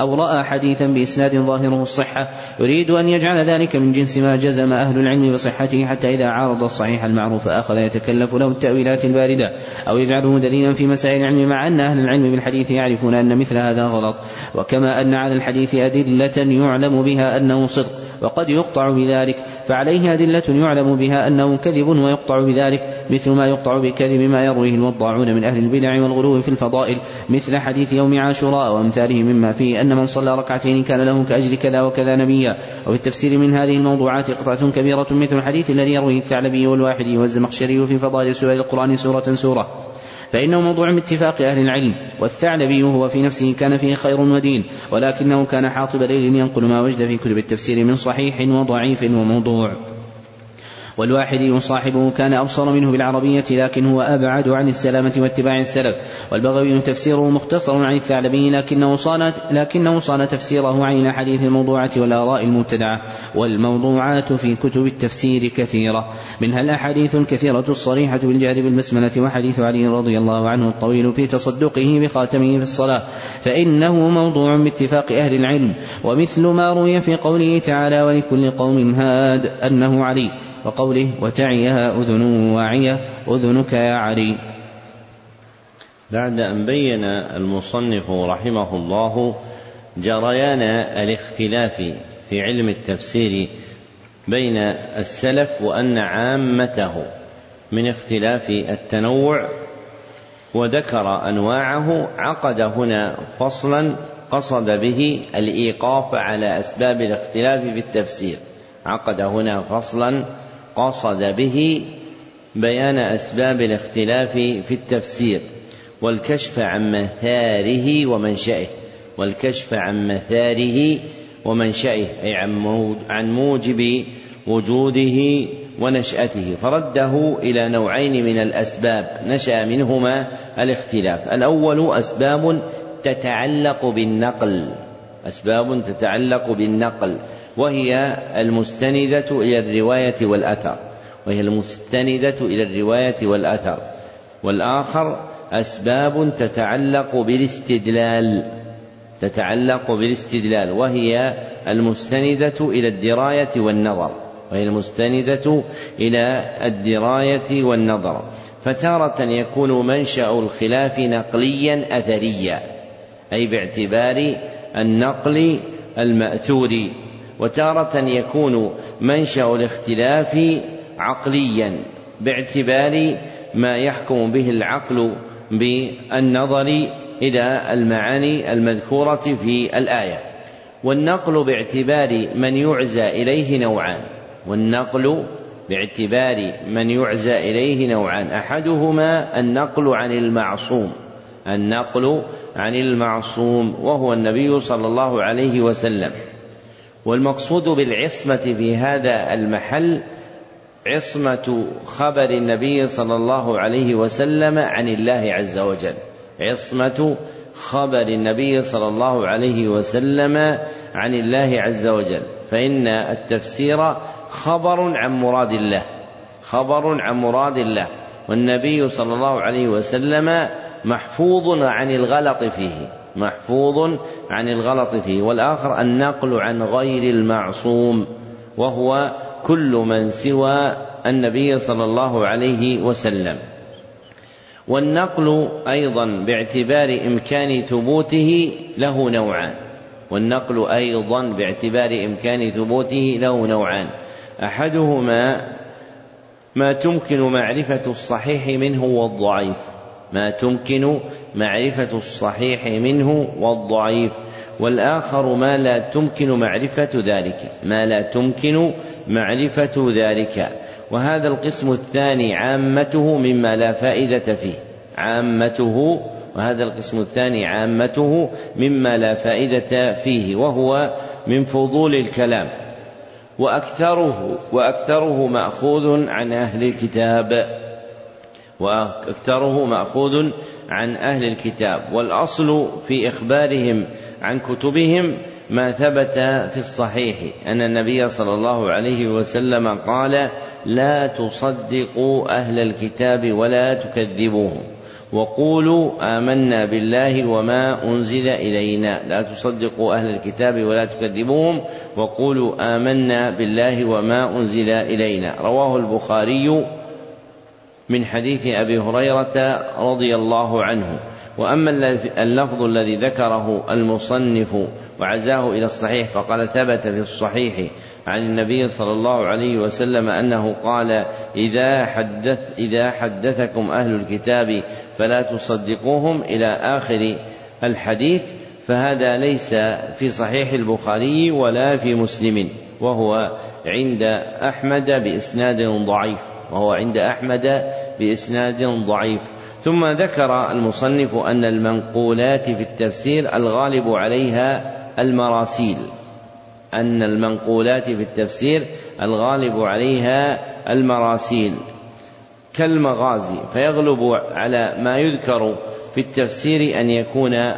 أو رأى حديثا بإسناد ظاهره الصحة يريد أن يجعل ذلك من جنس ما جزم أهل العلم بصحته حتى إذا عارض الصحيح المعروف أخذ يتكلف له التأويلات الباردة أو يجعله دليلا في مسائل العلم مع أن أهل العلم بالحديث يعرفون أن مثل هذا غلط وكما أن على الحديث أدلة يعلم بها أنه صدق وقد يقطع بذلك فعليه أدلة يعلم بها أنه كذب ويقطع بذلك مثل ما يقطع بكذب ما يرويه الوضاعون من أهل البدع والغلو في الفضائل مثل حديث يوم عاشوراء وأمثاله مما فيه أن أن من صلى ركعتين كان له كأجر كذا وكذا نبيا. وفي التفسير من هذه الموضوعات قطعة كبيرة مثل الحديث الذي يرويه الثعلبي والواحدي والزمخشري في فضائل سور القرآن سورة سورة. فإنه موضوع باتفاق أهل العلم والثعلبي هو في نفسه كان فيه خير ودين ولكنه كان حاطب ليل ينقل ما وجد في كتب التفسير من صحيح وضعيف وموضوع. والواحد صاحبه كان أبصر منه بالعربية لكن هو أبعد عن السلامة واتباع السلف. والبغوي تفسيره مختصر عن الثعلبي لكنه صان لكنه صان تفسيره عن الأحاديث الموضوعة والآراء المبتدعة. والموضوعات في كتب التفسير كثيرة. منها الأحاديث الكثيرة الصريحة بالجهر بالبسملة وحديث علي رضي الله عنه الطويل في تصدقه بخاتمه في الصلاة. فإنه موضوع باتفاق أهل العلم. ومثل ما روي في قوله تعالى ولكل قوم هاد أنه علي. وقوله وتعيها أذن واعية أذنك يا علي. بعد أن بين المصنف رحمه الله جريان الاختلاف في علم التفسير بين السلف وأن عامته من اختلاف التنوع وذكر أنواعه عقد هنا فصلا قصد به الإيقاف على أسباب الاختلاف في التفسير. عقد هنا فصلا قصد به بيان أسباب الاختلاف في التفسير والكشف عن مثاره ومنشأه والكشف عن مثاره ومنشأه أي عن موجب وجوده ونشأته. فرده إلى نوعين من الأسباب نشأ منهما الاختلاف. الأول أسباب تتعلق بالنقل أسباب تتعلق بالنقل. وهي المستندة إلى الرواية والأثر. وهي المستندة إلى الرواية والأثر. والآخر أسباب تتعلق بالاستدلال. تتعلق بالاستدلال. وهي المستندة إلى الدراية والنظر. وهي المستندة إلى الدراية والنظر. فتارة يكون منشأ الخلاف نقليا أثريا. أي باعتبار النقل المأثور وتارة يكون منشأ الاختلاف عقليا باعتبار ما يحكم به العقل بالنظر إلى المعاني المذكورة في الآية. والنقل باعتبار من يعزى إليه نوعان. والنقل باعتبار من يعزى إليه نوعان. أحدهما النقل عن المعصوم. النقل عن المعصوم وهو النبي صلى الله عليه وسلم. والمقصود بالعصمة في هذا المحل عصمة خبر النبي صلى الله عليه وسلم عن الله عز وجل. عصمة خبر النبي صلى الله عليه وسلم عن الله عز وجل. فإن التفسير خبر عن مراد الله. خبر عن مراد الله. والنبي صلى الله عليه وسلم محفوظ عن الغلط فيه. محفوظ عن الغلط فيه والآخر النقل عن غير المعصوم وهو كل من سوى النبي صلى الله عليه وسلم. والنقل أيضا باعتبار إمكان ثبوته له نوعان. والنقل أيضا باعتبار إمكان ثبوته له نوعان. أحدهما ما تمكن معرفة الصحيح منه والضعيف. ما تمكن معرفة الصحيح منه والضعيف والآخر ما لا تمكن معرفة ذلك ما لا تمكن معرفة ذلك. وهذا القسم الثاني عامته مما لا فائدة فيه عامته وهذا القسم الثاني عامته مما لا فائدة فيه وهو من فضول الكلام. وأكثره وأكثره مأخوذ عن أهل الكتاب. وأكثره مأخوذ عن أهل الكتاب والأصل في إخبارهم عن كتبهم ما ثبت في الصحيح أن النبي صلى الله عليه وسلم قال لا تصدقوا أهل الكتاب ولا تكذبوهم وقولوا آمنا بالله وما أنزل إلينا لا تصدقوا أهل الكتاب ولا تكذبوهم وقولوا آمنا بالله وما أنزل إلينا. رواه البخاري من حديث أبي هريرة رضي الله عنه. وأما اللفظ الذي ذكره المصنف وعزاه إلى الصحيح فقال ثبت في الصحيح عن النبي صلى الله عليه وسلم أنه قال إذا حدث إذا حدثكم أهل الكتاب فلا تصدقوهم إلى آخر الحديث فهذا ليس في صحيح البخاري ولا في مسلم وهو عند أحمد بإسناد ضعيف. وهو عند أحمد بإسناد ضعيف. ثم ذكر المصنف أن المنقولات في التفسير الغالب عليها المراسيل. أن المنقولات في التفسير الغالب عليها المراسيل. كالمغازي فيغلب على ما يذكر في التفسير أن يكون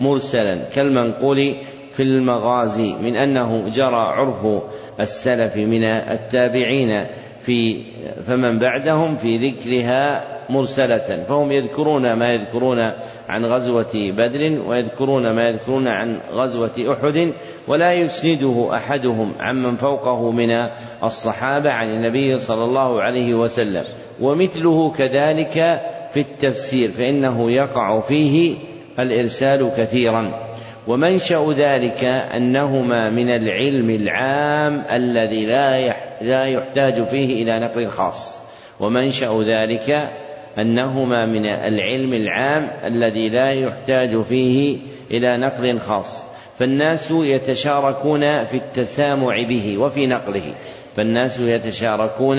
مرسلا. كالمنقول في المغازي من أنه جرى عرف السلف من التابعين. في فمن بعدهم في ذكرها مرسلة فهم يذكرون ما يذكرون عن غزوة بدر ويذكرون ما يذكرون عن غزوة أحد ولا يسنده أحدهم عمن فوقه من الصحابة عن النبي صلى الله عليه وسلم. ومثله كذلك في التفسير فإنه يقع فيه الإرسال كثيرا. ومنشأ ذلك أنهما من العلم العام الذي لا لا يحتاج فيه إلى نقل خاص. ومنشأ ذلك أنهما من العلم العام الذي لا يحتاج فيه إلى نقل خاص. فالناس يتشاركون في التسامع به وفي نقله. فالناس يتشاركون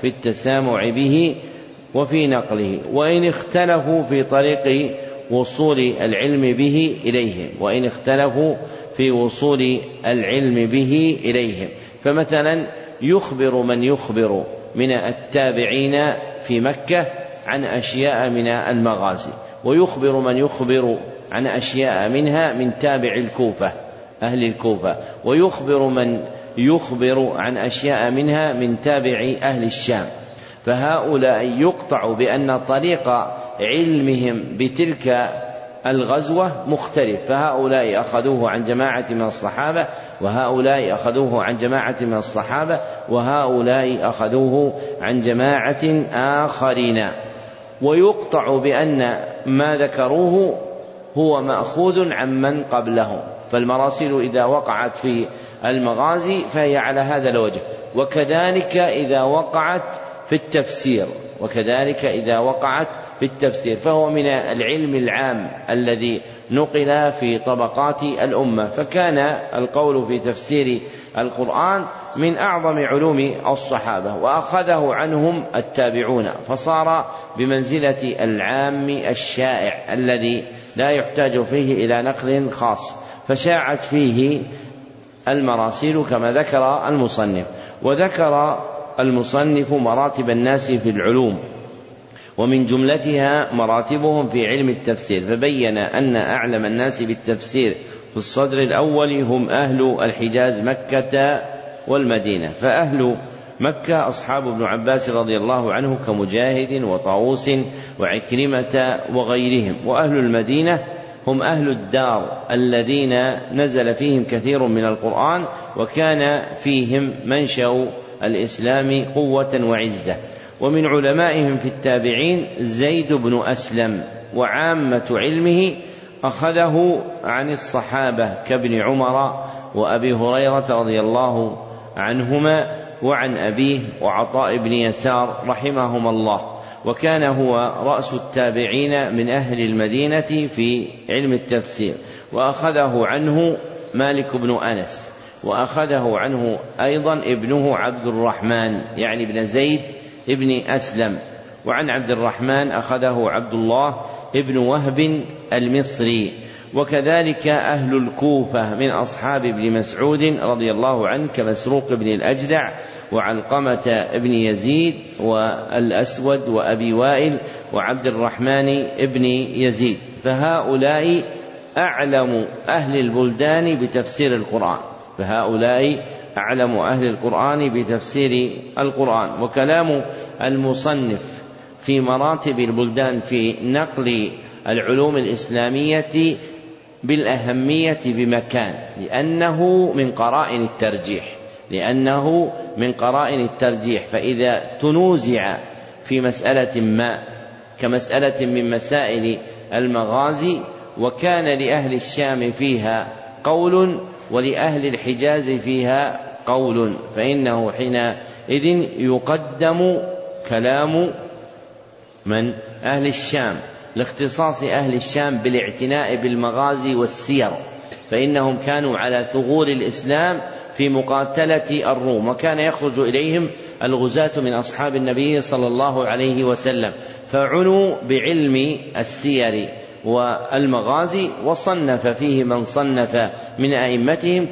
في التسامع به وفي نقله. وإن اختلفوا في طريق وصول العلم به إليهم. وإن اختلفوا في وصول العلم به إليهم. فمثلا يخبر من يخبر من التابعين في مكة عن أشياء من المغازي ويخبر من يخبر عن أشياء منها من تابع الكوفة أهل الكوفة ويخبر من يخبر عن أشياء منها من تابع أهل الشام. فهؤلاء يقطع بأن طريق علمهم بتلك الغزوة مختلف فهؤلاء أخذوه عن جماعة من الصحابة وهؤلاء أخذوه عن جماعة من الصحابة وهؤلاء أخذوه عن جماعة آخرين. ويقطع بأن ما ذكروه هو مأخوذ عن من قبلهم. فالمراسيل إذا وقعت في المغازي فهي على هذا الوجه. وكذلك إذا وقعت في التفسير. وكذلك إذا وقعت في التفسير فهو من العلم العام الذي نقل في طبقات الأمة. فكان القول في تفسير القرآن من أعظم علوم الصحابة وأخذه عنهم التابعون فصار بمنزلة العام الشائع الذي لا يحتاج فيه إلى نقل خاص فشاعت فيه المراسيل كما ذكر المصنف وذكر المصنف مراتب الناس في العلوم. ومن جملتها مراتبهم في علم التفسير فبين أن أعلم الناس بالتفسير في الصدر الأول هم أهل الحجاز مكة والمدينة. فأهل مكة أصحاب ابن عباس رضي الله عنه كمجاهد وطاووس وعكرمة وغيرهم. وأهل المدينة هم أهل الدار الذين نزل فيهم كثير من القرآن وكان فيهم منشأ الإسلام قوة وعزة. ومن علمائهم في التابعين زيد بن أسلم وعامة علمه أخذه عن الصحابة كابن عمر وأبي هريرة رضي الله عنهما وعن أبيه وعطاء بن يسار رحمهما الله. وكان هو رأس التابعين من أهل المدينة في علم التفسير وأخذه عنه مالك بن أنس وأخذه عنه أيضا ابنه عبد الرحمن يعني ابن زيد ابن أسلم. وعن عبد الرحمن أخذه عبد الله ابن وهب المصري. وكذلك أهل الكوفة من أصحاب ابن مسعود رضي الله عنه كمسروق بن الأجدع وعلقمة بن يزيد والأسود وأبي وائل وعبد الرحمن بن يزيد. فهؤلاء أعلم أهل البلدان بتفسير القرآن. فهؤلاء أعلم أهل القرآن بتفسير القرآن. وكلام المصنف في مراتب البلدان في نقل العلوم الإسلامية بالأهمية بمكان لأنه من قرائن الترجيح لأنه من قرائن الترجيح. فإذا تنوزع في مسألة ما كمسألة من مسائل المغازي وكان لأهل الشام فيها قول ولأهل الحجاز فيها قول فإنه حينئذ يقدم كلام من؟ أهل الشام لاختصاص أهل الشام بالاعتناء بالمغازي والسير فإنهم كانوا على ثغور الإسلام في مقاتلة الروم وكان يخرج إليهم الغزاة من أصحاب النبي صلى الله عليه وسلم فعنوا بعلم السير. والمغازي وصنف فيه من صنف من أئمتهم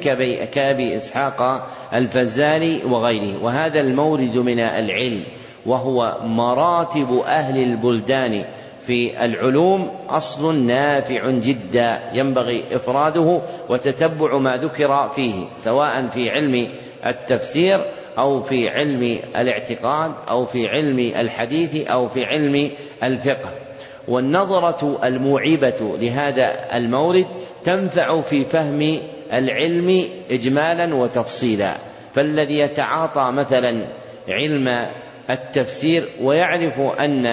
كأبي إسحاق الفزاري وغيره. وهذا المورد من العلم وهو مراتب أهل البلدان في العلوم أصل نافع جدا ينبغي إفراده وتتبع ما ذكر فيه سواء في علم التفسير أو في علم الاعتقاد أو في علم الحديث أو في علم الفقه. والنظرة الموعبة لهذا المورد تنفع في فهم العلم إجمالا وتفصيلا. فالذي يتعاطى مثلا علم التفسير ويعرف أن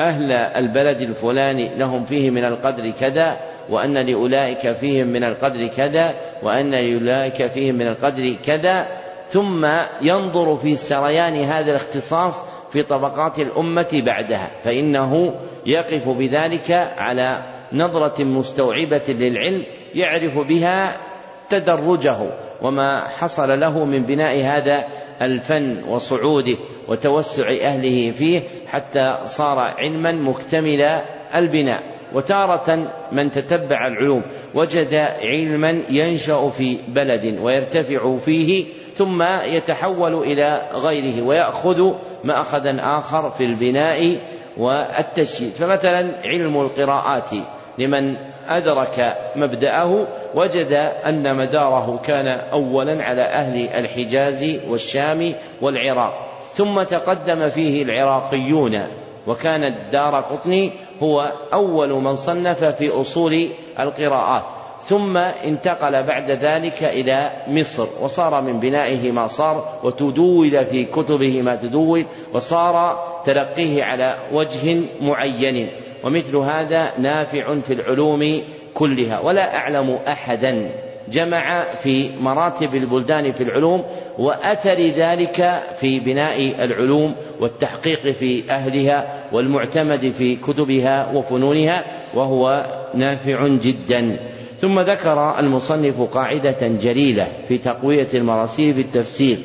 أهل البلد الفلاني لهم فيه من القدر كذا وأن لأولئك فيهم من القدر كذا وأن لأولئك فيهم من القدر كذا ثم ينظر في سريان هذا الاختصاص في طبقات الأمة بعدها فإنه يقف بذلك على نظرة مستوعبة للعلم يعرف بها تدرجه وما حصل له من بناء هذا الفن وصعوده وتوسع أهله فيه حتى صار علما مكتمل البناء. وتارة من تتبع العلوم وجد علما ينشأ في بلد ويرتفع فيه ثم يتحول إلى غيره ويأخذ مأخذا آخر في البناء والتشييد. فمثلا علم القراءات لمن أدرك مبدأه وجد أن مداره كان أولا على أهل الحجاز والشام والعراق ثم تقدم فيه العراقيون. وكان الدار قطني هو أول من صنف في أصول القراءات. ثم انتقل بعد ذلك إلى مصر وصار من بنائه ما صار وتدول في كتبه ما تدول وصار تلقيه على وجه معين. ومثل هذا نافع في العلوم كلها. ولا أعلم أحدا جمع في مراتب البلدان في العلوم وأثر ذلك في بناء العلوم والتحقيق في أهلها والمعتمد في كتبها وفنونها وهو نافع جدا. ثم ذكر المصنف قاعدة جليلة في تقوية المراسيل في التفسير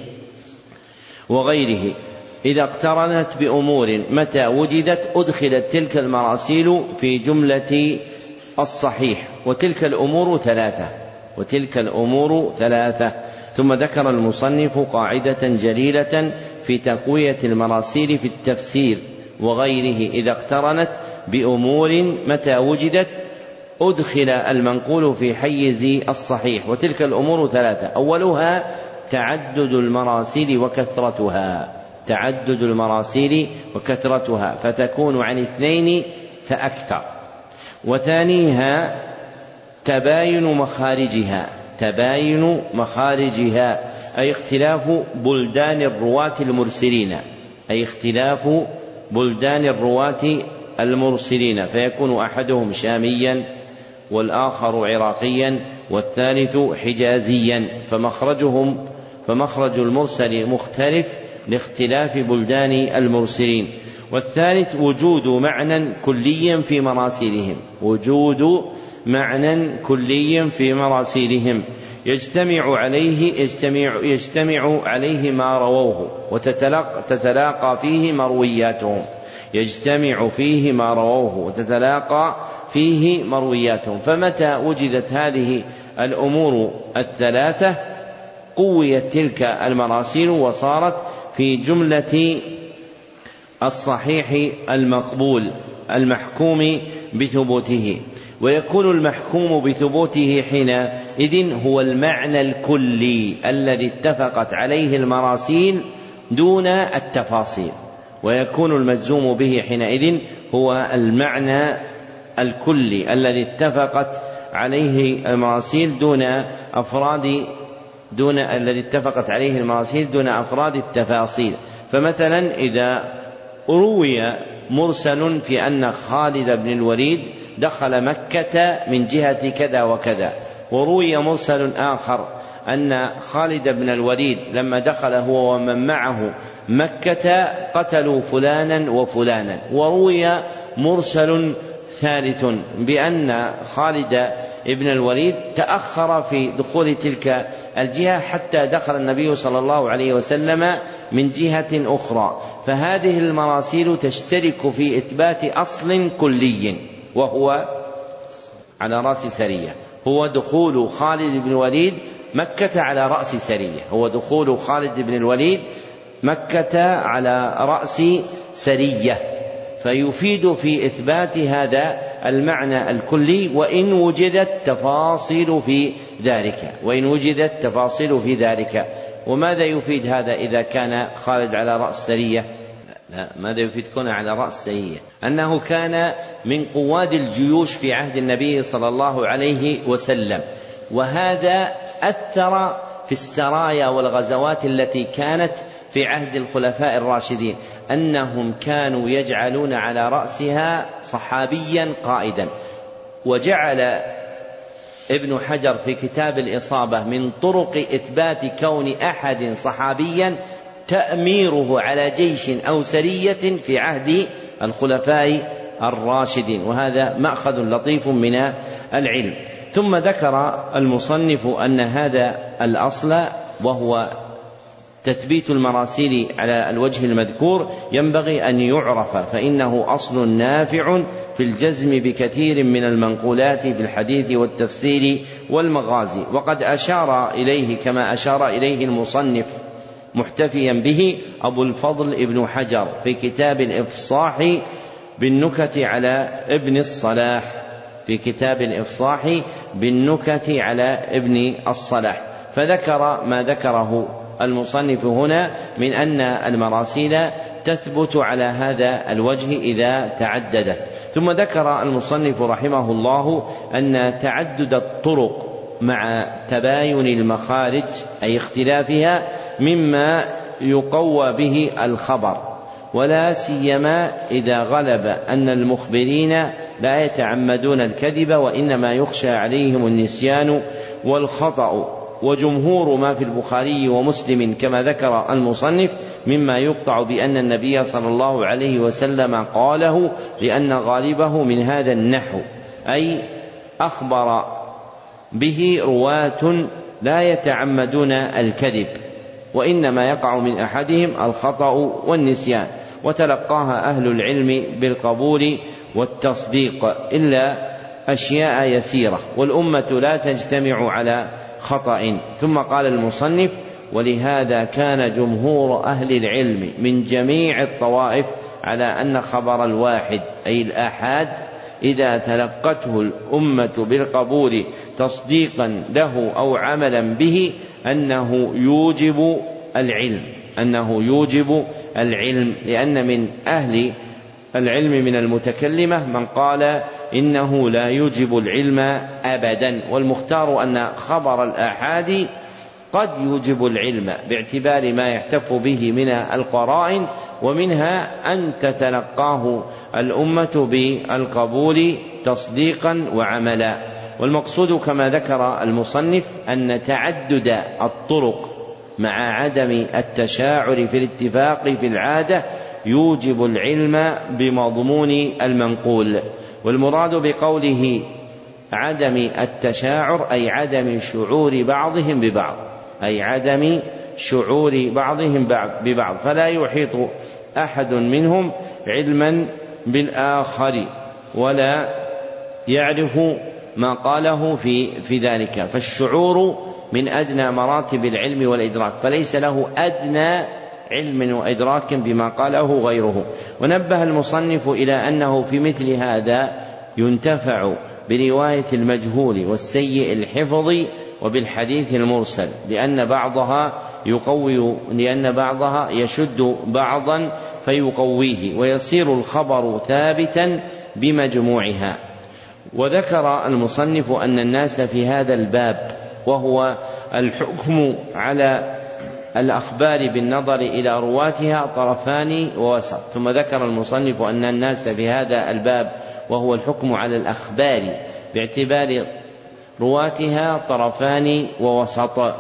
وغيره. إذا اقترنت بأمور متى وجدت أدخلت تلك المراسيل في جملة الصحيح وتلك الأمور ثلاثة وتلك الأمور ثلاثة. ثم ذكر المصنف قاعدة جليلة في تقوية المراسيل في التفسير وغيره. إذا اقترنت بأمور متى وجدت أدخل المنقول في حيز الصحيح وتلك الأمور ثلاثة. أولها تعدد المراسيل وكثرتها. تعدد المراسيل وكثرتها فتكون عن اثنين فأكثر. وثانيها تباين مخارجها. تباين مخارجها أي اختلاف بلدان الرواة المرسلين. أي اختلاف بلدان الرواة المرسلين فيكون أحدهم شاميا والآخر عراقيا والثالث حجازيا فمخرجهم فمخرج المرسل مختلف لاختلاف بلدان المرسلين. والثالث وجود معنى كلي في مراسلهم. وجود معنى كلي في مراسيلهم. يجتمع عليه يجتمع يجتمع عليه ما رووه وتتلاقى تتلاقى فيه مروياتهم. يجتمع فيه ما رووه وتتلاقى فيه مروياتهم. فمتى وجدت هذه الأمور الثلاثة؟ قويت تلك المراسيل وصارت في جملة الصحيح المقبول المحكوم بثبوته. ويكون المحكوم بثبوته حينئذ هو المعنى الكلي الذي اتفقت عليه المراسيل دون التفاصيل. ويكون المجزوم به حينئذ هو المعنى الكلي الذي اتفقت عليه المراسيل دون أفراد دون الذي اتفقت عليه المراسيل دون أفراد التفاصيل. فمثلا إذا روي مرسل في أن خالد بن الوليد دخل مكة من جهة كذا وكذا. وروي مرسل آخر أن خالد بن الوليد لما دخل هو ومن معه مكة قتلوا فلانا وفلانا. وروي مرسل ثالث بأن خالد بن الوليد تأخر في دخول تلك الجهة حتى دخل النبي صلى الله عليه وسلم من جهة أخرى. فهذه المراسيل تشترك في إثبات أصل كلي وهو على رأس سرية. هو دخول خالد بن الوليد مكة على رأس سرية. هو دخول خالد بن الوليد مكة على رأس سرية. فيفيد في إثبات هذا المعنى الكلي وإن وجدت تفاصيل في ذلك وإن وجدت تفاصيل في ذلك. وماذا يفيد هذا إذا كان خالد على رأس سرية؟ لا ماذا يفيد كونه على رأس سرية؟ أنه كان من قواد الجيوش في عهد النبي صلى الله عليه وسلم. وهذا أثر في السرايا والغزوات التي كانت في عهد الخلفاء الراشدين أنهم كانوا يجعلون على رأسها صحابيا قائدا. وجعل ابن حجر في كتاب الإصابة من طرق إثبات كون أحد صحابيا تأميره على جيش أو سرية في عهد الخلفاء الراشدين. وهذا مأخذ لطيف من العلم. ثم ذكر المصنف أن هذا الأصل وهو تثبيت المراسيل على الوجه المذكور ينبغي أن يعرف فإنه أصل نافع في الجزم بكثير من المنقولات في الحديث والتفسير والمغازي. وقد أشار إليه كما أشار إليه المصنف محتفيا به أبو الفضل ابن حجر في كتاب الإفصاح بالنكت على ابن الصلاح في كتاب الإفصاح بالنكت على ابن الصلاح. فذكر ما ذكره المصنف هنا من أن المراسيل تثبت على هذا الوجه إذا تعددت. ثم ذكر المصنف رحمه الله أن تعدد الطرق مع تباين المخارج أي اختلافها مما يقوى به الخبر ولا سيما إذا غلب أن المخبرين لا يتعمدون الكذب وإنما يخشى عليهم النسيان والخطأ. وجمهور ما في البخاري ومسلم كما ذكر المصنف مما يقطع بأن النبي صلى الله عليه وسلم قاله لأن غالبه من هذا النحو أي أخبر به رواة لا يتعمدون الكذب وإنما يقع من أحدهم الخطأ والنسيان وتلقاها أهل العلم بالقبول والتصديق إلا أشياء يسيرة والأمة لا تجتمع على خطأ. ثم قال المصنف ولهذا كان جمهور أهل العلم من جميع الطوائف على أن خبر الواحد أي الآحاد إذا تلقته الأمة بالقبول تصديقا له أو عملا به أنه يوجب العلم. أنه يوجب العلم لأن من أهل العلم من المتكلمة من قال إنه لا يوجب العلم أبدا والمختار أن خبر الآحاد قد يوجب العلم باعتبار ما يحتف به من القرائن ومنها أن تتلقاه الأمة بالقبول تصديقا وعملا. والمقصود كما ذكر المصنف أن تعدد الطرق مع عدم التشاعر في الاتفاق في العادة يوجب العلم بمضمون المنقول والمراد بقوله عدم التشاعر أي عدم شعور بعضهم ببعض أي عدم شعور بعضهم ببعض. فلا يحيط أحد منهم علما بالآخر ولا يعرف ما قاله في في ذلك. فالشعور من أدنى مراتب العلم والإدراك فليس له أدنى علم وإدراك بما قاله غيره. ونبه المصنف إلى أنه في مثل هذا ينتفع برواية المجهول والسيء الحفظ وبالحديث المرسل لأن بعضها يقوي لأن بعضها يشد بعضا فيقويه ويصير الخبر ثابتا بمجموعها. وذكر المصنف أن الناس في هذا الباب وهو الحكم على الأخبار بالنظر إلى رواتها طرفان ووسط. ثم ذكر المصنف أن الناس في هذا الباب وهو الحكم على الأخبار باعتبار رواتها طرفان ووسط.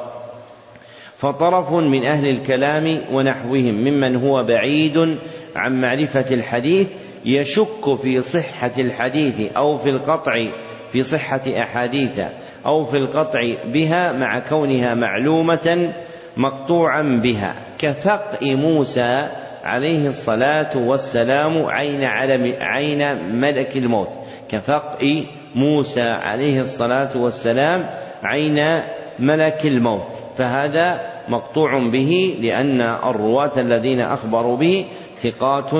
فطرف من أهل الكلام ونحوهم ممن هو بعيد عن معرفة الحديث يشك في صحة الحديث أو في القطع في صحة أحاديث أو في القطع بها مع كونها معلومة مقطوعا بها. كفقء موسى عليه الصلاة والسلام عين علم عين ملك الموت. كفقء موسى عليه الصلاة والسلام عين ملك الموت. فهذا مقطوع به لأن الرواة الذين أخبروا به ثقات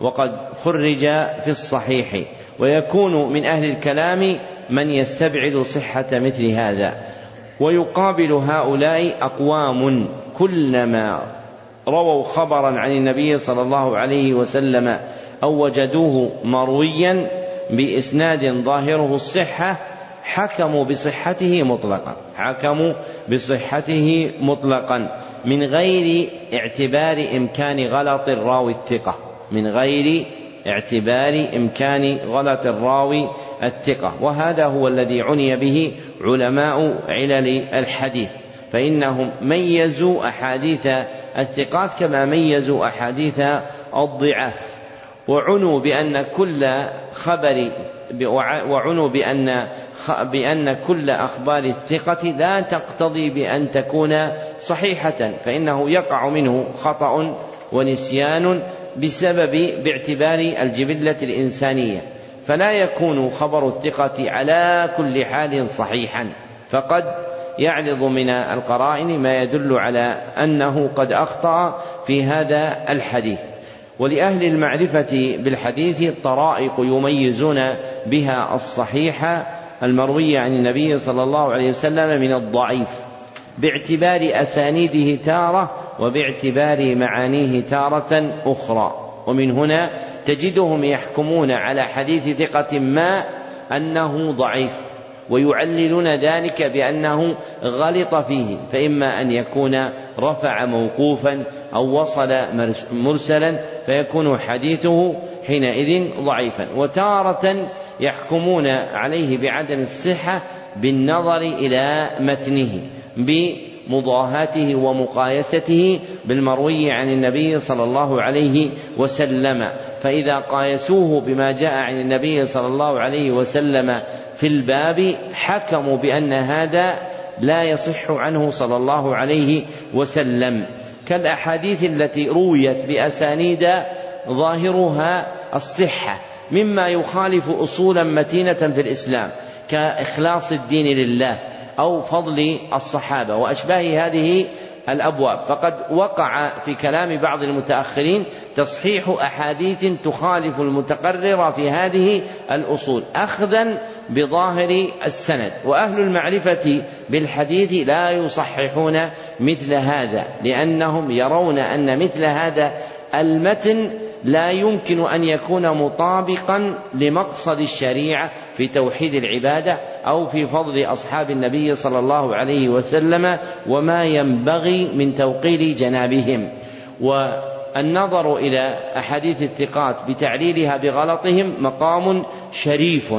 وقد خرج في الصحيح. ويكون من أهل الكلام من يستبعد صحة مثل هذا. ويقابل هؤلاء أقوام كلما رووا خبرا عن النبي صلى الله عليه وسلم أو وجدوه مرويا بإسناد ظاهره الصحة حكموا بصحته مطلقا حكموا بصحته مطلقا من غير اعتبار إمكان غلط الراوي الثقة من غير اعتبار إمكان غلط الراوي الثقة وهذا هو الذي عني به علماء علل الحديث فإنهم ميزوا أحاديث الثقات كما ميزوا أحاديث الضعاف. وعنوا بأن كل خبر وعنوا بأن بأن كل أخبار الثقة لا تقتضي بأن تكون صحيحة فإنه يقع منه خطأ ونسيان بسبب باعتبار الجبلة الإنسانية. فلا يكون خبر الثقة على كل حال صحيحا. فقد يعرض من القرائن ما يدل على أنه قد أخطأ في هذا الحديث. ولأهل المعرفة بالحديث طرائق يميزون بها الصحيح المروي عن النبي صلى الله عليه وسلم من الضعيف باعتبار أسانيده تارة وباعتبار معانيه تارة أخرى. ومن هنا تجدهم يحكمون على حديث ثقة ما أنه ضعيف ويعللون ذلك بأنه غلط فيه فإما أن يكون رفع موقوفا أو وصل مرسلا فيكون حديثه حينئذ ضعيفا. وتارة يحكمون عليه بعدم الصحة بالنظر إلى متنه بمضاهاته ومقايسته بالمروي عن النبي صلى الله عليه وسلم. فإذا قايسوه بما جاء عن النبي صلى الله عليه وسلم في الباب حكموا بأن هذا لا يصح عنه صلى الله عليه وسلم. كالأحاديث التي رويت بأسانيد ظاهرها الصحة مما يخالف أصولا متينة في الإسلام كإخلاص الدين لله. أو فضل الصحابة وأشباه هذه الأبواب. فقد وقع في كلام بعض المتأخرين تصحيح أحاديث تخالف المتقرر في هذه الأصول أخذا بظاهر السند. وأهل المعرفة بالحديث لا يصححون مثل هذا لأنهم يرون أن مثل هذا المتن لا يمكن أن يكون مطابقا لمقصد الشريعة في توحيد العبادة أو في فضل أصحاب النبي صلى الله عليه وسلم وما ينبغي من توقير جنابهم. والنظر إلى أحاديث الثقات بتعليلها بغلطهم مقام شريف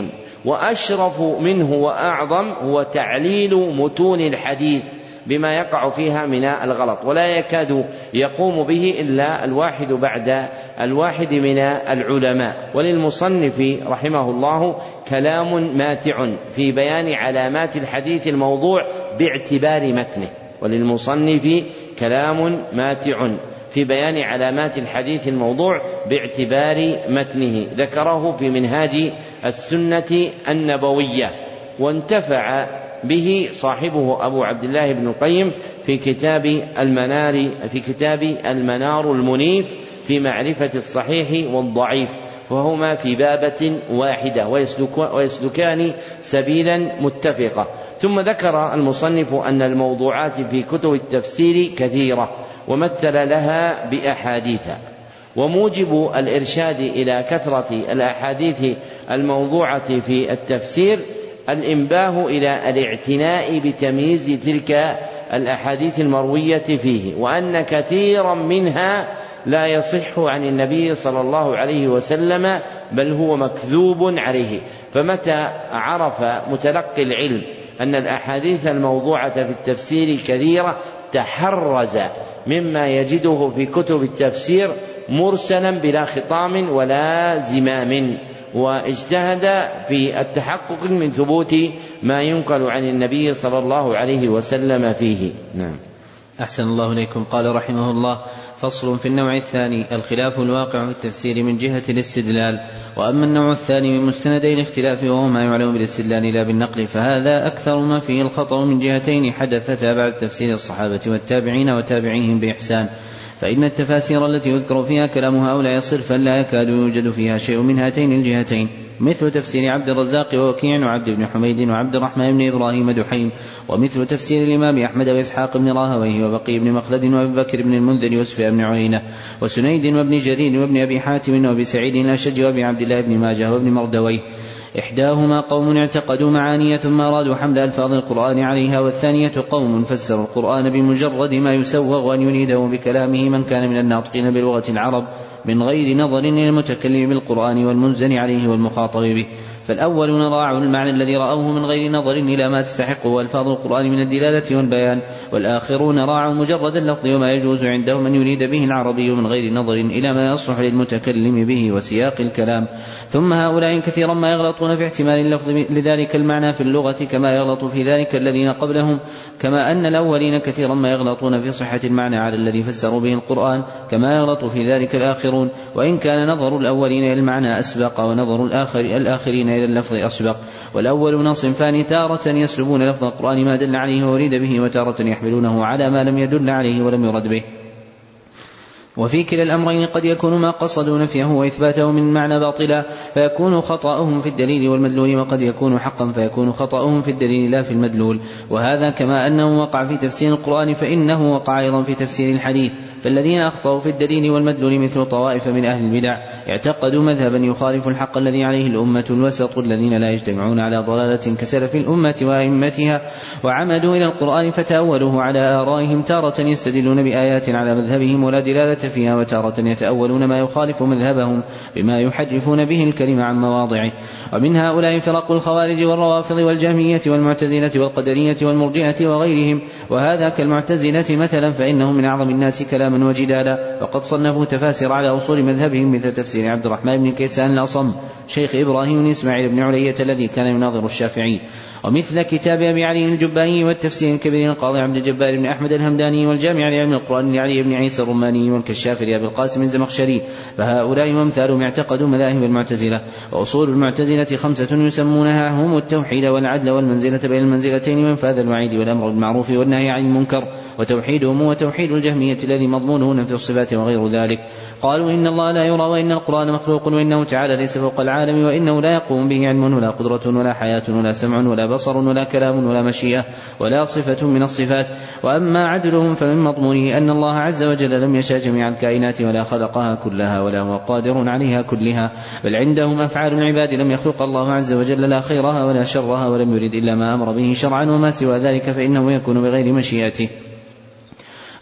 وأشرف منه وأعظم هو تعليل متون الحديث. بما يقع فيها من الغلط ولا يكاد يقوم به إلا الواحد بعد الواحد من العلماء. وللمصنف رحمه الله كلام ماتع في بيان علامات الحديث الموضوع باعتبار متنه. وللمصنف كلام ماتع في بيان علامات الحديث الموضوع باعتبار متنه. ذكره في منهاج السنة النبوية وانتفع به صاحبه أبو عبد الله بن القيم في كتاب المنار في كتاب المنار المنيف في معرفة الصحيح والضعيف وهما في بابة واحدة ويسلكان سبيلا متفقة. ثم ذكر المصنف أن الموضوعات في كتب التفسير كثيرة ومثل لها بأحاديث. وموجب الإرشاد إلى كثرة الأحاديث الموضوعة في التفسير الإنباه إلى الاعتناء بتمييز تلك الأحاديث المروية فيه وأن كثيرا منها لا يصح عن النبي صلى الله عليه وسلم بل هو مكذوب عليه. فمتى عرف متلقي العلم أن الأحاديث الموضوعة في التفسير كثيرة تحرز مما يجده في كتب التفسير مرسلا بلا خطام ولا زمام. واجتهد في التحقق من ثبوت ما ينقل عن النبي صلى الله عليه وسلم فيه. نعم. أحسن الله إليكم. قال رحمه الله فصل في النوع الثاني الخلاف الواقع في التفسير من جهة الاستدلال. وأما النوع الثاني من مستندي الاختلاف وهو ما يعلم بالاستدلال لا بالنقل فهذا أكثر ما فيه الخطأ من جهتين حدثتا بعد تفسير الصحابة والتابعين وتابعيهم بإحسان. فإن التفاسير التي يذكر فيها كلام هؤلاء صرفا لا يكاد يوجد فيها شيء من هاتين الجهتين مثل تفسير عبد الرزاق ووكيع وعبد بن حميد وعبد الرحمن بن إبراهيم دحيم ومثل تفسير الإمام أحمد وإسحاق بن راهويه وبقي بن مخلد وأبي بكر بن المنذر وسفيان بن عيينة وسنيد وابن جرير وابن أبي حاتم وأبي سعيد الأشج وأبي عبد الله بن ماجه وابن مردويه. إحداهما قوم اعتقدوا معاني ثم أرادوا حمل ألفاظ القرآن عليها والثانية قوم فسروا القرآن بمجرد ما يسوغ أن يريده بكلامه من كان من الناطقين بلغة العرب من غير نظر إلى المتكلم بالقرآن والمنزل عليه والمخاطب به. فالأولون راعوا المعنى الذي رأوه من غير نظر إلى ما تستحقه ألفاظ القرآن من الدلالة والبيان والآخرون راعوا مجرد اللفظ وما يجوز عندهم أن يريد به العربي من غير نظر إلى ما يصلح للمتكلم به وسياق الكلام. ثم هؤلاء كثيرا ما يغلطون في احتمال اللفظ لذلك المعنى في اللغة كما يغلط في ذلك الذين قبلهم كما أن الأولين كثيرا ما يغلطون في صحة المعنى على الذي فسروا به القرآن كما يغلط في ذلك الآخرون. وإن كان نظر الأولين إلى المعنى أسبق ونظر الآخر الآخرين إلى اللفظ أسبق. والأولون صنفان تارة يسلبون لفظ القرآن ما دل عليه وأريد به وتارة يحملونه على ما لم يدل عليه ولم يرد به. وفي كلا الأمرين قد يكون ما قصدوا نفيه وإثباته من معنى باطلا فيكون خطأهم في الدليل والمدلول وقد يكون حقا فيكون خطأهم في الدليل لا في المدلول. وهذا كما أنه وقع في تفسير القرآن فإنه وقع أيضا في تفسير الحديث. فالذين أخطأوا في الدليل والمدلول مثل طوائف من أهل البدع اعتقدوا مذهبا يخالف الحق الذي عليه الأمة الوسط الذين لا يجتمعون على ضلالة كسلف الأمة وأئمتها وعمدوا إلى القرآن فتأولوه على آرائهم تارة يستدلون بآيات على مذهبهم ولا دلالة فيها وتارة يتأولون ما يخالف مذهبهم بما يحرفون به الكلمة عن مواضعه. ومن هؤلاء فرق الخوارج والروافض والجهمية والمعتزلة والقدرية والمرجئة وغيرهم. وهذا كالمعتزلة مثلا فإنهم من أعظم الناس كلاما كلاما وجدالا. وقد صنفوا تفاسير على أصول مذهبهم مثل تفسير عبد الرحمن بن كيسان الأصم شيخ إبراهيم بن إسماعيل بن علية الذي كان يناظر الشافعي. ومثل كتاب أبي علي الجبائي والتفسير الكبير القاضي عبد الجبار بن أحمد الهمداني والجامع لعلم القرآن لعلي بن عيسى الرماني والكشاف لأبي القاسم الزمخشري فهؤلاء وأمثالهم اعتقدوا مذاهب المعتزلة وأصول المعتزلة خمسة يسمونها هم التوحيد والعدل والمنزلة بين المنزلتين وإنفاذ الوعيد والأمر بالمعروف والنهي عن المنكر وتوحيدهم وتوحيد الجهمية الذي مضمونه نفي الصفات وغير ذلك. قالوا إن الله لا يرى وإن القرآن مخلوق وإنه تعالى ليس فوق العالم وإنه لا يقوم به علم ولا قدرة ولا حياة ولا سمع ولا بصر ولا كلام ولا مشيئة ولا صفة من الصفات. وأما عدلهم فمن مضمونه أن الله عز وجل لم يشاء جميع الكائنات ولا خلقها كلها ولا هو قادر عليها كلها. بل عندهم أفعال العباد لم يخلق الله عز وجل لا خيرها ولا شرها ولم يرد إلا ما أمر به شرعا وما سوى ذلك فإنه يكون بغير مشيئته.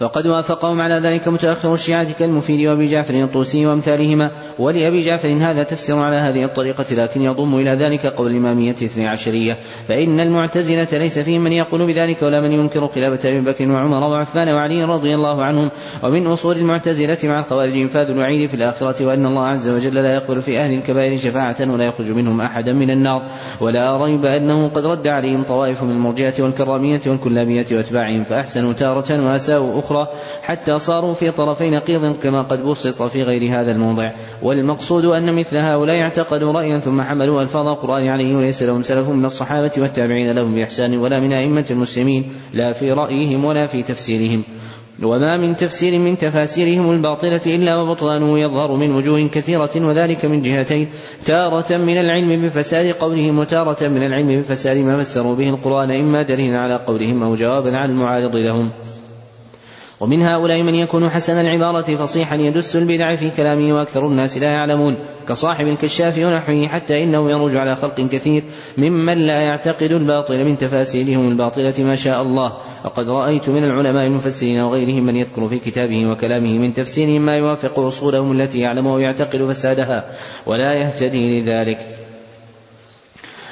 وقد وافقهم على ذلك متأخر الشيعة كالمفيد وأبي جعفر الطوسي وأمثالهما ولأبي جعفر هذا تفسير على هذه الطريقة لكن يضم إلى ذلك قول الإمامية الاثني عشرية فإن المعتزلة ليس فيهم من يقول بذلك ولا من ينكر خلافة أبي بكر وعمر وعثمان وعلي رضي الله عنهم ومن أصول المعتزلة مع الخوارج إنفاذ الوعيد في الآخرة وأن الله عز وجل لا يقبل في أهل الكبائر شفاعة ولا يخرج منهم أحدا من النار ولا ريب أنه قد رد عليهم طوائف من المرجئة والكرامية والكلابية وأتباعهم فأحسنوا تارة وأساءوا أخرى حتى صاروا في طرفي نقيض كما قد بسط في غير هذا الموضع. والمقصود أن مثل هؤلاء اعتقدوا رأيا ثم حملوا ألفاظ القرآن عليه وليس لهم سلف من الصحابة والتابعين لهم بإحسان ولا من أئمة المسلمين لا في رأيهم ولا في تفسيرهم. وما من تفسير من تفاسيرهم الباطلة إلا وبطلانه يظهر من وجوه كثيرة وذلك من جهتين تارة من العلم بفساد قولهم وتارة من العلم بفساد ما فسروا به القرآن إما دليلا على قولهم أو جوابا على المعارض لهم. ومن هؤلاء من يكون حسن العبارة فصيحا يدس البدع في كلامه وأكثر الناس لا يعلمون. كصاحب الكشاف ونحوه حتى إنه يروج على خلق كثير ممن لا يعتقد الباطل من تفاسيرهم الباطلة ما شاء الله. وقد رأيت من العلماء المفسرين وغيرهم من يذكر في كتابه وكلامه من تفسيرهم ما يوافق أصولهم التي يعلم ويعتقد فسادها ولا يهتدي لذلك.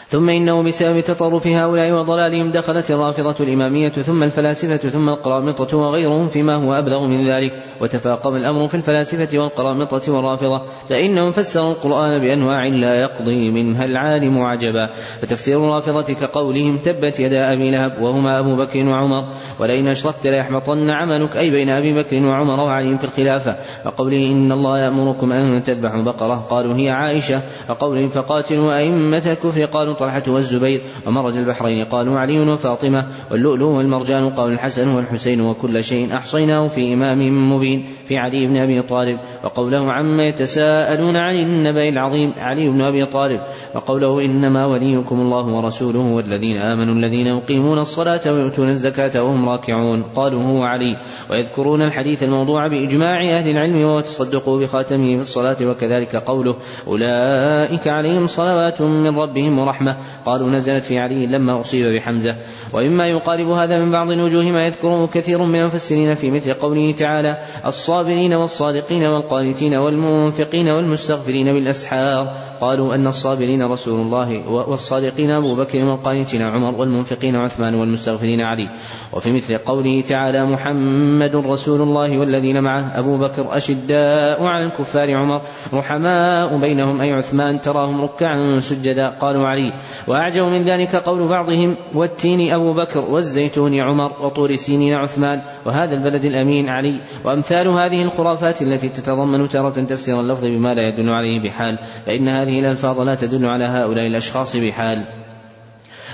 ثم إنه بسبب تطرف هؤلاء وضلالهم دخلت الرافضة الإمامية ثم الفلاسفة ثم القرامطة وغيرهم فيما هو أبلغ من ذلك. وتفاقم الأمر في الفلاسفة والقرامطة والرافضة فإنهم فسروا القرآن بأنواع لا يقضي منها العالم عجبا. فتفسير الرافضة كقولهم تبت يدا أبي لهب وهما أبو بكر وعمر ولئن أشركت ليحبطن عملك أي بين أبي بكر وعمر وعلي في الخلافة. وقوله إن الله يأمركم أن تذبحوا بقرة قالوا هي عائشة. وقولهم فقاتلوا أئمة الكفر قالوا طلحة والزبير ومرج البحرين قالوا علي وفاطمة واللؤلؤ والمرجان قال الحسن والحسين وكل شيء أحصيناه في إمام مبين في علي بن أبي طالب وقوله عما يتساءلون عن النبأ العظيم علي بن أبي طالب وقوله إنما وليكم الله ورسوله والذين آمنوا الذين يقيمون الصلاة ويؤتون الزكاة وهم راكعون. قالوا هو علي. ويذكرون الحديث الموضوع بإجماع أهل العلم وتصدقوا بخاتمه في الصلاة وكذلك قوله أولئك عليهم صلوات من ربهم ورحمة. قالوا نزلت في علي لما أصيب بحمزة. ومما يقارب هذا من بعض الوجوه ما يذكره كثير من المفسرين في مثل قوله تعالى الصابرين والصادقين والقانتين والمنفقين والمستغفرين بالأسحار. قالوا أن الصابرين رسول الله والصادقين أبو بكر والقانتين عمر والمنفقين عثمان والمستغفرين علي. وفي مثل قوله تعالى محمد رسول الله والذين معه أبو بكر أشداء على الكفار عمر رحماء بينهم أي عثمان تراهم ركعا سجدا قالوا علي. وأعجب من ذلك قول بعضهم والتين أبو بكر والزيتون عمر وطور سينين عثمان وهذا البلد الأمين علي. وأمثال هذه الخرافات التي تتضمن تارة تفسير اللفظ بما لا يدل عليه بحال فإن هذه الألفاظ لا تدل على هؤلاء الأشخاص بحال.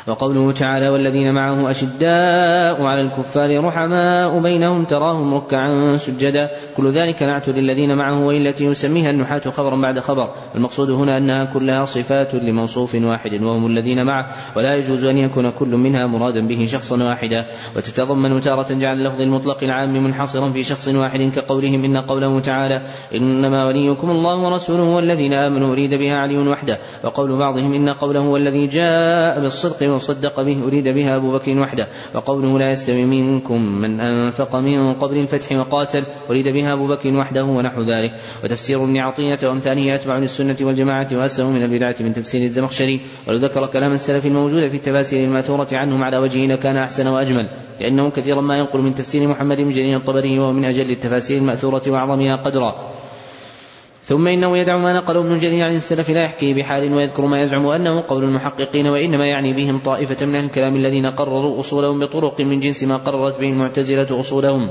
وقوله تعالى والذين معه أشداء على الكفار رحماء بينهم تراهم ركعا سجدا. كل ذلك نعت للذين معه والتي يسميها النحاة خبرا بعد خبر. المقصود هنا أنها كلها صفات لموصوف واحد وهم الذين معه. ولا يجوز أن يكون كل منها مرادا به شخصا واحدا. وتتضمن تارة جعل اللفظ المطلق العام منحصرا في شخص واحد كقولهم إن قوله تعالى إنما وليكم الله ورسوله والذين آمنوا أريد بها علي وحده. وقول بعضهم إن قوله هو الذي جاء بالصدق وصدق به أريد بها أبو بكر وحده. وقوله لا يستوي منكم من أنفق من قبل الفتح وقاتل أريد بها أبو بكر وحده ونحو ذلك. وتفسير ابن عطية وأمثاله أتبع للسنة والجماعة وأسهم من البدعة من تفسير الزمخشري. ولو ذكر كلام السلف الموجود في التفاسير المأثورة عنهم على وجهه لكان أحسن وأجمل لأنه كثيرا ما ينقل من تفسير محمد بن جرير الطبري وهو من أجل التفاسير المأثورة وأعظمها قدرا. ثم إنه يدع ما نقله ابن جرير عن السلف لا يحكي بحال ويذكر ما يزعم أنه قول المحققين وإنما يعني بهم طائفة من الكلام الذين قرروا أصولهم بطرق من جنس ما قررت به المعتزلة أصولهم.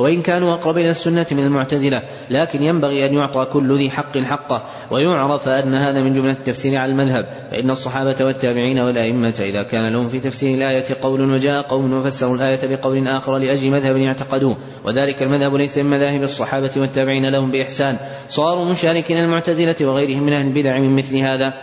وإن كانوا أقرب إلى السنة من المعتزلة لكن ينبغي أن يعطى كل ذي حق حقه ويعرف أن هذا من جملة التفسير على المذهب فإن الصحابة والتابعين والأئمة إذا كان لهم في تفسير الآية قول وجاء قوم وفسروا الآية بقول آخر لأجل مذهب يعتقدوه وذلك المذهب ليس من مذاهب الصحابة والتابعين لهم بإحسان صاروا مشاركين المعتزلة وغيرهم من أهل البدع من مثل هذا.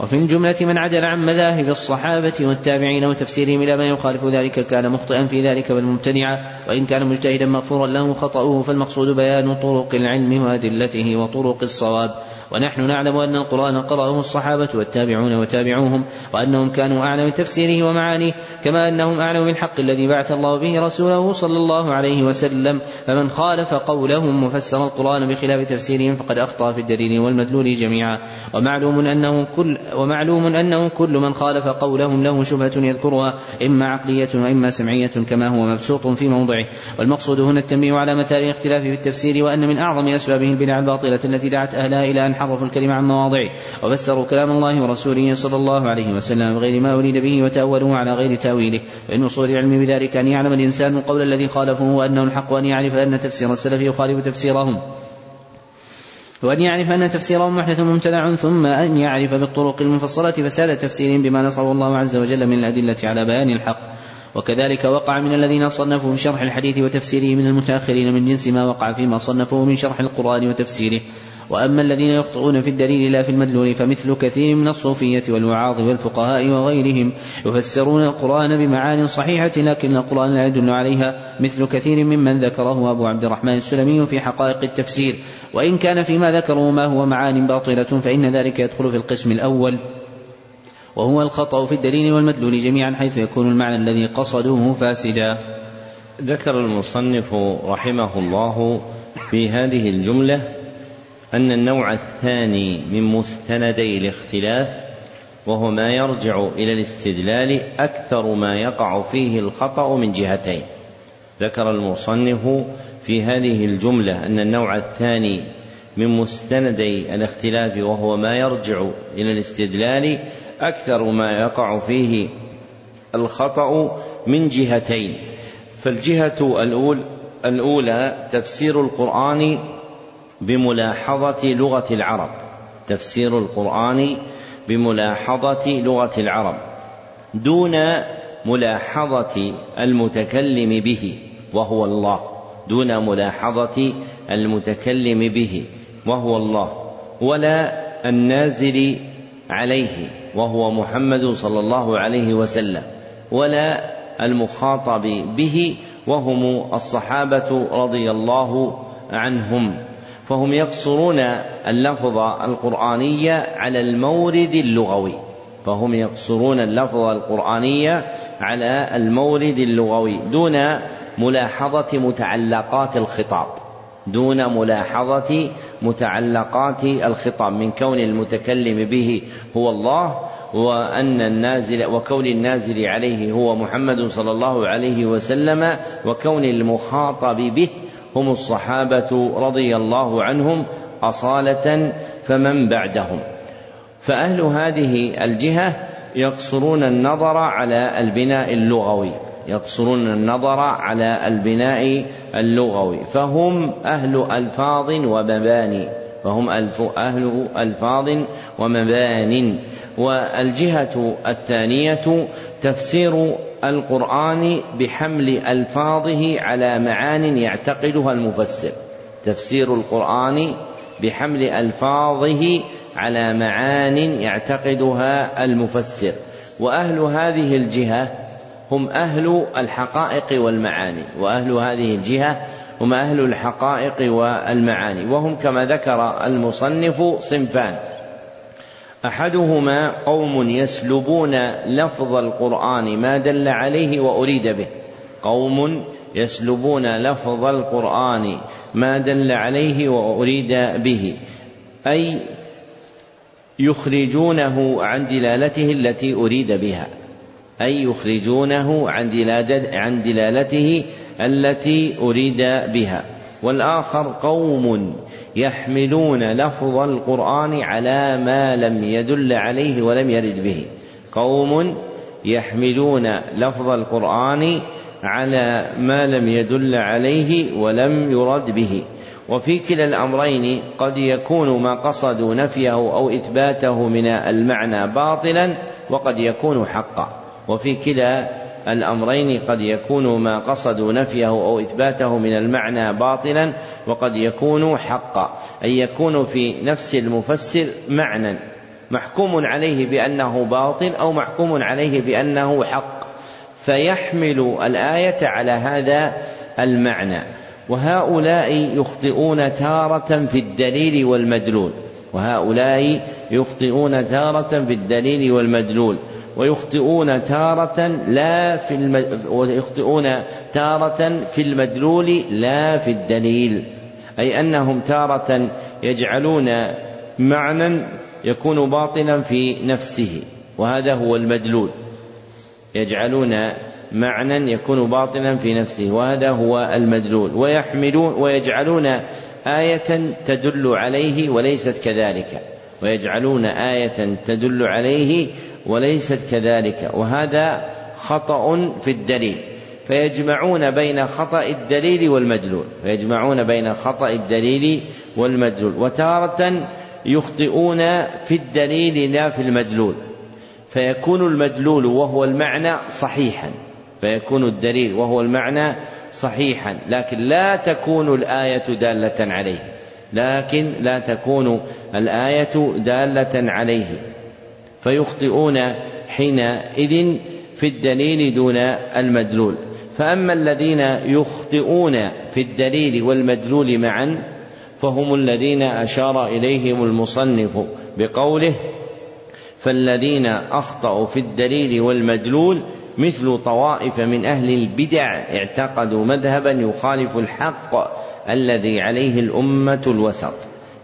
وفي الجملة من عدل عن مذاهب الصحابة والتابعين وتفسيرهم إلى ما يخالف ذلك كان مخطئا في ذلك بل مبتدعا وإن كان مجتهدا مغفورا له خطأه فالمقصود بيان طرق العلم وأدلته وطرق الصواب. ونحن نعلم أن القرآن قرأه الصحابة والتابعون وتابعوهم وأنهم كانوا أعلم تفسيره ومعانيه كما أنهم أعلم بالحق الذي بعث الله به رسوله صلى الله عليه وسلم. فمن خالف قولهم وفسر القرآن بخلاف تفسيرهم فقد أخطأ في الدليل والمدلول جميعا. ومعلوم أنه كل ومعلوم أنه كل من خالف قولهم له شبهة يذكرها إما عقلية وإما سمعية كما هو مبسوط في موضعه. والمقصود هنا التنبيه على مثال الاختلاف في التفسير وأن من أعظم أسبابه البدع الباطلة التي دعت أهلها إلى أن حرفوا الكلمة عن مواضعه. وفسروا كلام الله ورسوله صلى الله عليه وسلم بغير ما أريد به وتأولوه على غير تأويله. وإن أصول العلم بذلك أن يعلم الإنسان القول الذي خالفه وأنه الحق وأن يعرف أن تفسير السلف يخالف تفسيرهم. وأن يعرف أن تفسيرهم محدث ممتنع ثم أن يعرف بالطرق المفصلة فساد تفسيرهم بما نصره الله عز وجل من الأدلة على بيان الحق. وكذلك وقع من الذين صنفوا في شرح الحديث وتفسيره من المتأخرين من جنس ما وقع فيما صنفوه من شرح القرآن وتفسيره. وأما الذين يخطئون في الدليل لا في المدلول فمثل كثير من الصوفية والوعاظ والفقهاء وغيرهم يفسرون القرآن بمعان صحيحة لكن القرآن لا يدل عليها. مثل كثير ممن ذكره أبو عبد الرحمن السلمي في حقائق التفسير. وإن كان فيما ذكروا ما هو معان باطلة فإن ذلك يدخل في القسم الأول. وهو الخطأ في الدليل والمدلول جميعا حيث يكون المعنى الذي قصدوه فاسدا. ذكر المصنف رحمه الله في هذه الجملة أن النوع الثاني من مستندي الاختلاف وهو ما يرجع إلى الاستدلال أكثر ما يقع فيه الخطأ من جهتين. ذكر المصنف في هذه الجملة أن النوع الثاني من مستندي الاختلاف وهو ما يرجع إلى الاستدلال أكثر ما يقع فيه الخطأ من جهتين. فالجهة الأولى تفسير القرآن بملاحظة لغة العرب. تفسير القرآن بملاحظة لغة العرب. دون ملاحظة المتكلم به وهو الله. دون ملاحظة المتكلم به وهو الله ولا النازل عليه وهو محمد صلى الله عليه وسلم ولا المخاطب به وهم الصحابة رضي الله عنهم. فهم يقصرون اللفظ القرآني على المورد اللغوي. فهم يقصرون اللفظ القرآني على المورد اللغوي دون ملاحظة متعلقات الخطاب. دون ملاحظة متعلقات الخطاب. من كون المتكلم به هو الله وأن النازل وكون النازل عليه هو محمد صلى الله عليه وسلم وكون المخاطب به هم الصحابة رضي الله عنهم أصالة فمن بعدهم. فأهل هذه الجهة يقصرون النظر على البناء اللغوي يقصرون النظر على البناء اللغوي فهم أهل ألفاظ ومباني فهم أهل ألفاظ ومبان. والجهة الثانية تفسير القرآن بحمل ألفاظه على معان يعتقدها المفسر. تفسير القرآن بحمل ألفاظه على معان يعتقدها المفسر. وأهل هذه الجهة هم أهل الحقائق والمعاني. وأهل هذه الجهة هم أهل الحقائق والمعاني. وهم كما ذكر المصنف صنفان. أحدهما قوم يسلبون لفظ القرآن ما دل عليه وأريد به. قوم يسلبون لفظ القرآن ما دل عليه وأريد به. أي يخرجونه عن دلالته التي أريد بها أي يخرجونه عن عن دلالته التي أريد بها. والآخر قوم يحملون لفظ القرآن على ما لم يدل عليه ولم يرد به. قوم يحملون لفظ القرآن على ما لم يدل عليه ولم يرد به. وفي كلا الأمرين قد يكون ما قصدوا نفيه أو إثباته من المعنى باطلا وقد يكون حقا. وفي كلا الأمرين قد يكون ما قصدوا نفيه أو إثباته من المعنى باطلا وقد يكون حقا. أي يكون في نفس المفسر معنى محكوم عليه بأنه باطل أو محكوم عليه بأنه حق. فيحمل الآية على هذا المعنى. وهؤلاء يخطئون تارة في الدليل والمدلول. وهؤلاء يخطئون تارة في الدليل والمدلول. ويخطئون تارة لا في. ويخطئون تارة في المدلول لا في الدليل. أي أنهم تارة يجعلون معنى يكون باطلا في نفسه. وهذا هو المدلول. يجعلون معنى يكون باطلا في نفسه وهذا هو المدلول. ويحملون ويجعلون آية تدل عليه وليست كذلك. ويجعلون آية تدل عليه وليست كذلك. وهذا خطأ في الدليل. فيجمعون بين خطأ الدليل والمدلول. فيجمعون بين خطأ الدليل والمدلول. وتارة يخطئون في الدليل لا في المدلول. فيكون المدلول وهو المعنى صحيحا. فيكون الدليل وهو المعنى صحيحا. لكن لا تكون الآية دالة عليه. لكن لا تكون الآية دالة عليه. فيخطئون حينئذ في الدليل دون المدلول. فأما الذين يخطئون في الدليل والمدلول معا فهم الذين أشار إليهم المصنف بقوله فالذين أخطأوا في الدليل والمدلول مثل طوائف من أهل البدع اعتقدوا مذهبا يخالف الحق الذي عليه الأمة الوسط.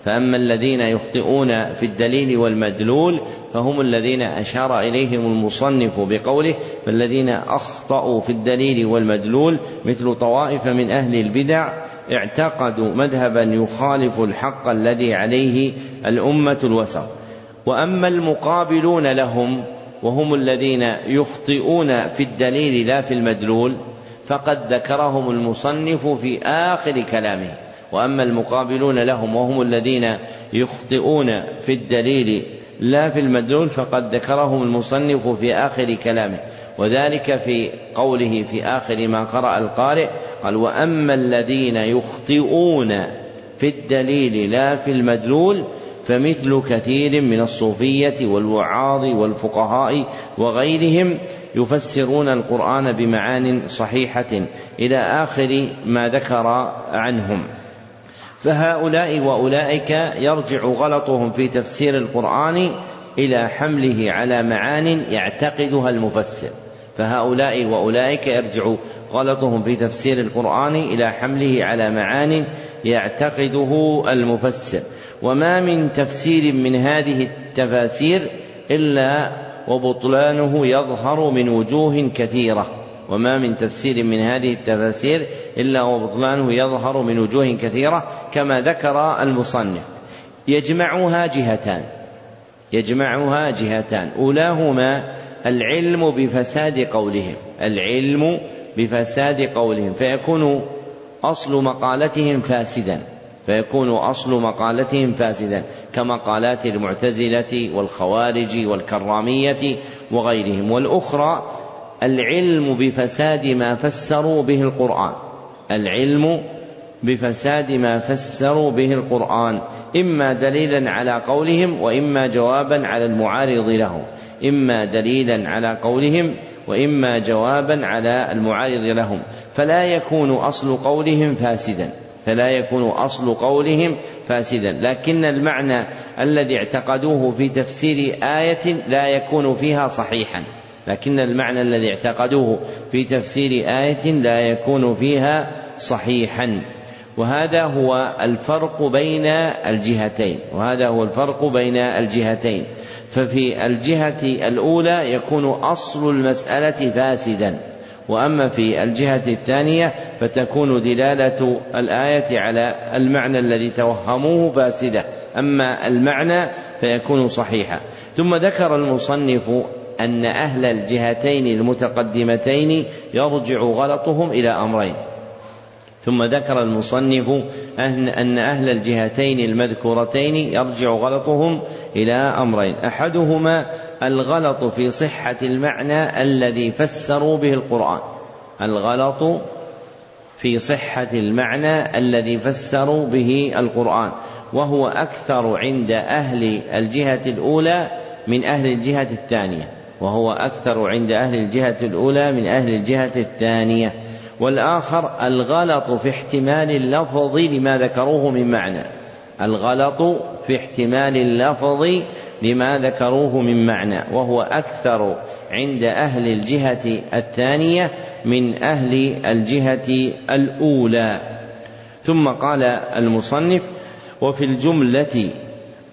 فأما الذين يخطئون في الدليل والمدلول فهم الذين أشار إليهم المصنف بقوله فالذين أخطأوا في الدليل والمدلول مثل طوائف من أهل البدع اعتقدوا مذهبا يخالف الحق الذي عليه الأمة الوسط. وأما المقابلون لهم وهم الذين يخطئون في الدليل لا في المدلول فقد ذكرهم المصنف في آخر كلامه. وأما المقابلون لهم وهم الذين يخطئون في الدليل لا في المدلول فقد ذكرهم المصنف في آخر كلامه. وذلك في قوله في آخر ما قرأ القارئ قال وأما الذين يخطئون في الدليل لا في المدلول فمثل كثير من الصوفية والوعاظ والفقهاء وغيرهم يفسرون القرآن بمعان صحيحة إلى آخر ما ذكر عنهم. فهؤلاء وأولئك يرجع غلطهم في تفسير القرآن إلى حمله على معان يعتقدها المفسر. فهؤلاء وأولئك يرجع غلطهم في تفسير القرآن إلى حمله على معان يعتقده المفسر. وما من تفسير من هذه التفاسير إلا وبطلانه يظهر من وجوه كثيرة. وما من تفسير من هذه التفاسير إلا وبطلانه يظهر من وجوه كثيرة كما ذكر المصنف. يجمعها جهتان. يجمعها جهتان. أولاهما العلم بفساد قولهم. العلم بفساد قولهم. فيكون أصل مقالتهم فاسدا. فيكون أصل مقالتهم فاسدا كمقالات المعتزلة والخوارج والكرامية وغيرهم. والأخرى العلم بفساد ما فسروا به القرآن. العلم بفساد ما فسروا به القرآن. إما دليلا على قولهم وإما جوابا على المعارض لهم. إما دليلا على قولهم وإما جوابا على المعارض لهم. فلا يكون أصل قولهم فاسدا. فلا يكون أصل قولهم فاسدا. لكن المعنى الذي اعتقدوه في تفسير آية لا يكون فيها صحيحا. لكن المعنى الذي اعتقدوه في تفسير آية لا يكون فيها صحيحا. وهذا هو الفرق بين الجهتين. وهذا هو الفرق بين الجهتين. ففي الجهة الأولى يكون أصل المسألة فاسدا. وأما في الجهة الثانية فتكون دلالة الآية على المعنى الذي توهموه فاسدة. أما المعنى فيكون صحيحا. ثم ذكر المصنف أن أهل الجهتين المتقدمتين يرجع غلطهم إلى أمرين. ثم ذكر المصنف أن أهل الجهتين المذكورتين يرجع غلطهم إلى أمرين. أحدهما الغلط في صحة المعنى الذي فسروا به القرآن. الغلط في صحة المعنى الذي فسروا به القرآن. وهو أكثر عند أهل الجهة الأولى من أهل الجهة الثانية. وهو أكثر عند أهل الجهة الأولى من أهل الجهة الثانية. والآخر الغلط في احتمال اللفظ لما ذكروه من معنى. الغلط في احتمال اللفظ لما ذكروه من معنى وهو أكثر عند أهل الجهة الثانية من أهل الجهة الأولى. ثم قال المصنف وفي الجملة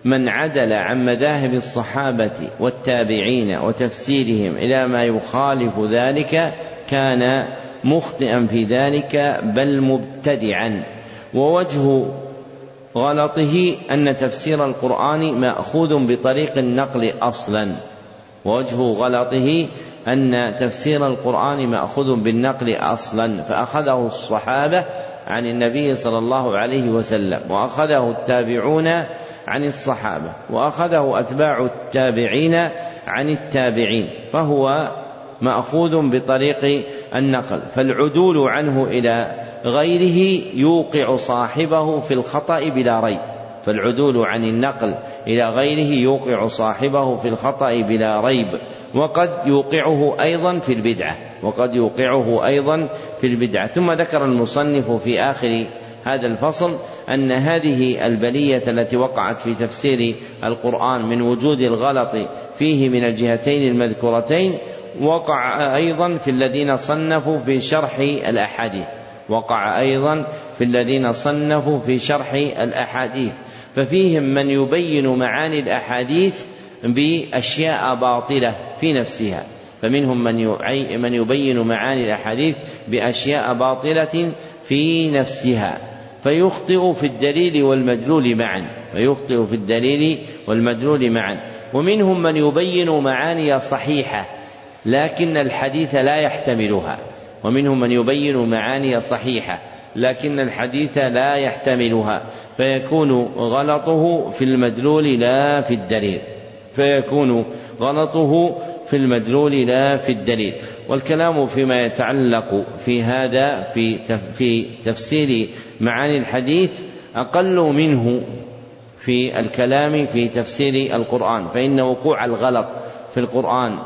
من عدل عن مذاهب الصحابة والتابعين وتفسيرهم إلى ما يخالف ذلك كان مخطئا في ذلك بل مبتدعا ووجه غلطه أن تفسير القرآن مأخوذ بطريق النقل أصلا. ووجه غلطه أن تفسير القرآن مأخوذ بالنقل أصلا. فأخذه الصحابة عن النبي صلى الله عليه وسلم وأخذه التابعون عن الصحابة وأخذه أتباع التابعين عن التابعين. فهو مأخوذ بطريق النقل. فالعدول عنه إلى غيره يوقع صاحبه في الخطأ بلا ريب. فالعدول عن النقل إلى غيره يوقع صاحبه في الخطأ بلا ريب. وقد يوقعه أيضا في البدعة. وقد يوقعه أيضا في البدعة. ثم ذكر المصنف في آخر هذا الفصل أن هذه البلية التي وقعت في تفسير القرآن من وجود الغلط فيه من الجهتين المذكورتين وقع أيضا في الذين صنفوا في شرح الأحاديث. وقع أيضا في الذين صنفوا في شرح الأحاديث. ففيهم من يبين معاني الأحاديث بأشياء باطلة في نفسها. فمنهم من من يبين معاني الأحاديث بأشياء باطلة في نفسها. فيخطئ في الدليل والمدلول معا. فيخطئ في الدليل والمدلول معا. ومنهم من يبين معاني صحيحة لكن الحديث لا يحتملها. ومنهم من يبين معاني صحيحة لكن الحديث لا يحتملها فيكون غلطه في المدلول لا في الدليل فيكون غلطه في المدلول لا في الدليل. والكلام فيما يتعلق في هذا في في تفسير معاني الحديث أقل منه في الكلام في تفسير القرآن فإن وقوع الغلط في القرآن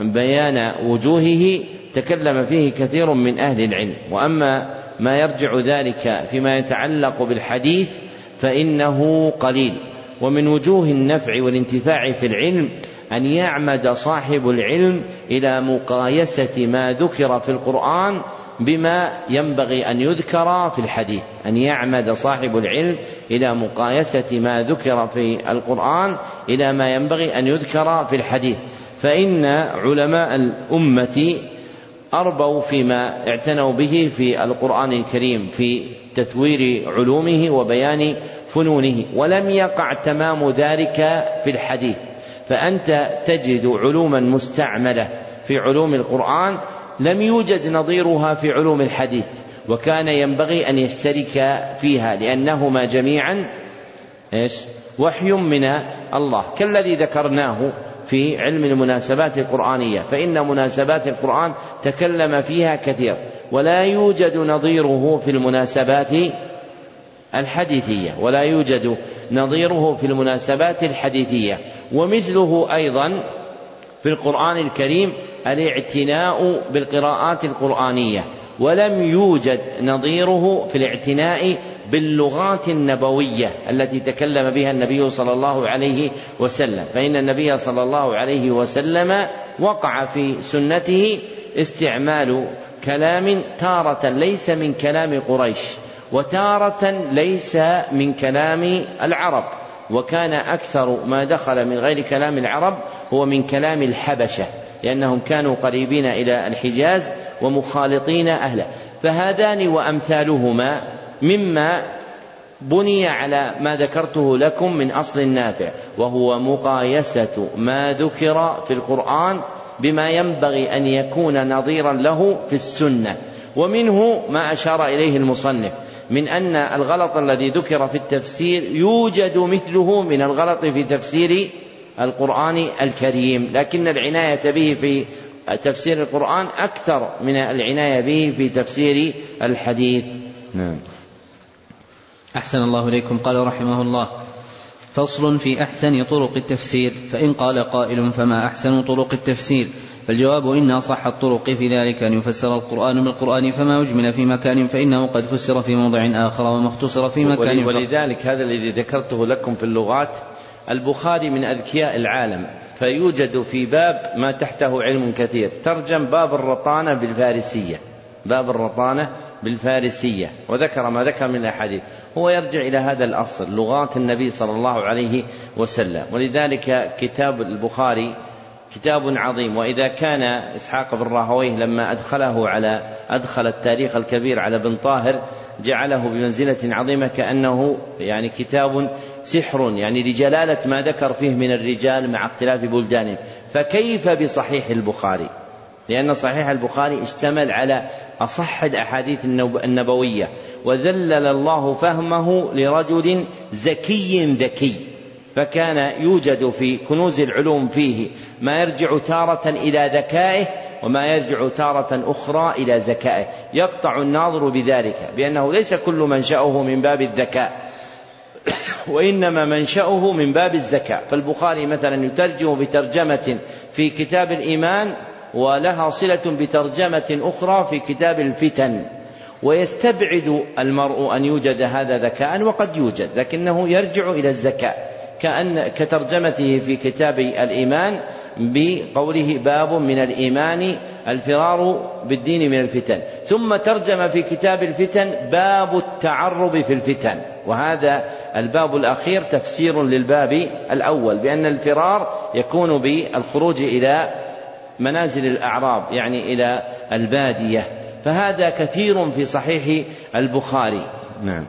وبيان وجوهه تكلم فيه كثير من أهل العلم. وأما ما يرجع ذلك فيما يتعلق بالحديث فإنه قليل. ومن وجوه النفع والانتفاع في العلم أن يعمد صاحب العلم إلى مقايسة ما ذكر في القرآن بما ينبغي أن يذكر في الحديث. أن يعمد صاحب العلم إلى مقايسة ما ذكر في القرآن إلى ما ينبغي أن يذكر في الحديث. فإن علماء الأمة أربوا فيما اعتنوا به في القرآن الكريم في تثوير علومه وبيان فنونه ولم يقع تمام ذلك في الحديث فأنت تجد علوما مستعملة في علوم القرآن لم يوجد نظيرها في علوم الحديث وكان ينبغي أن يشترك فيها لأنهما جميعا إيش؟ وحي من الله كالذي ذكرناه في علم المناسبات القرآنية فإن مناسبات القرآن تكلم فيها كثير ولا يوجد نظيره في المناسبات الحديثية ولا يوجد نظيره في المناسبات الحديثية ومثله أيضا في القرآن الكريم الاعتناء بالقراءات القرآنية ولم يوجد نظيره في الاعتناء باللغات النبوية التي تكلم بها النبي صلى الله عليه وسلم. فإن النبي صلى الله عليه وسلم وقع في سنته استعمال كلام تارة ليس من كلام قريش وتارة ليس من كلام العرب. وكان أكثر ما دخل من غير كلام العرب هو من كلام الحبشة لأنهم كانوا قريبين إلى الحجاز ومخالطين أهله. فهذان وأمثالهما مما بني على ما ذكرته لكم من أصل نافع وهو مقايسة ما ذكر في القرآن بما ينبغي أن يكون نظيرا له في السنة. ومنه ما أشار إليه المصنف من أن الغلط الذي ذكر في التفسير يوجد مثله من الغلط في تفسير القرآن الكريم لكن العناية به في تفسير القرآن أكثر من العناية به في تفسير الحديث. نعم. أحسن الله إليكم. قال رحمه الله فصل في أحسن طرق التفسير فإن قال قائل فما أحسن طرق التفسير؟ فالجواب إن أصح الطرق في ذلك أن يفسر القرآن بالقرآن فما أجمل في مكان فإنه قد فسر في موضع آخر وما اختصر في مكان ولذلك هذا الذي ذكرته لكم في اللغات البخاري من أذكياء العالم فيوجد في باب ما تحته علم كثير. ترجم باب الرطانة بالفارسية. باب الرطانة بالفارسية. وذكر ما ذكر من الأحاديث. هو يرجع إلى هذا الأصل لغات النبي صلى الله عليه وسلم. ولذلك كتاب البخاري كتاب عظيم. وإذا كان إسحاق بن راهويه لما أدخله على أدخل التاريخ الكبير على بن طاهر جعله بمنزلة عظيمة كأنه يعني كتاب سحر يعني لجلالة ما ذكر فيه من الرجال مع اختلاف بلدانهم فكيف بصحيح البخاري؟ لأن صحيح البخاري اشتمل على أصح الأحاديث النبوية وذلل الله فهمه لرجل زكي ذكي. فكان يوجد في كنوز العلوم فيه ما يرجع تارة إلى ذكائه وما يرجع تارة أخرى إلى ذكائه. يقطع الناظر بذلك بأنه ليس كل منشأه من باب الذكاء وإنما منشأه من باب الزكاة فالبخاري مثلا يترجم بترجمة في كتاب الإيمان ولها صلة بترجمة أخرى في كتاب الفتن. ويستبعد المرء أن يوجد هذا ذكاء وقد يوجد لكنه يرجع إلى الزكاء كأن كترجمته في كتاب الإيمان بقوله باب من الإيمان الفرار بالدين من الفتن. ثم ترجم في كتاب الفتن باب التعرب في الفتن. وهذا الباب الأخير تفسير للباب الأول بأن الفرار يكون بالخروج إلى منازل الأعراب يعني إلى البادية. فهذا كثير في صحيح البخاري. نعم.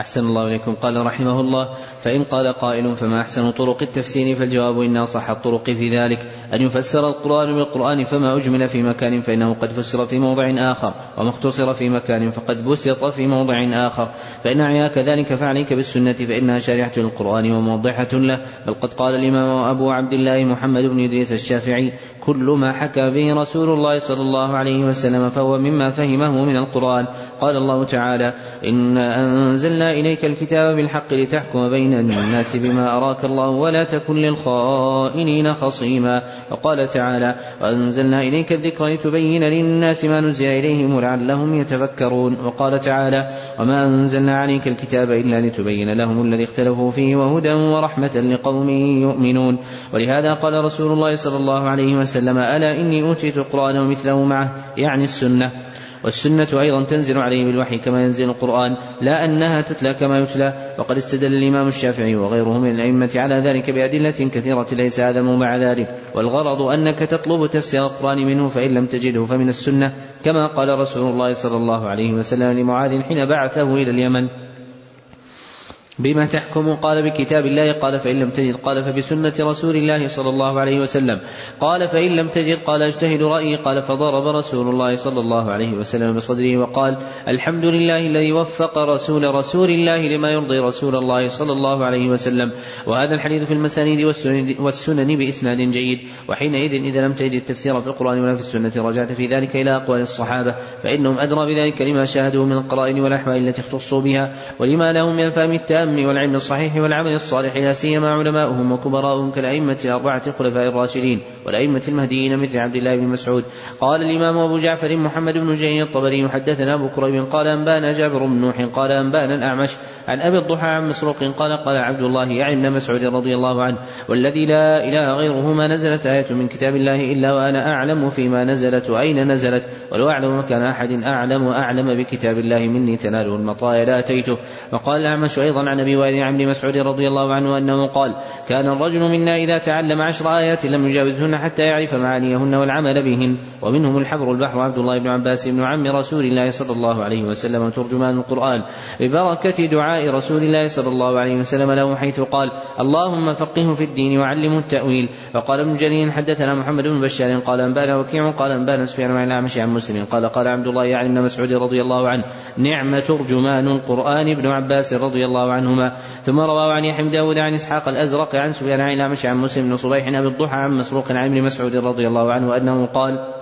أحسن الله إليكم. قال رحمه الله فإن قال قائل فما أحسن طرق التفسير؟ فالجواب إن أصح الطرق في ذلك. أن يفسر القرآن بالقرآن فما أجمل في مكان فإنه قد فسر في موضع آخر وما اختصر في مكان فقد بسط في موضع آخر. فإن أعياك ذلك فعليك بالسنة فإنها شارحة للقرآن وموضحة له. بل قد قال الإمام أبو عبد الله محمد بن إدريس الشافعي كل ما حكى به رسول الله صلى الله عليه وسلم فهو مما فهمه من القرآن. قال الله تعالى إنا أنزلنا إليك الكتاب بالحق لتحكم بين الناس بما أراك الله ولا تكن للخائنين خصيما وقال تعالى وأنزلنا إليك الذكر لتبين للناس ما نزل إليهم ولعلهم يتفكرون وقال تعالى وما أنزلنا عليك الكتاب إلا لتبين لهم الذي اختلفوا فيه وهدى ورحمة لقوم يؤمنون ولهذا قال رسول الله صلى الله عليه وسلم ألا إني أوتيت القرآن ومثله معه؟ يعني السنة. والسنة أيضا تنزل عليه بالوحي كما ينزل القرآن لا أنها تتلى كما يتلى وقد استدل الإمام الشافعي وغيره من الأئمة على ذلك بأدلة كثيرة ليس هذا مع ذلك. والغرض أنك تطلب تفسير القرآن منه فإن لم تجده فمن السنة كما قال رسول الله صلى الله عليه وسلم لمعاذ حين بعثه إلى اليمن. بما تحكم قال بكتاب الله قال فإن لم تجد قال فبسنة رسول الله صلى الله عليه وسلم. قال فإن لم تجد قال اجتهد رأيي قال فضرب رسول الله صلى الله عليه وسلم بصدره وقال الحمد لله الذي وفق رسول رسول الله لما يرضي رسول الله صلى الله عليه وسلم. وهذا الحديث في المسانيد والسنن بإسناد جيد. وحينئذ إذا لم تجد التفسير في القرآن ولا في السنة رجعت في ذلك إلى أقوال الصحابة. فإنهم أدرى بذلك لما شاهدوا من القرائن والأحوال التي اختصوا بها. ولما لهم من الفهم التام التام والعلم الصحيح والعمل الصالح لا سيما علماؤهم وكبراؤهم كالأئمة الأربعة الخلفاء الراشدين والأئمة المهديين مثل عبد الله بن مسعود. قال الإمام أبو جعفر محمد بن جرير الطبري حدثنا أبو كريب قال أنبانا جابر بن نوح قال أنبانا الأعمش عن أبي الضحى عن مسروق قال قال عبد الله يعني ابن مسعود رضي الله عنه والذي لا إله غيره ما نزلت آية من كتاب الله إلا وأنا أعلم فيما نزلت وأين نزلت ولو أعلم مكان أحد أعلم وأعلم بكتاب الله مني تناله المطايا لا أتيته. وقال الأعمش أيضا عن أبي وائل عن مسعود رضي الله عنه أنه قال كان الرجل منا إذا تعلم عشر آيات لم يجاوزهن حتى يعرف معانيهن والعمل بهن ومنهم الحبر البحر عبد الله بن عباس بن عم رسول الله صلى الله عليه وسلم ترجمان القرآن. ببركة دعاء رسول الله صلى الله عليه وسلم له حيث قال اللهم فقهه في الدين وعلمه التأويل. وقال ابن جرير حدثنا محمد بن بشار قال أنبانا وكيع قال أنبانا سفيان عن الأعمش عن مسلم. قال قال عبد الله يعني ابن مسعود رضي الله عنه نعم ترجمان القرآن. ابن عباس رضي الله عنه عنهما. ثم رواه عن يحيى بن داود عن إسحاق الأزرق عن سفيان عن الأعمش عن مسلم بن صبيح أبي الضحى عن مسروق عن ابن مسعود رضي الله عنه أنه قال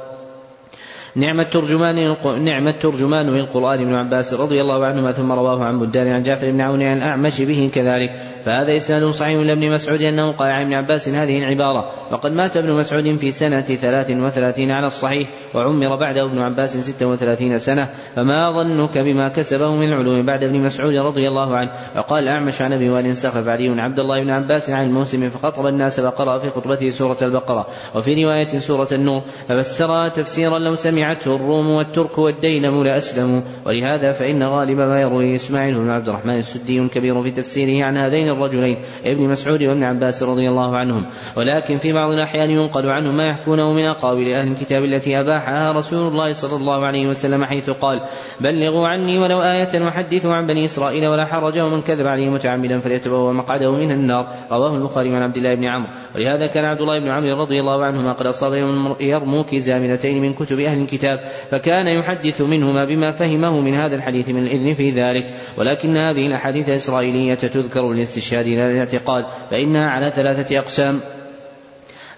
نعم الترجمان نعم الترجمان للقرآن ابن عباس رضي الله عنهما ثم رواه عن بدار عن جعفر بن عون عن الأعمش به كذلك. فهذا إسناد صحيح لابن مسعود أنه قال عن ابن عباس هذه العبارة. وقد مات ابن مسعود في سنة ثلاث وثلاثين على الصحيح وعمر بعده ابن عباس ستة وثلاثين سنة. فما ظنك بما كسبه من العلوم بعد ابن مسعود رضي الله عنه؟ وقال الأعمش عن أبي وائل استخلف علي عبد الله بن عباس عن الموسم فخطب الناس فقرأ في خطبته سورة البقرة. وفي رواية سورة النور ففسرها تفسيرا لو سمعته الروم والترك والدينم لأسلموا ولهذا فإن غالب ما يروي إسماعيل بن عبد الرحمن السدي كبير في تفسيره عن هذين الرجلين ابن مسعود وابن عباس رضي الله عنهم. ولكن في بعض الأحيان ينقل عنهم ما يحكونه من أقاويل أهل الكتاب التي أباحها رسول الله صلى الله عليه وسلم حيث قال بلغوا عني ولو آية وحدثوا عن بني إسرائيل ولا حرج ومن كذب عليه متعمدا فليتبوأ مقعده من النار. رواه البخاري عن عبد الله بن عمرو. ولهذا كان عبد الله بن عمرو رضي الله عنهما قد أصاب يرموك زامنتين من كتب أهل الكتاب فكان يحدث منهما بما فهمه من هذا الحديث من الإذن في ذلك. ولكن هذه الأحاديث الإسرائيلية تذكر للاستشهاد لا للاعتقاد فإنها على ثلاثة أقسام.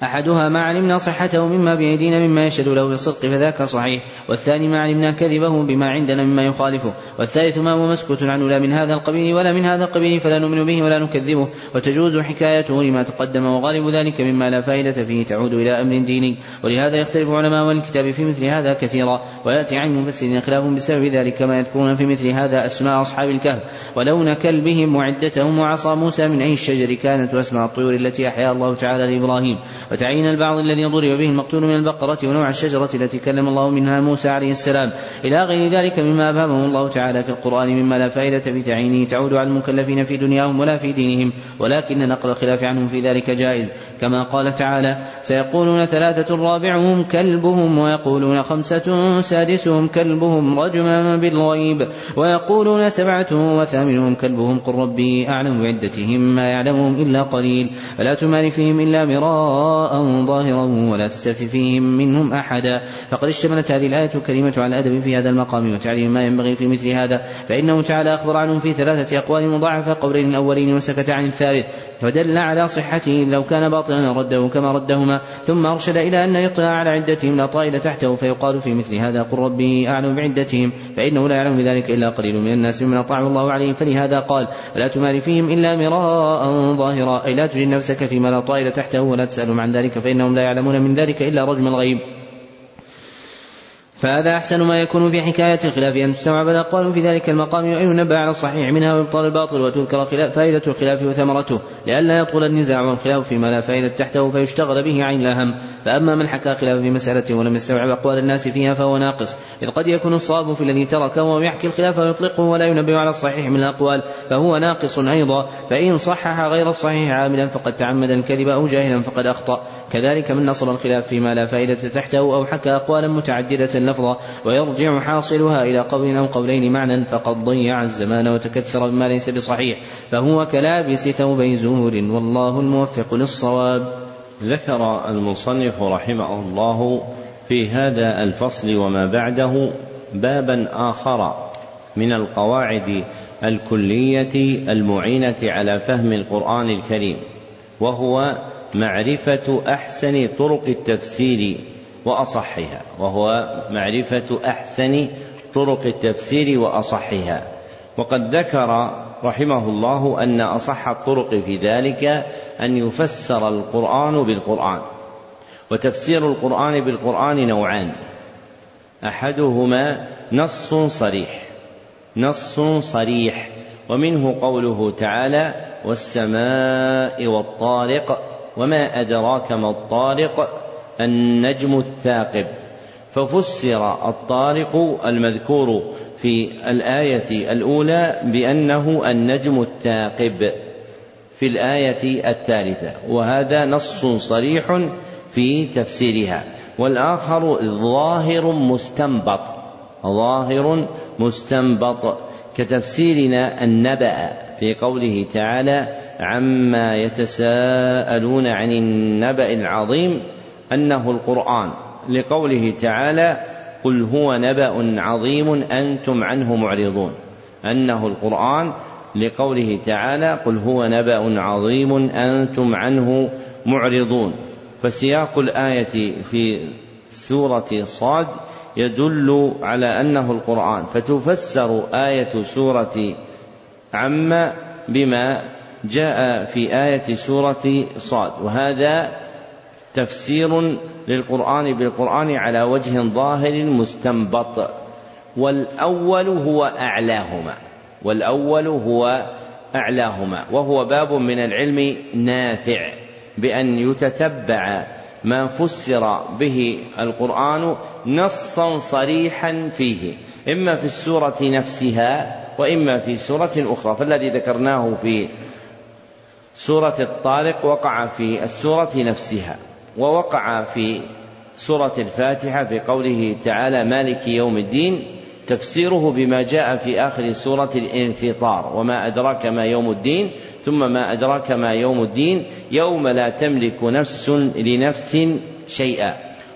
أحدها ما علمنا صحته مما بأيدينا مما يشهد له بالصدق فذاك صحيح. والثاني ما علمنا كذبه بما عندنا مما يخالفه. والثالث ما هو مسكوت عنه لا من هذا القبيل ولا من هذا القبيل فلا نؤمن به ولا نكذبه. وتجوز حكايته لما تقدم وغالب ذلك مما لا فائدة فيه تعود إلى أمر ديني. ولهذا يختلف علماء الكتاب في مثل هذا كثيرا. ويأتي عن المفسرين خلاف بسبب ذلك كما يذكرون في مثل هذا أسماء أصحاب الكهف. ولون كلبهم وعدتهم وعصا موسى من أي الشجر كانت وأسماء الطيور التي أحيا الله تعالى لإبراهيم. وتعيين البعض الذي ضرب به المقتول من البقرة ونوع الشجرة التي كلم الله منها موسى عليه السلام. إلى غير ذلك مما أبهمه الله تعالى في القرآن مما لا فائدة في تعيينه. تعود على المكلفين في دنياهم ولا في دينهم. ولكن نقل الخلاف عنهم في ذلك جائز. كما قال تعالى سيقولون ثلاثة رابعهم كلبهم ويقولون خمسة سادسهم كلبهم رجما بالغيب ويقولون سبعة وثامنهم كلبهم قل ربي أعلم بعدتهم ما يعلمهم إلا قليل. فلا تمار فيهم إلا مراء ظاهرا ولا تستفت فيهم منهم أحدا. فقد اشتملت هذه الآية الكريمة على الأدب في هذا المقام وتعليم ما ينبغي في مثل هذا. فإنه تعالى أخبر عنهم في ثلاثة أقوال مضاعفة قولين الأولين وسكت عن الثالث. ودل على صحته لو كان باطلا رده كما ردهما. ثم أرشد إلى أن يطلع على عدتهم لا طائل تحته. فيقال في مثل هذا قل ربي أعلم بعدتهم. فإنه لا يعلم بذلك إلا قليل من الناس ممن أطاعه الله عليهم. فلهذا قال فلا تمار فيهم إلا مراء ظاهرا. أي لا تجد نفسك فيما لا طائل تحته ولا تسألهم عن ذلك فإنهم لا يعلمون من ذلك إلا رجم الغيب. فهذا أحسن ما يكون في حكاية الخلاف أن تستوعب الأقوال في ذلك المقام وأن ينبه على الصحيح منها ويبطل الباطل وتذكر فائدة الخلاف وثمرته لئلا يطول النزاع والخلاف فيما لا فائدة تحته فيشتغل به عين الأهم. فأما من حكى خلاف في مسألة ولم يستوعب أقوال الناس فيها فهو ناقص. إذ قد يكون الصواب في الذي تركه ويحكي الخلاف ويطلقه ولا ينبه على الصحيح من الأقوال فهو ناقص أيضا. فإن صحح غير الصحيح عاملا فقد تعمد الكذب أو جاهلا فقد أخطأ. كذلك من نصب الخلاف فيما لا فائدة تحته أو حكى أقوالا متعددة لفظا ويرجع حاصلها إلى قول أو قولين معنى فقد ضيع الزمان وتكثر بما ليس بصحيح فهو كلابس ثوبي زور والله الموفق للصواب. ذكر المصنف رحمه الله في هذا الفصل وما بعده بابا آخر من القواعد الكلية المعينة على فهم القرآن الكريم وهو معرفة أحسن طرق التفسير وأصحها وهو معرفة أحسن طرق التفسير وأصحها. وقد ذكر رحمه الله أن أصح الطرق في ذلك أن يفسر القرآن بالقرآن وتفسير القرآن بالقرآن نوعان. أحدهما نص صريح نص صريح ومنه قوله تعالى والسماء والطارق وما أدراك ما الطارق النجم الثاقب. ففسر الطارق المذكور في الآية الأولى بأنه النجم الثاقب في الآية الثالثة وهذا نص صريح في تفسيرها. والآخر ظاهر مستنبط ظاهر مستنبط كتفسيرنا النبأ في قوله تعالى عما يتساءلون عن النبأ العظيم أنه القرآن. لقوله تعالى قل هو نبأ عظيم أنتم عنه معرضون أنه القرآن. لقوله تعالى قل هو نبأ عظيم أنتم عنه معرضون فسياق الآية في سورة صاد يدل على أنه القرآن. فتفسر آية سورة عما بما جاء في آية سورة صاد وهذا تفسير للقرآن بالقرآن على وجه ظاهر مستنبط. والأول هو أعلاهما والأول هو أعلاهما وهو باب من العلم نافع بأن يتتبع ما فسر به القرآن نصا صريحا فيه إما في السورة نفسها وإما في سورة أخرى. فالذي ذكرناه في سورة الطارق وقع في السورة نفسها ووقع في سورة الفاتحة في قوله تعالى مالك يوم الدين. تفسيره بما جاء في آخر سورة الانفطار وما أدراك ما يوم الدين ثم ما أدراك ما يوم الدين. يوم لا تملك نفس لنفس شيئا.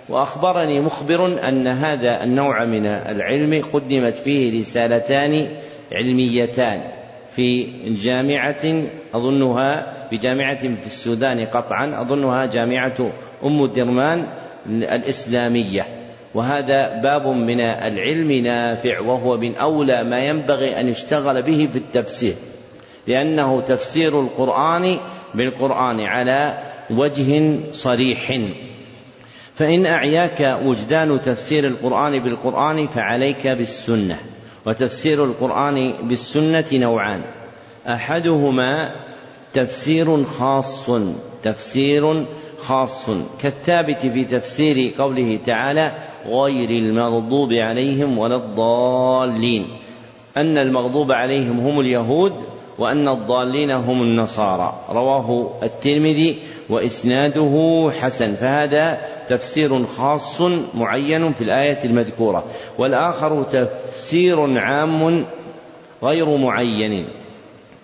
وأخبرني مخبر أن هذا النوع من العلم قدمت فيه رسالتان علميتان. في جامعة أظنها في جامعة في السودان قطعا أظنها جامعة أم الدرمان الإسلامية. وهذا باب من العلم نافع وهو من أولى ما ينبغي أن يشتغل به في التفسير. لأنه تفسير القرآن بالقرآن على وجه صريح. فإن أعياك وجدان تفسير القرآن بالقرآن فعليك بالسنة. وتفسير القرآن بالسنة نوعان. أحدهما تفسير خاص تفسير خاص. كالثابت في تفسير قوله تعالى غير المغضوب عليهم ولا الضالين. أن المغضوب عليهم هم اليهود وأن الضالين هم النصارى. رواه الترمذي وإسناده حسن. فهذا تفسير خاص معين في الآية المذكورة. والآخر تفسير عام غير معين.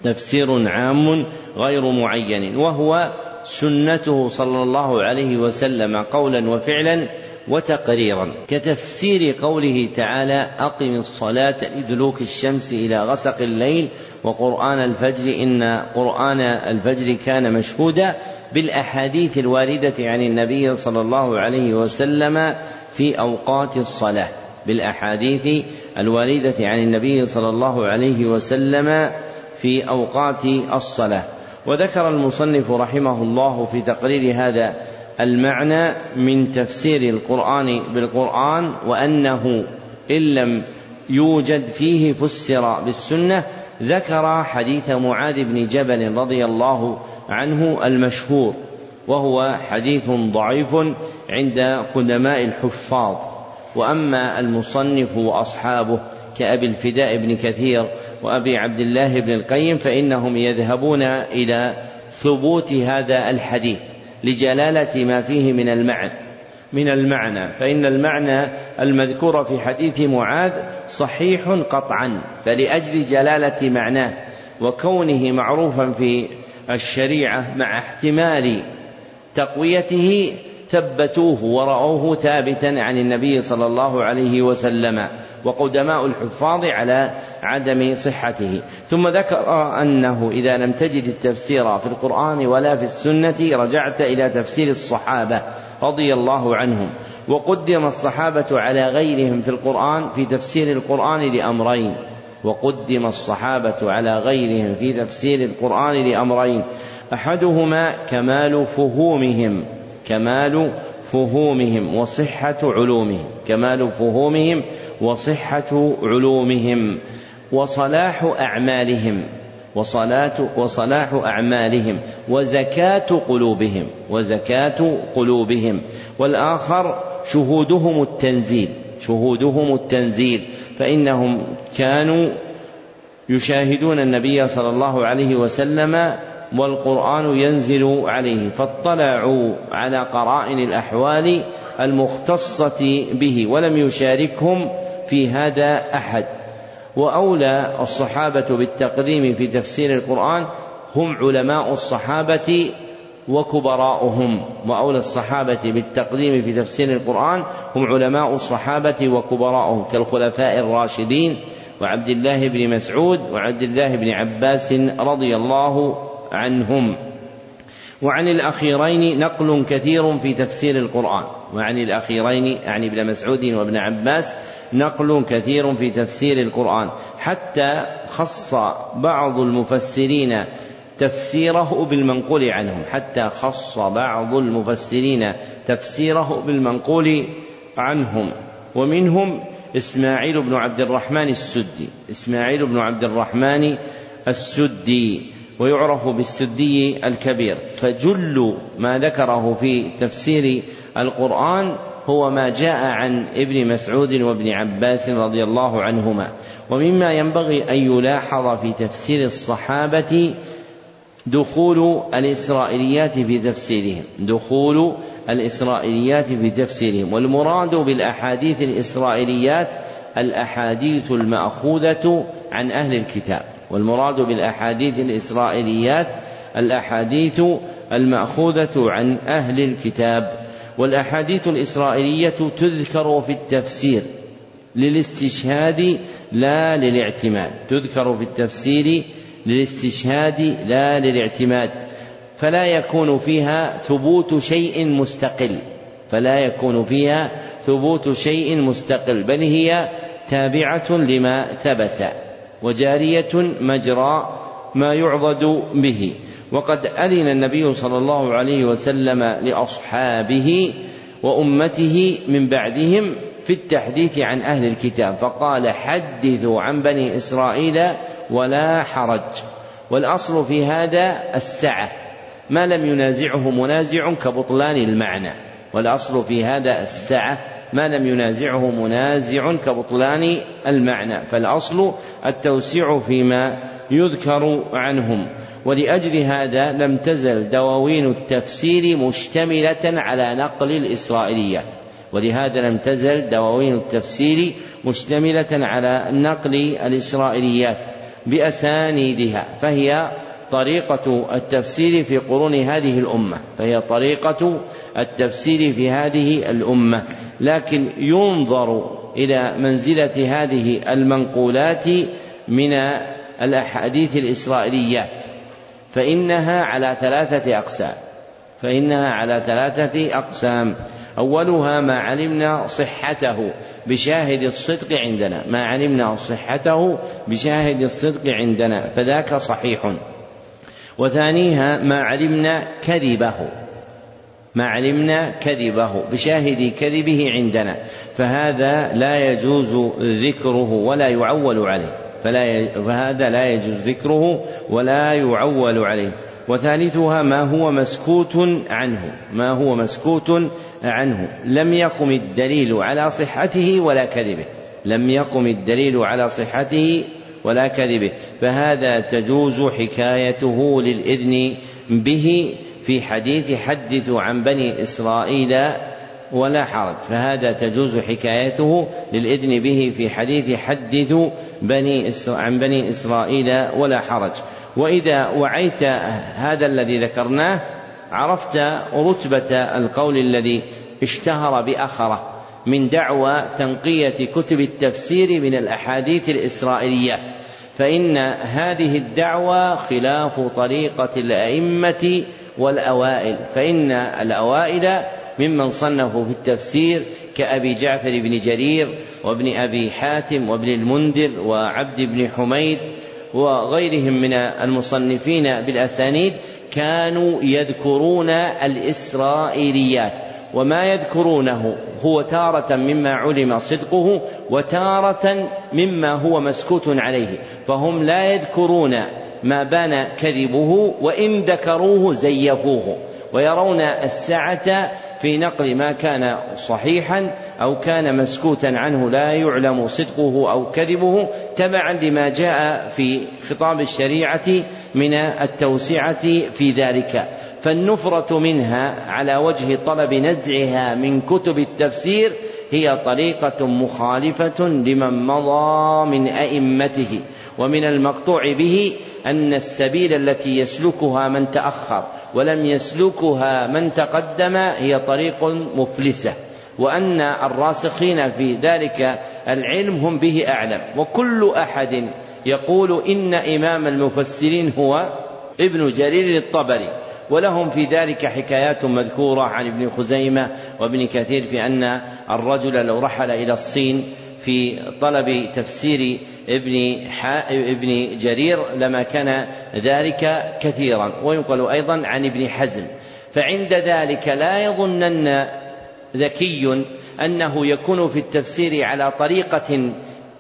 تفسير عام غير معين. وهو سنته صلى الله عليه وسلم قولا وفعلا وتقريرا كتفسير قوله تعالى أقم الصلاة لدلوك الشمس إلى غسق الليل وقرآن الفجر إن قرآن الفجر كان مشهودا بالأحاديث الواردة عن النبي صلى الله عليه وسلم في أوقات الصلاة بالأحاديث الواردة عن النبي صلى الله عليه وسلم في أوقات الصلاة وذكر المصنف رحمه الله في تقرير هذا المعنى من تفسير القرآن بالقرآن وأنه إن لم يوجد فيه فسر بالسنة ذكر حديث معاذ بن جبل رضي الله عنه المشهور وهو حديث ضعيف عند قدماء الحفاظ. وأما المصنف وأصحابه كأبي الفداء بن كثير وأبي عبد الله بن القيم فإنهم يذهبون إلى ثبوت هذا الحديث. لجلالة ما فيه من المعنى من المعنى. فإن المعنى المذكور في حديث معاذ صحيح قطعا فلأجل جلالة معناه وكونه معروفا في الشريعة مع احتمال تقويته ثبتوه ورأوه ثابتا عن النبي صلى الله عليه وسلم وقدماء الحفاظ على عدم صحته. ثم ذكر أنه إذا لم تجد التفسير في القرآن ولا في السنة رجعت إلى تفسير الصحابة رضي الله عنهم. وقدم الصحابة على غيرهم في القرآن في تفسير القرآن لأمرين. وقدم الصحابة على غيرهم في تفسير القرآن لأمرين. أحدهما كمال فهومهم. كمال فهومهم وصحة علومهم. كمال فهومهم وصحة علومهم. وصلاح أعمالهم. وصلاة وصلاح أعمالهم. وزكاة قلوبهم. وزكاة قلوبهم. والآخر شهودهم التنزيل. شهودهم التنزيل. فإنهم كانوا يشاهدون النبي صلى الله عليه وسلم والقرآن ينزل عليه فاطلعوا على قرائن الأحوال المختصة به ولم يشاركهم في هذا أحد. وأولى الصحابة بالتقديم في تفسير القرآن هم علماء الصحابة وكبراؤهم. وأولى الصحابة بالتقديم في تفسير القرآن هم علماء الصحابة وكبراؤهم كالخلفاء الراشدين وعبد الله بن مسعود وعبد الله بن عباس رضي الله عنهم. وعن الأخيرين نقل كثير في تفسير القرآن. وعن الأخيرين يعني ابن مسعود وابن عباس نقل كثير في تفسير القرآن. حتى خص بعض المفسرين تفسيره بالمنقول عنهم. حتى خص بعض المفسرين تفسيره بالمنقول عنهم. ومنهم إسماعيل بن عبد الرحمن السدي. إسماعيل بن عبد الرحمن السدي. ويعرف بالسدي الكبير. فجل ما ذكره في تفسير القرآن هو ما جاء عن ابن مسعود وابن عباس رضي الله عنهما. ومما ينبغي أن يلاحظ في تفسير الصحابة دخول الإسرائيليات في تفسيرهم. دخول الإسرائيليات في تفسيرهم. والمراد بالأحاديث الإسرائيليات الأحاديث المأخوذة عن أهل الكتاب. والمراد بالأحاديث الإسرائيليات الأحاديث المأخوذة عن أهل الكتاب والأحاديث الإسرائيلية تذكر في التفسير للاستشهاد لا للاعتماد تذكر في التفسير للاستشهاد لا للاعتماد فلا يكون فيها ثبوت شيء مستقل فلا يكون فيها ثبوت شيء مستقل بل هي تابعة لما ثبت. وجارية مجرى ما يعضد به. وقد أذن النبي صلى الله عليه وسلم لأصحابه وأمته من بعدهم في التحديث عن أهل الكتاب فقال حدثوا عن بني إسرائيل ولا حرج. والأصل في هذا السعة ما لم ينازعه منازع كبطلان المعنى. والأصل في هذا السعة ما لم ينازعه منازع كبطلان المعنى فالأصل التوسيع فيما يذكر عنهم. ولأجل هذا لم تزل دواوين التفسير مشتملة على نقل الإسرائيليات. ولهذا لم تزل دواوين التفسير مشتملة على نقل الإسرائيليات بأسانيدها فهي طريقة التفسير في قرون هذه الأمة فهي طريقة التفسير في هذه الأمة. لكن ينظر إلى منزلة هذه المنقولات من الأحاديث الإسرائيليات فإنها على ثلاثة أقسام فإنها على ثلاثة أقسام. أولها ما علمنا صحته بشاهد الصدق عندنا ما علمنا صحته بشاهد الصدق عندنا فذاك صحيح. وثانيها ما علمنا كذبه. ما علمنا كذبه. بشاهد كذبه عندنا. فهذا لا يجوز ذكره ولا يعول عليه. فلا فهذا لا يجوز ذكره ولا يعول عليه. وثالثها ما هو مسكوت عنه. ما هو مسكوت عنه. لم يقم الدليل على صحته ولا كذبه. لم يقم الدليل على صحته ولا كذبه فهذا تجوز حكايته للإذن به في حديث حدثوا عن بني إسرائيل ولا حرج. فهذا تجوز حكايته للإذن به في حديث حدثوا بني عن بني إسرائيل ولا حرج. وإذا وعيت هذا الذي ذكرناه عرفت رتبة القول الذي اشتهر بأخره. من دعوى تنقية كتب التفسير من الأحاديث الإسرائيليات فإن هذه الدعوة خلاف طريقة الأئمة والأوائل فإن الأوائل ممن صنفوا في التفسير كأبي جعفر بن جرير وابن أبي حاتم وابن المنذر وعبد بن حميد وغيرهم من المصنفين بالأسانيد كانوا يذكرون الإسرائيليات. وما يذكرونه هو تارة مما علم صدقه وتارة مما هو مسكوت عليه فهم لا يذكرون ما بان كذبه وإن ذكروه زيفوه ويرون السعة في نقل ما كان صحيحا أو كان مسكوتا عنه لا يعلم صدقه أو كذبه تبعا لما جاء في خطاب الشريعة من التوسعة في ذلك. فالنفرة منها على وجه طلب نزعها من كتب التفسير هي طريقة مخالفة لمن مضى من أئمته. ومن المقطوع به أن السبيل التي يسلكها من تأخر ولم يسلكها من تقدم هي طريق مفلسة. وأن الراسخين في ذلك العلم هم به أعلم. وكل أحد يقول إن إمام المفسرين هو ابن جرير الطبري ولهم في ذلك حكايات مذكورة عن ابن خزيمة وابن كثير في أن الرجل لو رحل إلى الصين في طلب تفسير ابن ابن جرير لما كان ذلك كثيرا. وينقل أيضا عن ابن حزم. فعند ذلك لا يظنن ذكي أنه يكون في التفسير على طريقة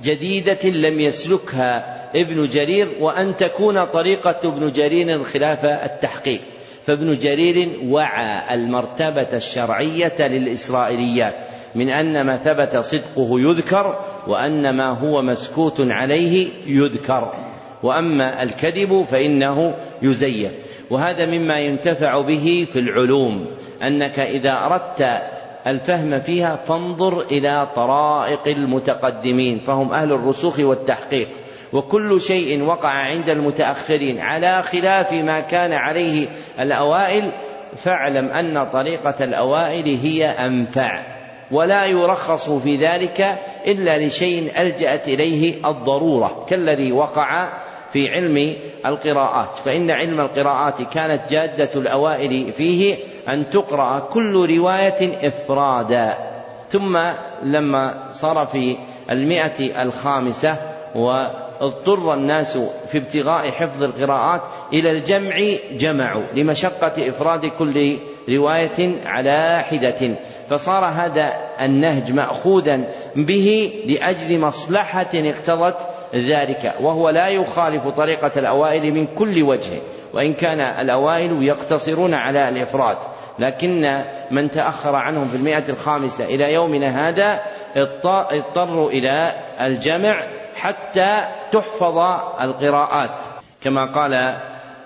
جديدة لم يسلكها ابن جرير وأن تكون طريقة ابن جرير خلاف التحقيق. فابن جرير وعى المرتبة الشرعية للإسرائيليات من أن ما ثبت صدقه يذكر وأن ما هو مسكوت عليه يذكر. وأما الكذب فإنه يزيف. وهذا مما ينتفع به في العلوم أنك إذا أردت الفهم فيها فانظر إلى طرائق المتقدمين فهم أهل الرسوخ والتحقيق. وكل شيء وقع عند المتأخرين على خلاف ما كان عليه الأوائل فاعلم أن طريقة الأوائل هي أنفع ولا يرخص في ذلك إلا لشيء ألجأت إليه الضرورة كالذي وقع في علم القراءات فإن علم القراءات كانت جادة الأوائل فيه أن تقرأ كل رواية إفرادا. ثم لما صار في المئة الخامسة واضطر الناس في ابتغاء حفظ القراءات إلى الجمع جمعوا لمشقة إفراد كل رواية على حدة. فصار هذا النهج مأخوذا به لأجل مصلحة اقتضت ذلك وهو لا يخالف طريقة الأوائل من كل وجه وإن كان الأوائل يقتصرون على الإفراد. لكن من تأخر عنهم في المئة الخامسة إلى يومنا هذا اضطروا إلى الجمع حتى تحفظ القراءات. كما قال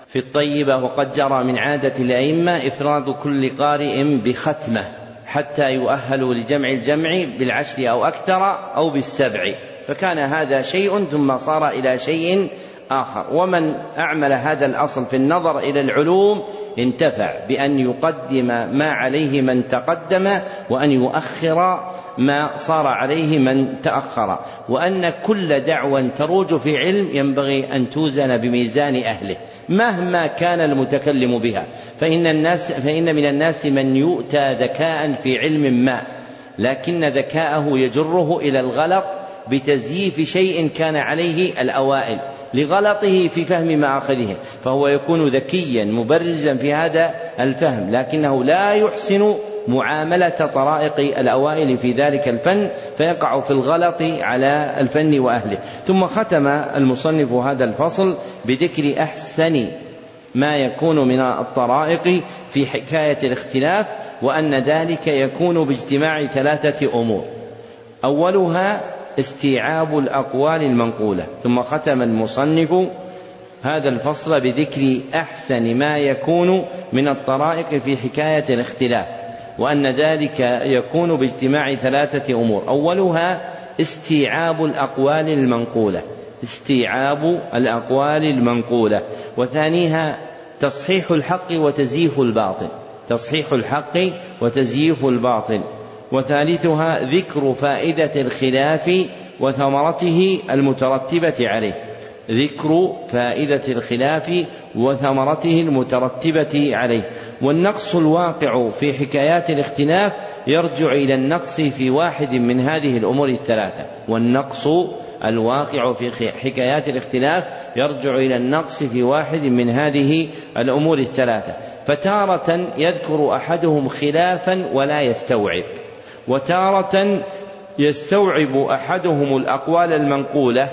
في الطيبة وقد جرى من عادة الأئمة إفراد كل قارئ بختمة حتى يؤهلوا لجمع الجمع بالعشر أو أكثر أو بالسبع. فكان هذا شيء ثم صار إلى شيء آخر. ومن أعمل هذا الأصل في النظر إلى العلوم انتفع بأن يقدم ما عليه من تقدم وأن يؤخر ما صار عليه من تأخر وأن كل دعوة تروج في علم ينبغي أن توزن بميزان أهله مهما كان المتكلم بها. فإن الناس فإن من الناس من يؤتى ذكاء في علم ما لكن ذكاءه يجره إلى الغلط بتزييف شيء كان عليه الأوائل. لغلطه في فهم مآخذه فهو يكون ذكيا مبرزا في هذا الفهم لكنه لا يحسن معاملة طرائق الأوائل في ذلك الفن فيقع في الغلط على الفن وأهله. ثم ختم المصنف هذا الفصل بذكر أحسن ما يكون من الطرائق في حكاية الاختلاف وأن ذلك يكون باجتماع ثلاثة أمور. أولها استيعاب الأقوال المنقولة. ثم ختم المصنف هذا الفصل بذكر أحسن ما يكون من الطرائق في حكاية الاختلاف وأن ذلك يكون باجتماع ثلاثة أمور. أولها استيعاب الأقوال المنقولة. استيعاب الأقوال المنقولة. وثانيها تصحيح الحق وتزييف الباطل. تصحيح الحق وتزييف الباطل. وثالثها ذكر فائدة الخلاف وثمرته المترتبة عليه. ذكر فائدة الخلاف وثمرته المترتبة عليه. والنقص الواقع في حكايات الاختلاف يرجع إلى النقص في واحد من هذه الأمور الثلاثة. والنقص الواقع في حكايات الاختلاف يرجع إلى النقص في واحد من هذه الأمور الثلاثة. فتارة يذكر أحدهم خلافا ولا يستوعب. وتارة يستوعب أحدهم الأقوال المنقولة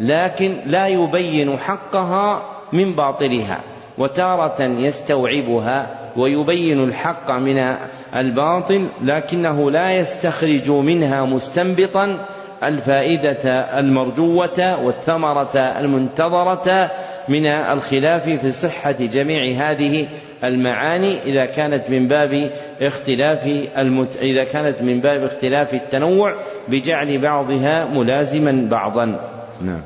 لكن لا يبين حقها من باطلها. وتارة يستوعبها ويبين الحق من الباطل لكنه لا يستخرج منها مستنبطا الفائدة المرجوة والثمرة المنتظرة من الخلاف في صحة جميع هذه المعاني إذا كانت من باب اختلاف المت... إذا كانت من باب اختلاف التنوع بجعل بعضها ملازما بعضا. نعم.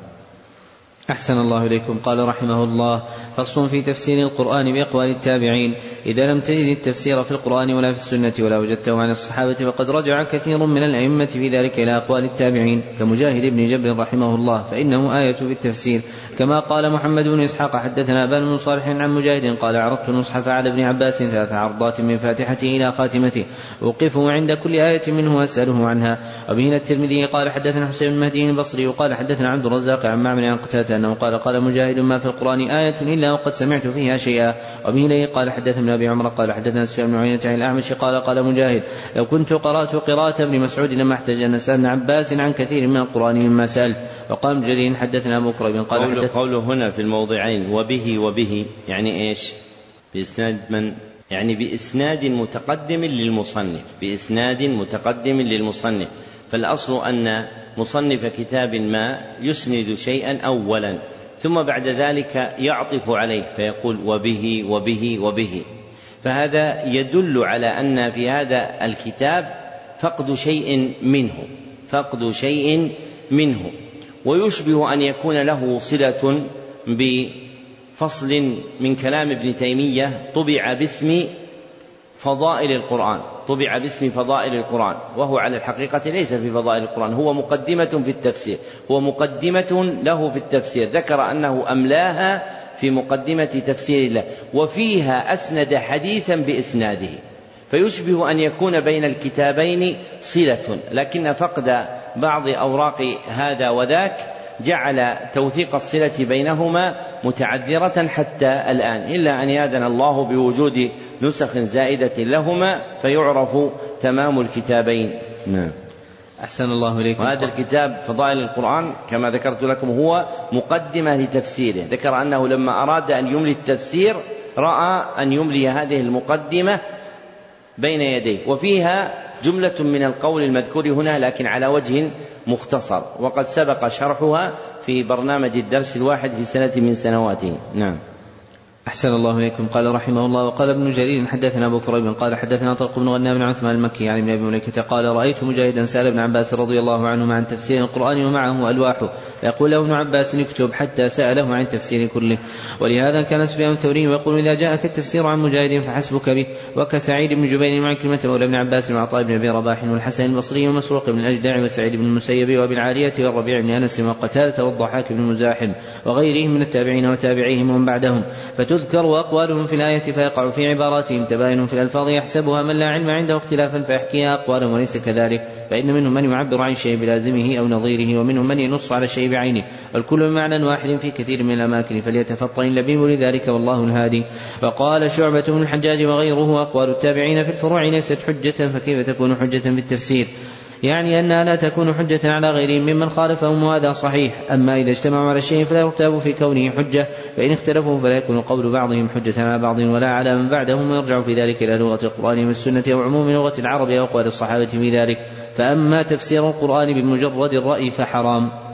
أحسن الله إليكم. قال رحمه الله فصل في تفسير القرآن بأقوال التابعين إذا لم تجد التفسير في القرآن ولا في السنة ولا وجدته عن الصحابة فقد رجع كثير من الأئمة في ذلك إلى أقوال التابعين كمجاهد بن جبر رحمه الله فإنه آية في التفسير. كما قال محمد بن إسحاق حدثنا بن بن صالح عن مجاهد قال عرضت المصحف على ابن عباس ثلاث عرضات من فاتحته إلى خاتمته أوقفه عند كل آية منه وأسأله عنها. وبه الترمذي قال حدثنا حسين بن مهدي البصري وقال حدثنا عبد الرزاق عن معمر عن قتادة أنه قال قال مجاهد ما في القرآن آية إلا وقد سمعت فيها شيئا. وبه قال حدثنا أبي عمر قال حدثنا سفيان بن عيينة عن الأعمش قال قال مجاهد لو كنت قرأت قراءة ابن مسعود لما أحتج أن ابن عباس عن كثير من القرآن مما سألت. وقال جرير حدثنا أبو كريب قال قوله, قوله هنا في الموضعين وبه وبه يعني إيش؟ بإسناد من؟ يعني بإسناد متقدم للمصنف بإسناد متقدم للمصنف. فالأصل أن مصنف كتاب ما يسند شيئا أولا ثم بعد ذلك يعطف عليه فيقول وبه وبه وبه. فهذا يدل على أن في هذا الكتاب فقد شيء منه فقد شيء منه. ويشبه أن يكون له صلة بفصل من كلام ابن تيمية طبع باسم فضائل القرآن طبع باسم فضائل القرآن وهو على الحقيقة ليس في فضائل القرآن هو مقدمة في التفسير هو مقدمة له في التفسير ذكر أنه أملاها في مقدمة تفسير الله وفيها أسند حديثا بإسناده فيشبه أن يكون بين الكتابين صلة لكن فقد بعض أوراق هذا وذاك جعل توثيق الصلة بينهما متعذرة حتى الآن إلا أن يأذن الله بوجود نسخ زائدة لهما فيعرف تمام الكتابين. نعم. أحسن الله إليكم. وهذا الكتاب فضائل القرآن كما ذكرت لكم هو مقدمة لتفسيره. ذكر أنه لما أراد أن يملي التفسير رأى أن يملي هذه المقدمة بين يديه وفيها جملة من القول المذكور هنا لكن على وجه مختصر. وقد سبق شرحها في برنامج الدرس الواحد في سنة من سنواته. نعم. أحسن الله إليكم. قال رحمه الله وقال ابن جرير حدثنا أبو كريب قال حدثنا طلق بن غنام بن عثمان المكي يعني من أبي مليكة قال رأيت مجاهدا سأل ابن عباس رضي الله عنهما عن تفسير القرآن ومعه ألواحه. يقول له ابن عباس اكتب حتى سأله عن تفسير كله. ولهذا كان سفيان الثوري يقول إذا جاءك التفسير عن مجاهد فحسبك به. وكسعيد بن جبير مع كلمة مولى ابن عباس وعطاء بن أبي رباح والحسن البصري ومسروق بن الأجدع وسعيد بن المسيب وابن العالية والربيع بن أنس وقتادة والضحاك بن مزاحم وغيرهم من التابعين وتابعيهم ومن بعدهم. فتذكر أقوالهم في الآية فيقع في عباراتهم تباين في الألفاظ يحسبها من لا علم عنده اختلافا فيحكيها أقوالا وليس كذلك. فإن منهم من يعبر عن شيء بلازمه أو نظيره ومنهم من ينص على الشيء بعينه. والكل بمعنى واحد في كثير من الأماكن فليتفطن اللبيب لذلك والله الهادي. وقال شعبة بن الحجاج وغيره أقوال التابعين في الفروع ليست حجة فكيف تكون حجة في التفسير يعني أنها لا تكون حجة على غيرهم ممن خالفهم وهذا صحيح. أما إذا اجتمعوا على الشيء فلا يرتاب في كونه حجة فإن اختلفوا فلا يكون قول بعضهم حجة على بعض ولا على من بعدهم ويرجع في ذلك إلى لغة القرآن والسنة أو عموم لغة العرب أو الصحابة في ذلك. فأما تفسير القرآن بمجرد الرأي فحرام.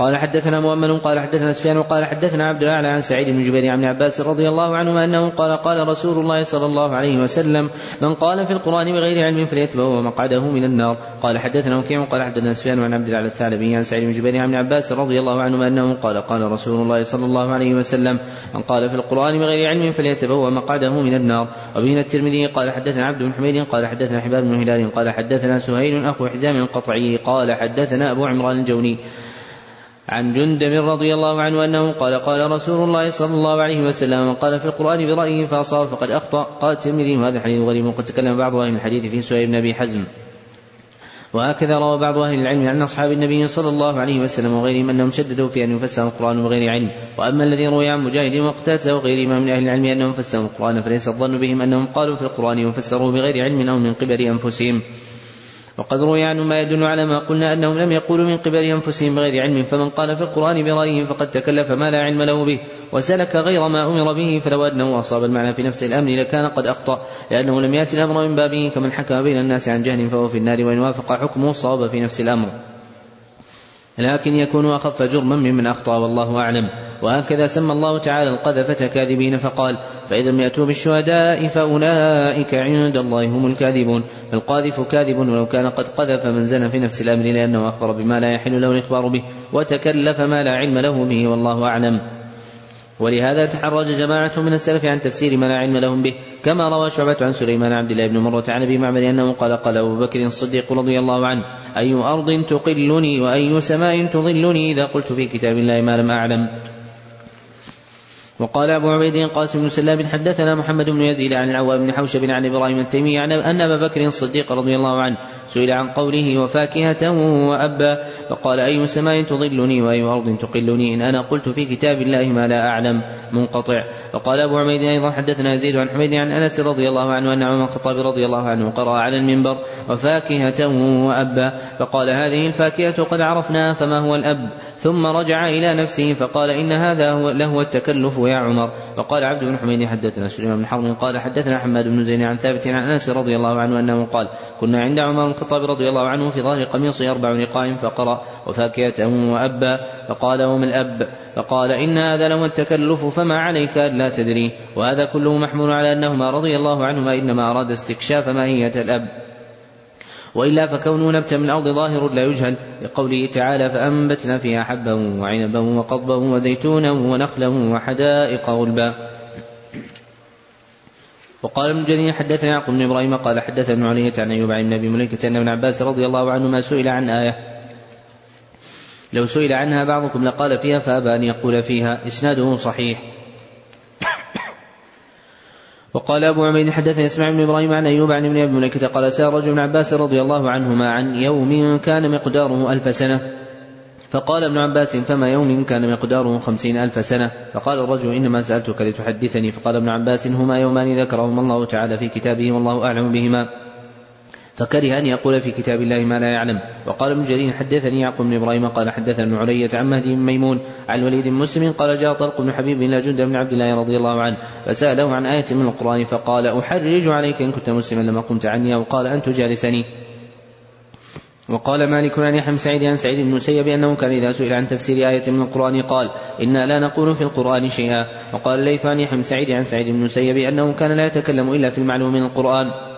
قال حدثنا مؤمن قال حدثنا سفيان وقال حدثنا عبد الأعلى عن سعيد بن جبير عن عباس رضي الله عنهما أنه قال قال رسول الله صلى الله عليه وسلم من قال في القرآن بغير علم فليتبوأ مقعده من النار. قال حدثنا وكيع قال حدثنا سفيان عن عبد الأعلى الثعلبي عن سعيد بن جبير عن عباس رضي الله عنهما أنه قال قال رسول الله صلى الله عليه وسلم من قال في القرآن بغير علم فليتبوأ مقعده من النار. وبه الترمذي قال حدثنا عبد بن حميد قال حدثنا حباب بن هلال قال حدثنا سهيل أخو حزام القطعي قال حدثنا أبو عمران الجوني. عن جندب رضي الله عنه أنه قال قال رسول الله صلى الله عليه وسلم من قال في القرآن برأيه فأصاب فقد أخطأ. قال الترمذي وهذا الحديث غريب وقد تكلم بعض أهل الحديث في سؤال بن أبي حزم. وهكذا روى بعض أهل العلم عن أصحاب النبي صلى الله عليه وسلم وغيرهم أنهم شددوا في أن يفسر القرآن بغير علم. وأما الذي روي عن مجاهد وقتاته وغيرهما من أهل العلم أنهم فسروا القرآن فليس الظن بهم أنهم قالوا في القرآن وفسروه بغير علم أو من قبل أنفسهم. وقد روي عنه ما يدل على ما قلنا أنهم لم يقولوا من قبل أنفسهم بغير علم فمن قال في القرآن برأيه فقد تكلف ما لا علم له به وسلك غير ما أمر به فلو أنه أصاب المعنى في نفس الأمر لكان قد أخطأ لأنه لم يأتي الأمر من بابه كمن حكم بين الناس عن جهل فهو في النار وإن وافق حكمه صاب في نفس الأمر. لكن يكون أخف جرما ممن أخطأ والله أعلم. وهكذا سمى الله تعالى القذفة كاذبين فقال فإذا لم يأتوا بالشهداء فأولئك عند الله هم الكاذبون. فالقاذف كاذب ولو كان قد قذف من زنى في نفس الأمر لأنه أخبر بما لا يحل له الإخبار به وتكلف ما لا علم له به والله أعلم. ولهذا تحرج جماعة من السلف عن تفسير ما لا علم لهم به كما روى شعبة عن سليمان عبد الله بن مرة عن أبي معبد أنه قال قال أبو بكر الصديق رضي الله عنه أي أرض تقلني وأي سماء تظلني إذا قلت في كتاب الله ما لم أعلم؟ وقال أبو عبيد قاسم بن سلام حدثنا محمد بن يزيد عن العوام بن حوشب عن إبراهيم التيمي عن أن أبا بكر الصديق رضي الله عنه سئل عن قوله وفاكهة وأبا فقال أي سماء تظلني وأي أرض تقلني؟ إن أنا قلت في كتاب الله ما لا أعلم. منقطع. وقال أبو عبيد أيضا حدثنا يزيد عن حميد عن أنس رضي الله عنه أن عمر الخطاب رضي الله عنه قرأ على المنبر وفاكهة وأبا. فقال هذه الفاكهة قد عرفنا فما هو الأب؟ ثم رجع إلى نفسه فقال إن هذا هو لهو التكلف يا عمر. وقال عبد بن حميد حدثنا سليمان بن حرب قال حدثنا حماد بن زين عن ثابت عن أنس رضي الله عنه أنه قال كنا عند عمر بن الخطاب رضي الله عنه في ظهر قميصه أربع رقاع فقرأ وفاكهة وأبا فقال وما الأب؟ فقال إن هذا لهو التكلف فما عليك ألا تدري؟ وهذا كله محمول على أنهما رضي الله عنهما إنما أراد استكشاف ماهية الأب. وإلا فكونه نبت من الأرض ظاهر لا يجهل لقوله تعالى فأنبتنا فيها حبا وعنبا وقضبا وزيتونا ونخلا وحدائق غلبا. وقال ابن جرير حدثنا يعقوب بن إبراهيم قال حدث ابن علية عن أيوب عن ابي مليكة أن ابن عباس رضي الله عنهما سئل عن آية. لو سئل عنها بعضكم لقال فيها فأبى أن يقول فيها. إسناده صحيح. وقال أبو عبيد حدثني إسماعيل بن إبراهيم عن أيوب عن ابن أبي مليكة قال سأل رجل بن عباس رضي الله عنهما عن يوم كان مقداره ألف سنة. فقال ابن عباس فما يوم كان مقداره خمسين ألف سنة؟ فقال الرجل إنما سألتك لتحدثني. فقال ابن عباس هما يومان ذكرهما الله تعالى في كتابه والله أعلم بهما. فكره أن يقول في كتاب الله ما لا يعلم. وقال ابن جرير حدثني يعقوب بن إبراهيم قال حدثنا ابن علية عن مهدي بن ميمون عن الوليد بن مسلم قال جاء طلق بن حبيب إلى جند بن عبد الله رضي الله عنه فسأله عن آية من القرآن فقال أحرج عليك إن كنت مسلما لما قمت عني أو قال أن تجالسني. وقال مالك عن يحيى سعيد عن سعيد بن المسيب أنه كان إذا سئل عن تفسير آية من القرآن قال إنا لا نقول في القرآن شيئا. وقال الليث عن يحيى سعيد عن سعيد بن المسيب أنه كان لا يتكلم إلا في المعلوم من القرآن.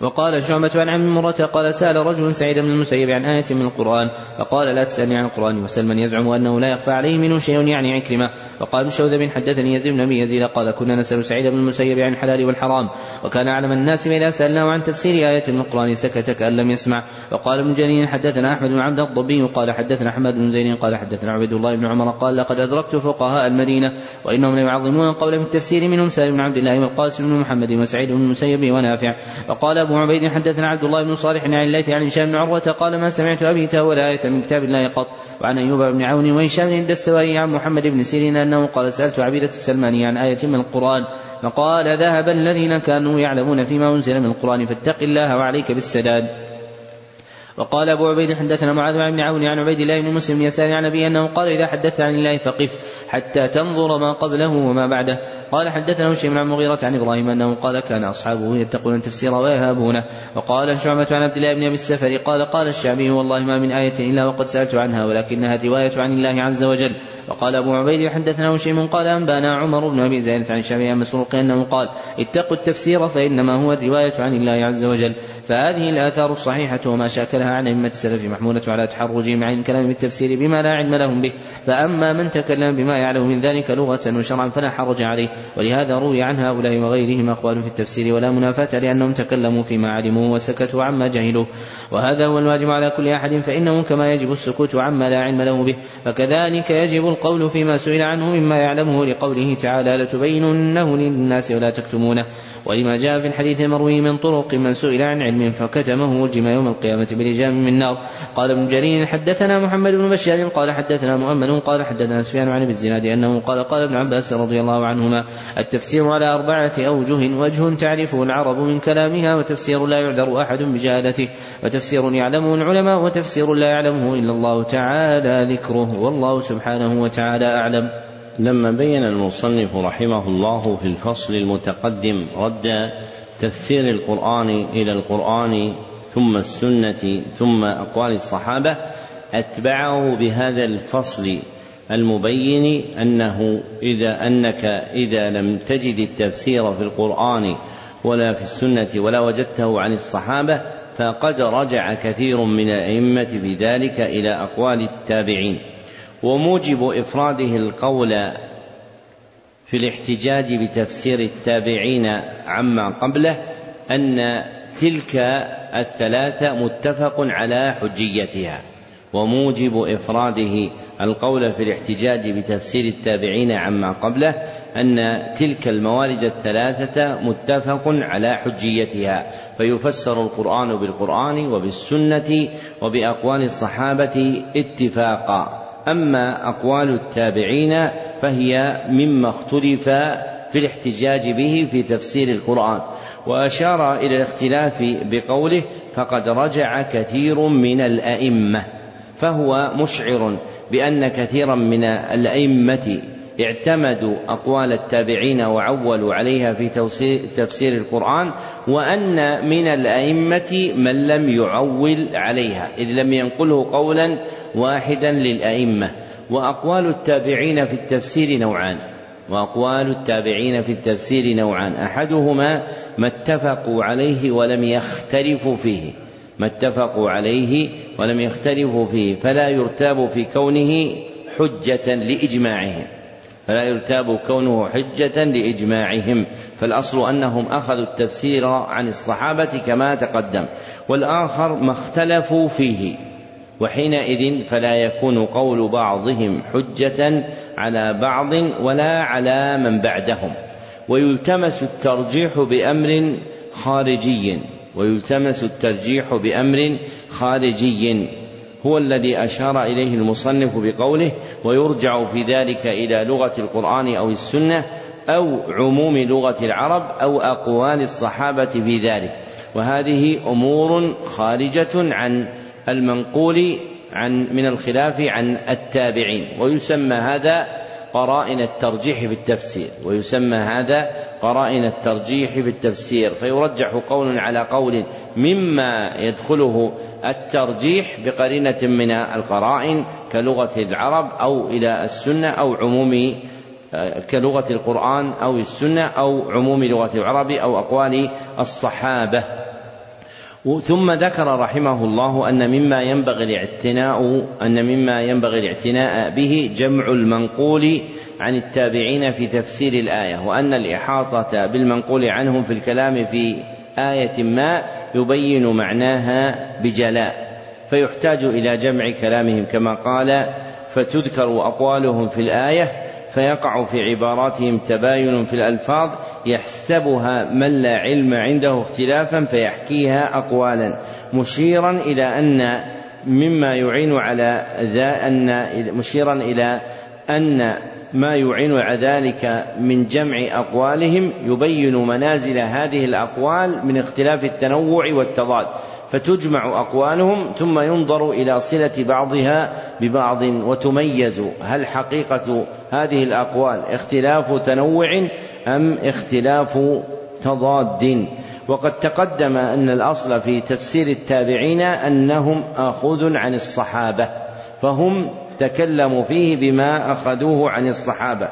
وقال شعبة عن عم مرة قال سأل رجل سعيد بن المسيب عن آية من القرآن فقال لا تسألني عن القرآن وسل من يزعم أنه لا يخفى عليه منه شيء يعني عكرمة وقال الشوذب حدثني يزيد بن أبي يزيد قال كنا نسأل سعيد بن المسيب عن الحلال والحرام وكان أعلم الناس فإذا سألناه عن تفسير آية من القرآن سكت كأن لم يسمع وقال ابن جرير حدثنا أحمد بن عبد الضبي قال حدثنا أحمد بن زيد قال حدثنا عبد الله بن عمر قال لقد أدركت فقهاء المدينة وإنهم ليعظمون القول في التفسير منهم سالم بن عبد الله والقاسم بن محمد وسعيد بن المسيب ونافع وقال أبو عبيد حدثنا عبد الله بن صالح عن الليث عن هشام بن عروة قال ما سمعت أبي تأول آية من كتاب الله قط وعن أيوب بن عون وهشام الدستوائي عن محمد بن سيرين أنه قال سألت عبيدة السلماني عن آية من القرآن فقال ذهب الذين كانوا يعلمون فيما أنزل من القرآن فاتق الله وعليك بالسداد. وقال أبو عبيد حدثنا معاذ بن عون عن عبيد الله بن مسلم يسأل عن أبي أنه قال إذا حدثت عن الله فقف حتى تنظر ما قبله وما بعده. قال حدثنا شيء عن مغيرة عن إبراهيم أنه قال كان أصحابه يتقون التفسير ويهابونه وقال شعبة عن عبد الله بن أبي السفر قال قال الشعبي والله ما من آية إلا وقد سألت عنها ولكنها الرواية عن الله عز وجل. وقال أبو عبيد حدثنا هشيم قال أنبانا عمر بن أبي زيد عن الشعبي عن مسروق أنه قال اتقوا التفسير فإنما هو الرواية عن الله عز وجل. فهذه الآثار الصحيحة وما شاكلها عن أئمة السلف محمولة على تحرجهم عن الكلام بالتفسير بما لا علم لهم به. فأما من تكلم بما يعلم من ذلك لغة وشرعا فلا حرج عليه. ولهذا روي عن هؤلاء وغيرهم أقوال في التفسير ولا منافاة لأنهم تكلموا فيما علموا وسكتوا عما جهلوا. وهذا هو الواجب على كل أحد فإنه كما يجب السكوت عما لا علم له به. فكذلك يجب القول فيما سئل عنه مما يعلمه لقوله تعالى لتبيننه للناس ولا تكتمونه ولما جاء في الحديث المروي من طرق من سئل عن علم فكتمه وجم يوم القيامة بلجام من نار قال ابن جرير حدثنا محمد بن بشار قال حدثنا مؤمن قال حدثنا سفيان عن ابي الزناد أنه قال قال ابن عباس رضي الله عنهما التفسير على أربعة أوجه وجه تعرفه العرب من كلامها وتفسير لا يعذر أحد بجهالته وتفسير يعلمه العلماء وتفسير لا يعلمه إلا الله تعالى ذكره والله سبحانه وتعالى أعلم. لما بين المصنف رحمه الله في الفصل المتقدم رد تفسير القرآن إلى القرآن ثم السنة ثم أقوال الصحابة أتبعه بهذا الفصل المبين أنه إذا أنك إذا لم تجد التفسير في القرآن ولا في السنة ولا وجدته عن الصحابة فقد رجع كثير من الأئمة في ذلك إلى أقوال التابعين. وموجب إفراده القول في الاحتجاج بتفسير التابعين عما قبله أن تلك الثلاثة متفق على حجيتها وموجب إفراده القول في الاحتجاج بتفسير التابعين عما قبله أن تلك الموارد الثلاثة متفق على حجيتها فيفسر القرآن بالقرآن وبالسنة وبأقوال الصحابة اتفاقا. أما أقوال التابعين فهي مما اختلف في الاحتجاج به في تفسير القرآن. وأشار إلى الاختلاف بقوله فقد رجع كثير من الأئمة فهو مشعر بأن كثيرا من الأئمة اعتمدوا أقوال التابعين وعولوا عليها في تفسير القرآن وأن من الأئمة من لم يعول عليها إذ لم ينقله قولا واحدا للأئمة. وأقوال التابعين في التفسير نوعان وأقوال التابعين في التفسير نوعان أحدهما ما اتفقوا عليه ولم يختلفوا فيه. ما اتفقوا عليه ولم يختلفوا فيه. فلا يرتاب في كونه حجة لإجماعهم. فلا يرتاب كونه حجة لإجماعهم. فالأصل أنهم أخذوا التفسير عن الصحابة كما تقدم. والآخر ما اختلفوا فيه. وحينئذ فلا يكون قول بعضهم حجة على بعض ولا على من بعدهم. ويلتمس الترجيح بأمر خارجي ويلتمس الترجيح بأمر خارجي. هو الذي أشار إليه المصنف بقوله ويرجع في ذلك إلى لغة القرآن أو السنة أو عموم لغة العرب أو أقوال الصحابة في ذلك وهذه أمور خارجة عن المنقول عن من الخلاف عن التابعين ويسمى هذا قرائن الترجيح في التفسير ويسمى هذا قرائن الترجيح في التفسير فيرجح قول على قول مما يدخله الترجيح بقرينة من القرائن كلغة العرب أو إلى السنة أو عموم كلغة القرآن أو السنة أو عموم لغة العرب أو أقوال الصحابة. ثم ذكر رحمه الله أن مما ينبغي الاعتناء أن مما ينبغي الاعتناء به جمع المنقول عن التابعين في تفسير الآية وأن الإحاطة بالمنقول عنهم في الكلام في آية ما يبين معناها بجلاء فيحتاج إلى جمع كلامهم كما قال فتذكر أقوالهم في الآية فيقع في عباراتهم تباين في الألفاظ يحسبها من لا علم عنده اختلافا فيحكيها أقوالا مشيرا إلى أن مما يعين على ذا أن مشيرا إلى أن ما يعين على ذلك من جمع أقوالهم يبين منازل هذه الأقوال من اختلاف التنوع والتضاد فتجمع أقوالهم ثم ينظر إلى صلة بعضها ببعض وتميز هل حقيقة هذه الأقوال اختلاف تنوع أم اختلاف تضاد؟ وقد تقدم أن الأصل في تفسير التابعين أنهم آخذ عن الصحابة فهم تكلموا فيه بما أخذوه عن الصحابة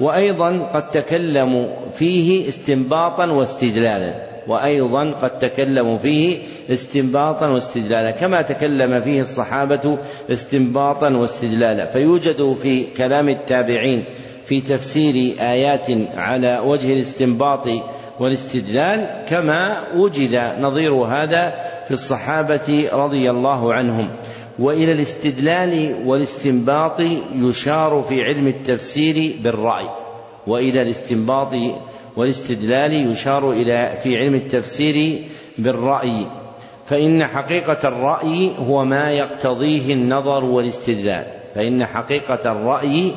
وأيضا قد تكلموا فيه استنباطا واستدلالا. وأيضا قد تكلموا فيه استنباطا واستدلالا كما تكلم فيه الصحابة استنباطا واستدلالا. فيوجد في كلام التابعين في تفسير آيات على وجه الاستنباط والاستدلال كما وجد نظير هذا في الصحابة رضي الله عنهم. وإلى الاستدلال والاستنباط يشار في علم التفسير بالرأي. وإلى الاستنباط والاستدلال يشار إلى في علم التفسير بالرأي فإن حقيقة الرأي هو ما يقتضيه النظر والاستدلال فإن حقيقة الرأي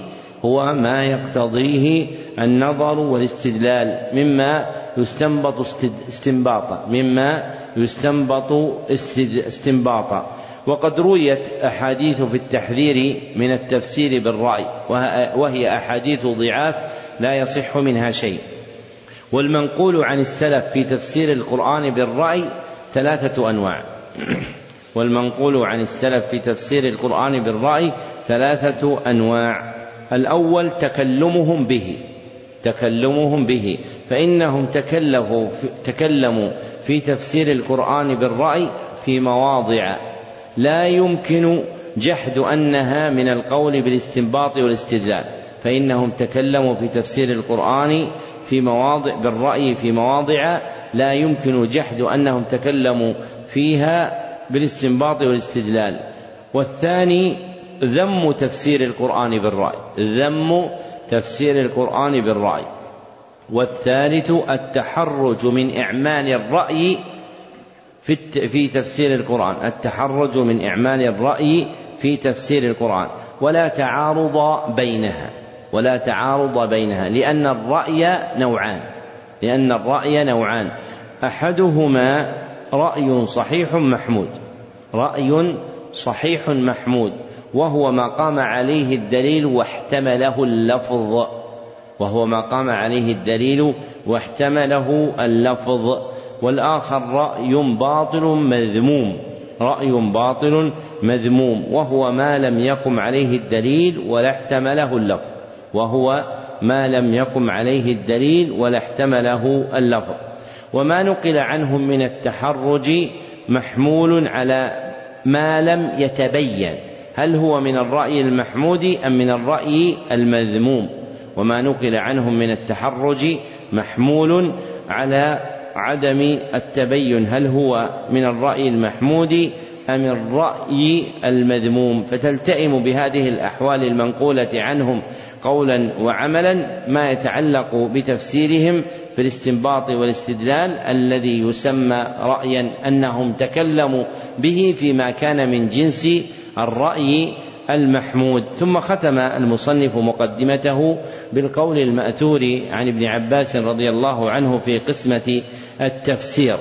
هو ما يقتضيه النظر والاستدلال مما يستنبط استنباطا مما يستنبط استنباطا. وقد رويت أحاديث في التحذير من التفسير بالرأي وهي أحاديث ضعاف لا يصح منها شيء. والمنقول عن السلف في تفسير القرآن بالرأي ثلاثة أنواع. والمنقول عن السلف في تفسير القرآن بالرأي ثلاثة أنواع. الأول تكلمهم به تكلمهم به. فإنهم تكلفوا تكلموا في تفسير القرآن بالرأي في مواضع. لا يمكن جحد أنها من القول بالاستنباط والاستدلال. فإنهم تكلموا في تفسير القرآن في مواضع بالرأي في مواضع لا يمكن جحد أنهم تكلموا فيها بالاستنباط والاستدلال. والثاني ذم تفسير القرآن بالرأي ذم تفسير القرآن بالرأي. والثالث التحرج من إعمال الرأي في في تفسير القرآن التحرج من إعمال الرأي في تفسير القرآن. ولا تعارض بينها. ولا تعارض بينها لأن الرأي نوعان لأن الرأي نوعان. أحدهما رأي صحيح محمود رأي صحيح محمود وهو ما قام عليه الدليل واحتمله اللفظ وهو ما قام عليه الدليل واحتمله اللفظ. والآخر رأي باطل مذموم رأي باطل مذموم وهو ما لم يقم عليه الدليل ولا احتمله اللفظ. وهو ما لم يقم عليه الدليل ولا احتمله اللفظ. وما نقل عنهم من التحرج محمول على ما لم يتبين. هل هو من الرأي المحمود أم من الرأي المذموم؟ وما نقل عنهم من التحرج محمول على عدم التبين. هل هو من الرأي المحمود أم الرأي المذموم؟ فتلتئم بهذه الأحوال المنقولة عنهم قولا وعملا ما يتعلق بتفسيرهم في الاستنباط والاستدلال الذي يسمى رأيا أنهم تكلموا به فيما كان من جنس الرأي المحمود. ثم ختم المصنف مقدمته بالقول المأثور عن ابن عباس رضي الله عنه في قسمة التفسير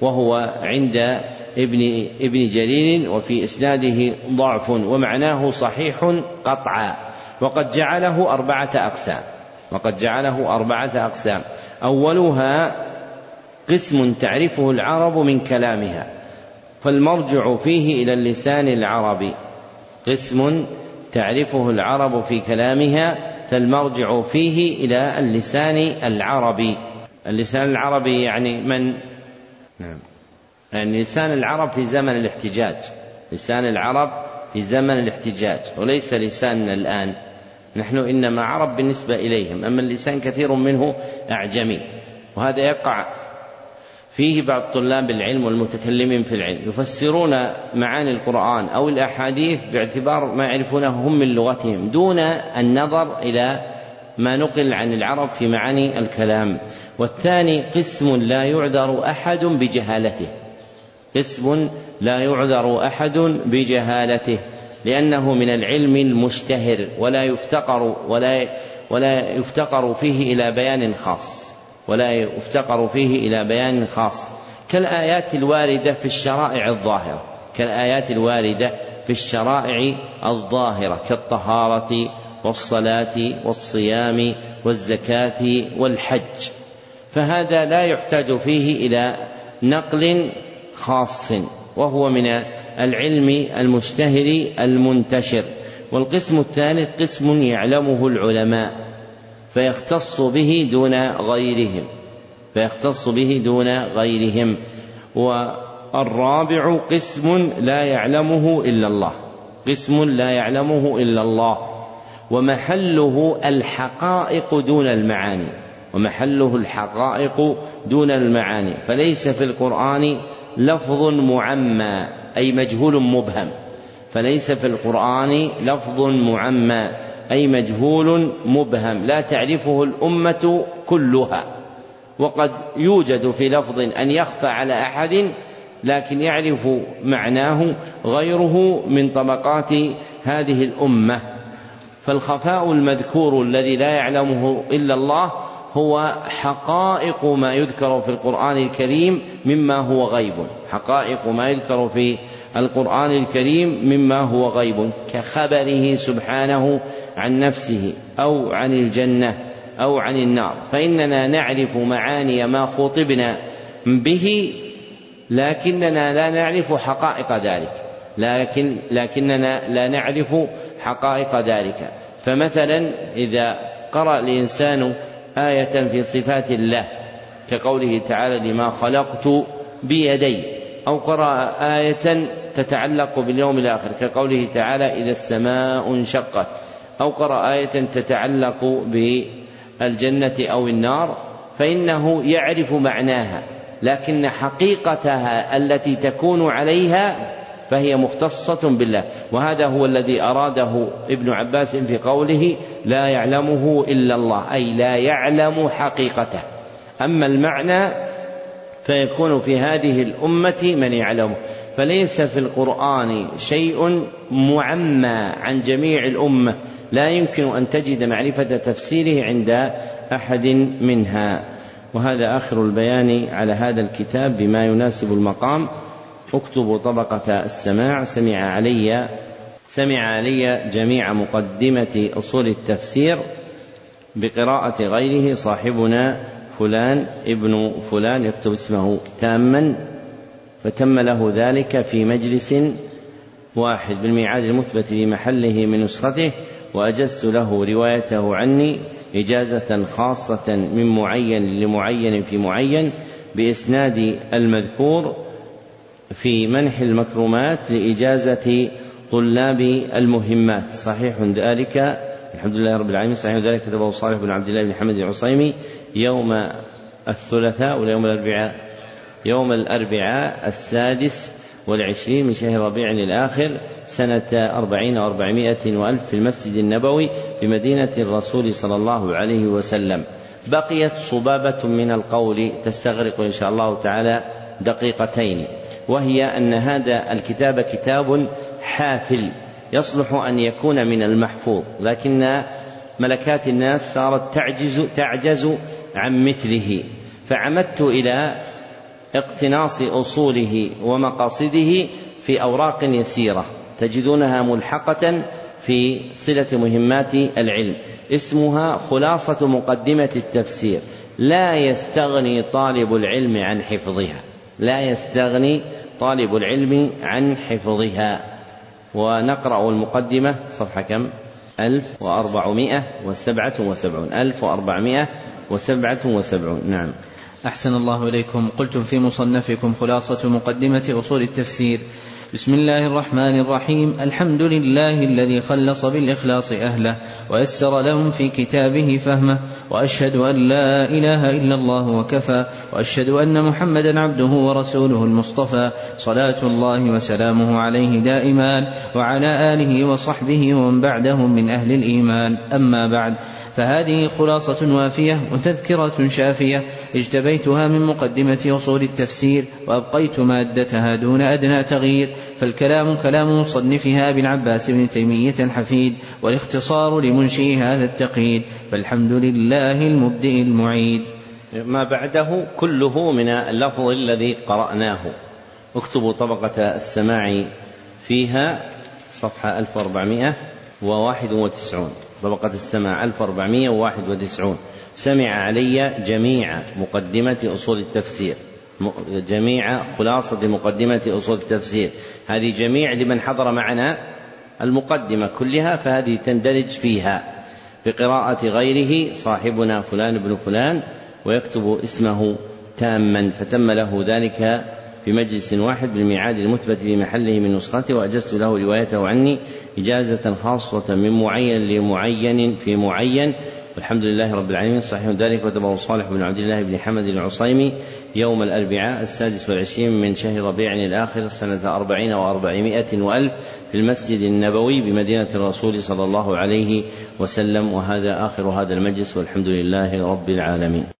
وهو عند ابن ابن جرير وفي إسناده ضعف ومعناه صحيح قطعا وقد جعله أربعة أقسام وقد جعله أربعة أقسام. أولها قسم تعرفه العرب من كلامها فالمرجع فيه إلى اللسان العربي. قسم تعرفه العرب في كلامها فالمرجع فيه إلى اللسان العربي. اللسان العربي يعني من؟ نعم. يعني لسان العرب في زمن الاحتجاج. لسان العرب في زمن الاحتجاج. وليس لساننا الآن. نحن إنما عرب بالنسبة إليهم. أما اللسان كثير منه أعجمي. وهذا يقع فيه بعض طلاب العلم والمتكلمين في العلم. يفسرون معاني القرآن أو الأحاديث باعتبار ما يعرفونه هم من لغتهم دون النظر إلى ما نقل عن العرب في معاني الكلام. والثاني قسم لا يعذر أحد بجهالته. قسم لا يعذر أحد بجهالته لأنه من العلم المشتهر ولا يفتقر ولا ولا يفتقر فيه إلى بيان خاص ولا يفتقر فيه إلى بيان خاص. كالآيات الواردة في الشرائع الظاهرة كالآيات الواردة في الشرائع الظاهرة كالطهارة والصلاة والصيام والزكاة والحج. فهذا لا يحتاج فيه إلى نقل خاص وهو من العلم المشتهر المنتشر. والقسم الثالث قسم يعلمه العلماء فيختص به دون غيرهم فيختص به دون غيرهم. والرابع قسم لا يعلمه إلا الله قسم لا يعلمه إلا الله. ومحله الحقائق دون المعاني ومحله الحقائق دون المعاني. فليس في القرآن لفظ معمى أي مجهول مبهم. فليس في القرآن لفظ معمى أي مجهول مبهم. لا تعرفه الأمة كلها. وقد يوجد في لفظ أن يخفى على أحد لكن يعرف معناه غيره من طبقات هذه الأمة. فالخفاء المذكور الذي لا يعلمه إلا الله هو حقائق ما يذكر في القرآن الكريم مما هو غيب. حقائق ما يذكر في القرآن الكريم مما هو غيب كخبره سبحانه عن نفسه أو عن الجنة أو عن النار. فإننا نعرف معاني ما خطبنا به لكننا لا نعرف حقائق ذلك. لكن لكننا لا نعرف حقائق ذلك. فمثلا إذا قرأ الإنسان آية في صفات الله كقوله تعالى لما خلقت بيدي. أو قرأ آية تتعلق باليوم الآخر كقوله تعالى إذا السماء انشقت. أو قرأ آية تتعلق بالجنة أو النار فإنه يعرف معناها لكن حقيقتها التي تكون عليها فهي مختصة بالله. وهذا هو الذي أراده ابن عباس في قوله لا يعلمه إلا الله أي لا يعلم حقيقته. أما المعنى فيكون في هذه الأمة من يعلمه. فليس في القرآن شيء معمى عن جميع الأمة. لا يمكن أن تجد معرفة تفسيره عند أحد منها. وهذا آخر البيان على هذا الكتاب بما يناسب المقام. اكتبوا طبقة السماع سمع علي سمع علي جميع مقدمة أصول التفسير بقراءة غيره صاحبنا فلان ابن فلان يكتب اسمه تاما فتم له ذلك في مجلس واحد بالميعاد المثبت في محله من نسخته وأجزت له روايته عني إجازة خاصة من معين لمعين في معين بإسناد المذكور في منح المكرمات لإجازة طلاب المهمات. صحيح ذلك الحمد لله رب العالمين. صحيح ذلك كتبه صالح بن عبد الله بن حمد العصيمي يوم الثلاثاء ولا يوم الأربعاء يوم الأربعاء السادس والعشرين من شهر ربيع الآخر سنة أربعين وأربعمائة وألف في المسجد النبوي بمدينة الرسول صلى الله عليه وسلم. بقيت صبابة من القول تستغرق إن شاء الله تعالى دقيقتين. وهي أن هذا الكتاب كتاب حافل يصلح أن يكون من المحفوظ لكن ملكات الناس صارت تعجز تعجز عن مثله. فعمدت إلى اقتناص أصوله ومقاصده في أوراق يسيرة تجدونها ملحقة في صلة مهمات العلم. اسمها خلاصة مقدمة التفسير لا يستغني طالب العلم عن حفظها. لا يستغني طالب العلم عن حفظها. ونقرأ المقدمة صفحة كم؟ ألف وأربعمائة وسبعة وسبعون. ألف وأربعمائة وسبعة وسبعون. نعم. أحسن الله إليكم. قلتم في مصنفكم خلاصة مقدمة أصول التفسير. بسم الله الرحمن الرحيم. الحمد لله الذي خلص بالإخلاص أهله ويسر لهم في كتابه فهمه وأشهد أن لا إله إلا الله وكفى وأشهد أن محمدا عبده ورسوله المصطفى صلاة الله وسلامه عليه دائما وعلى آله وصحبه ومن بعدهم من أهل الإيمان. أما بعد فهذه خلاصة وافية وتذكرة شافية اجتبيتها من مقدمة أصول التفسير وأبقيت مادتها دون أدنى تغيير. فالكلام كلام مصنفها ابن عباس بن تيمية الحفيد والاختصار لمنشئ هذا التقييد فالحمد لله المبدئ المعيد. ما بعده كله من اللفظ الذي قرأناه. اكتبوا طبقة السماع فيها صفحة 1491 طبقة السماع 1491 سمع علي جميع مقدمة أصول التفسير. جميع خلاصة مقدمة أصول التفسير. هذه جميع لمن حضر معنا المقدمة كلها فهذه تندرج فيها. بقراءة غيره صاحبنا فلان بن فلان ويكتب اسمه تاما فتم له ذلك في مجلس واحد بالميعاد المثبت في محله من نسخته وأجزت له روايته عني إجازة خاصة من معين لمعين في معين. والحمد لله رب العالمين صحيح ذلك كتبه صالح بن عبد الله بن حمد العصيمي يوم الأربعاء السادس والعشرين من شهر ربيع الآخر سنة أربعين وأربعمائة وألف في المسجد النبوي بمدينة الرسول صلى الله عليه وسلم وهذا آخر هذا المجلس والحمد لله رب العالمين.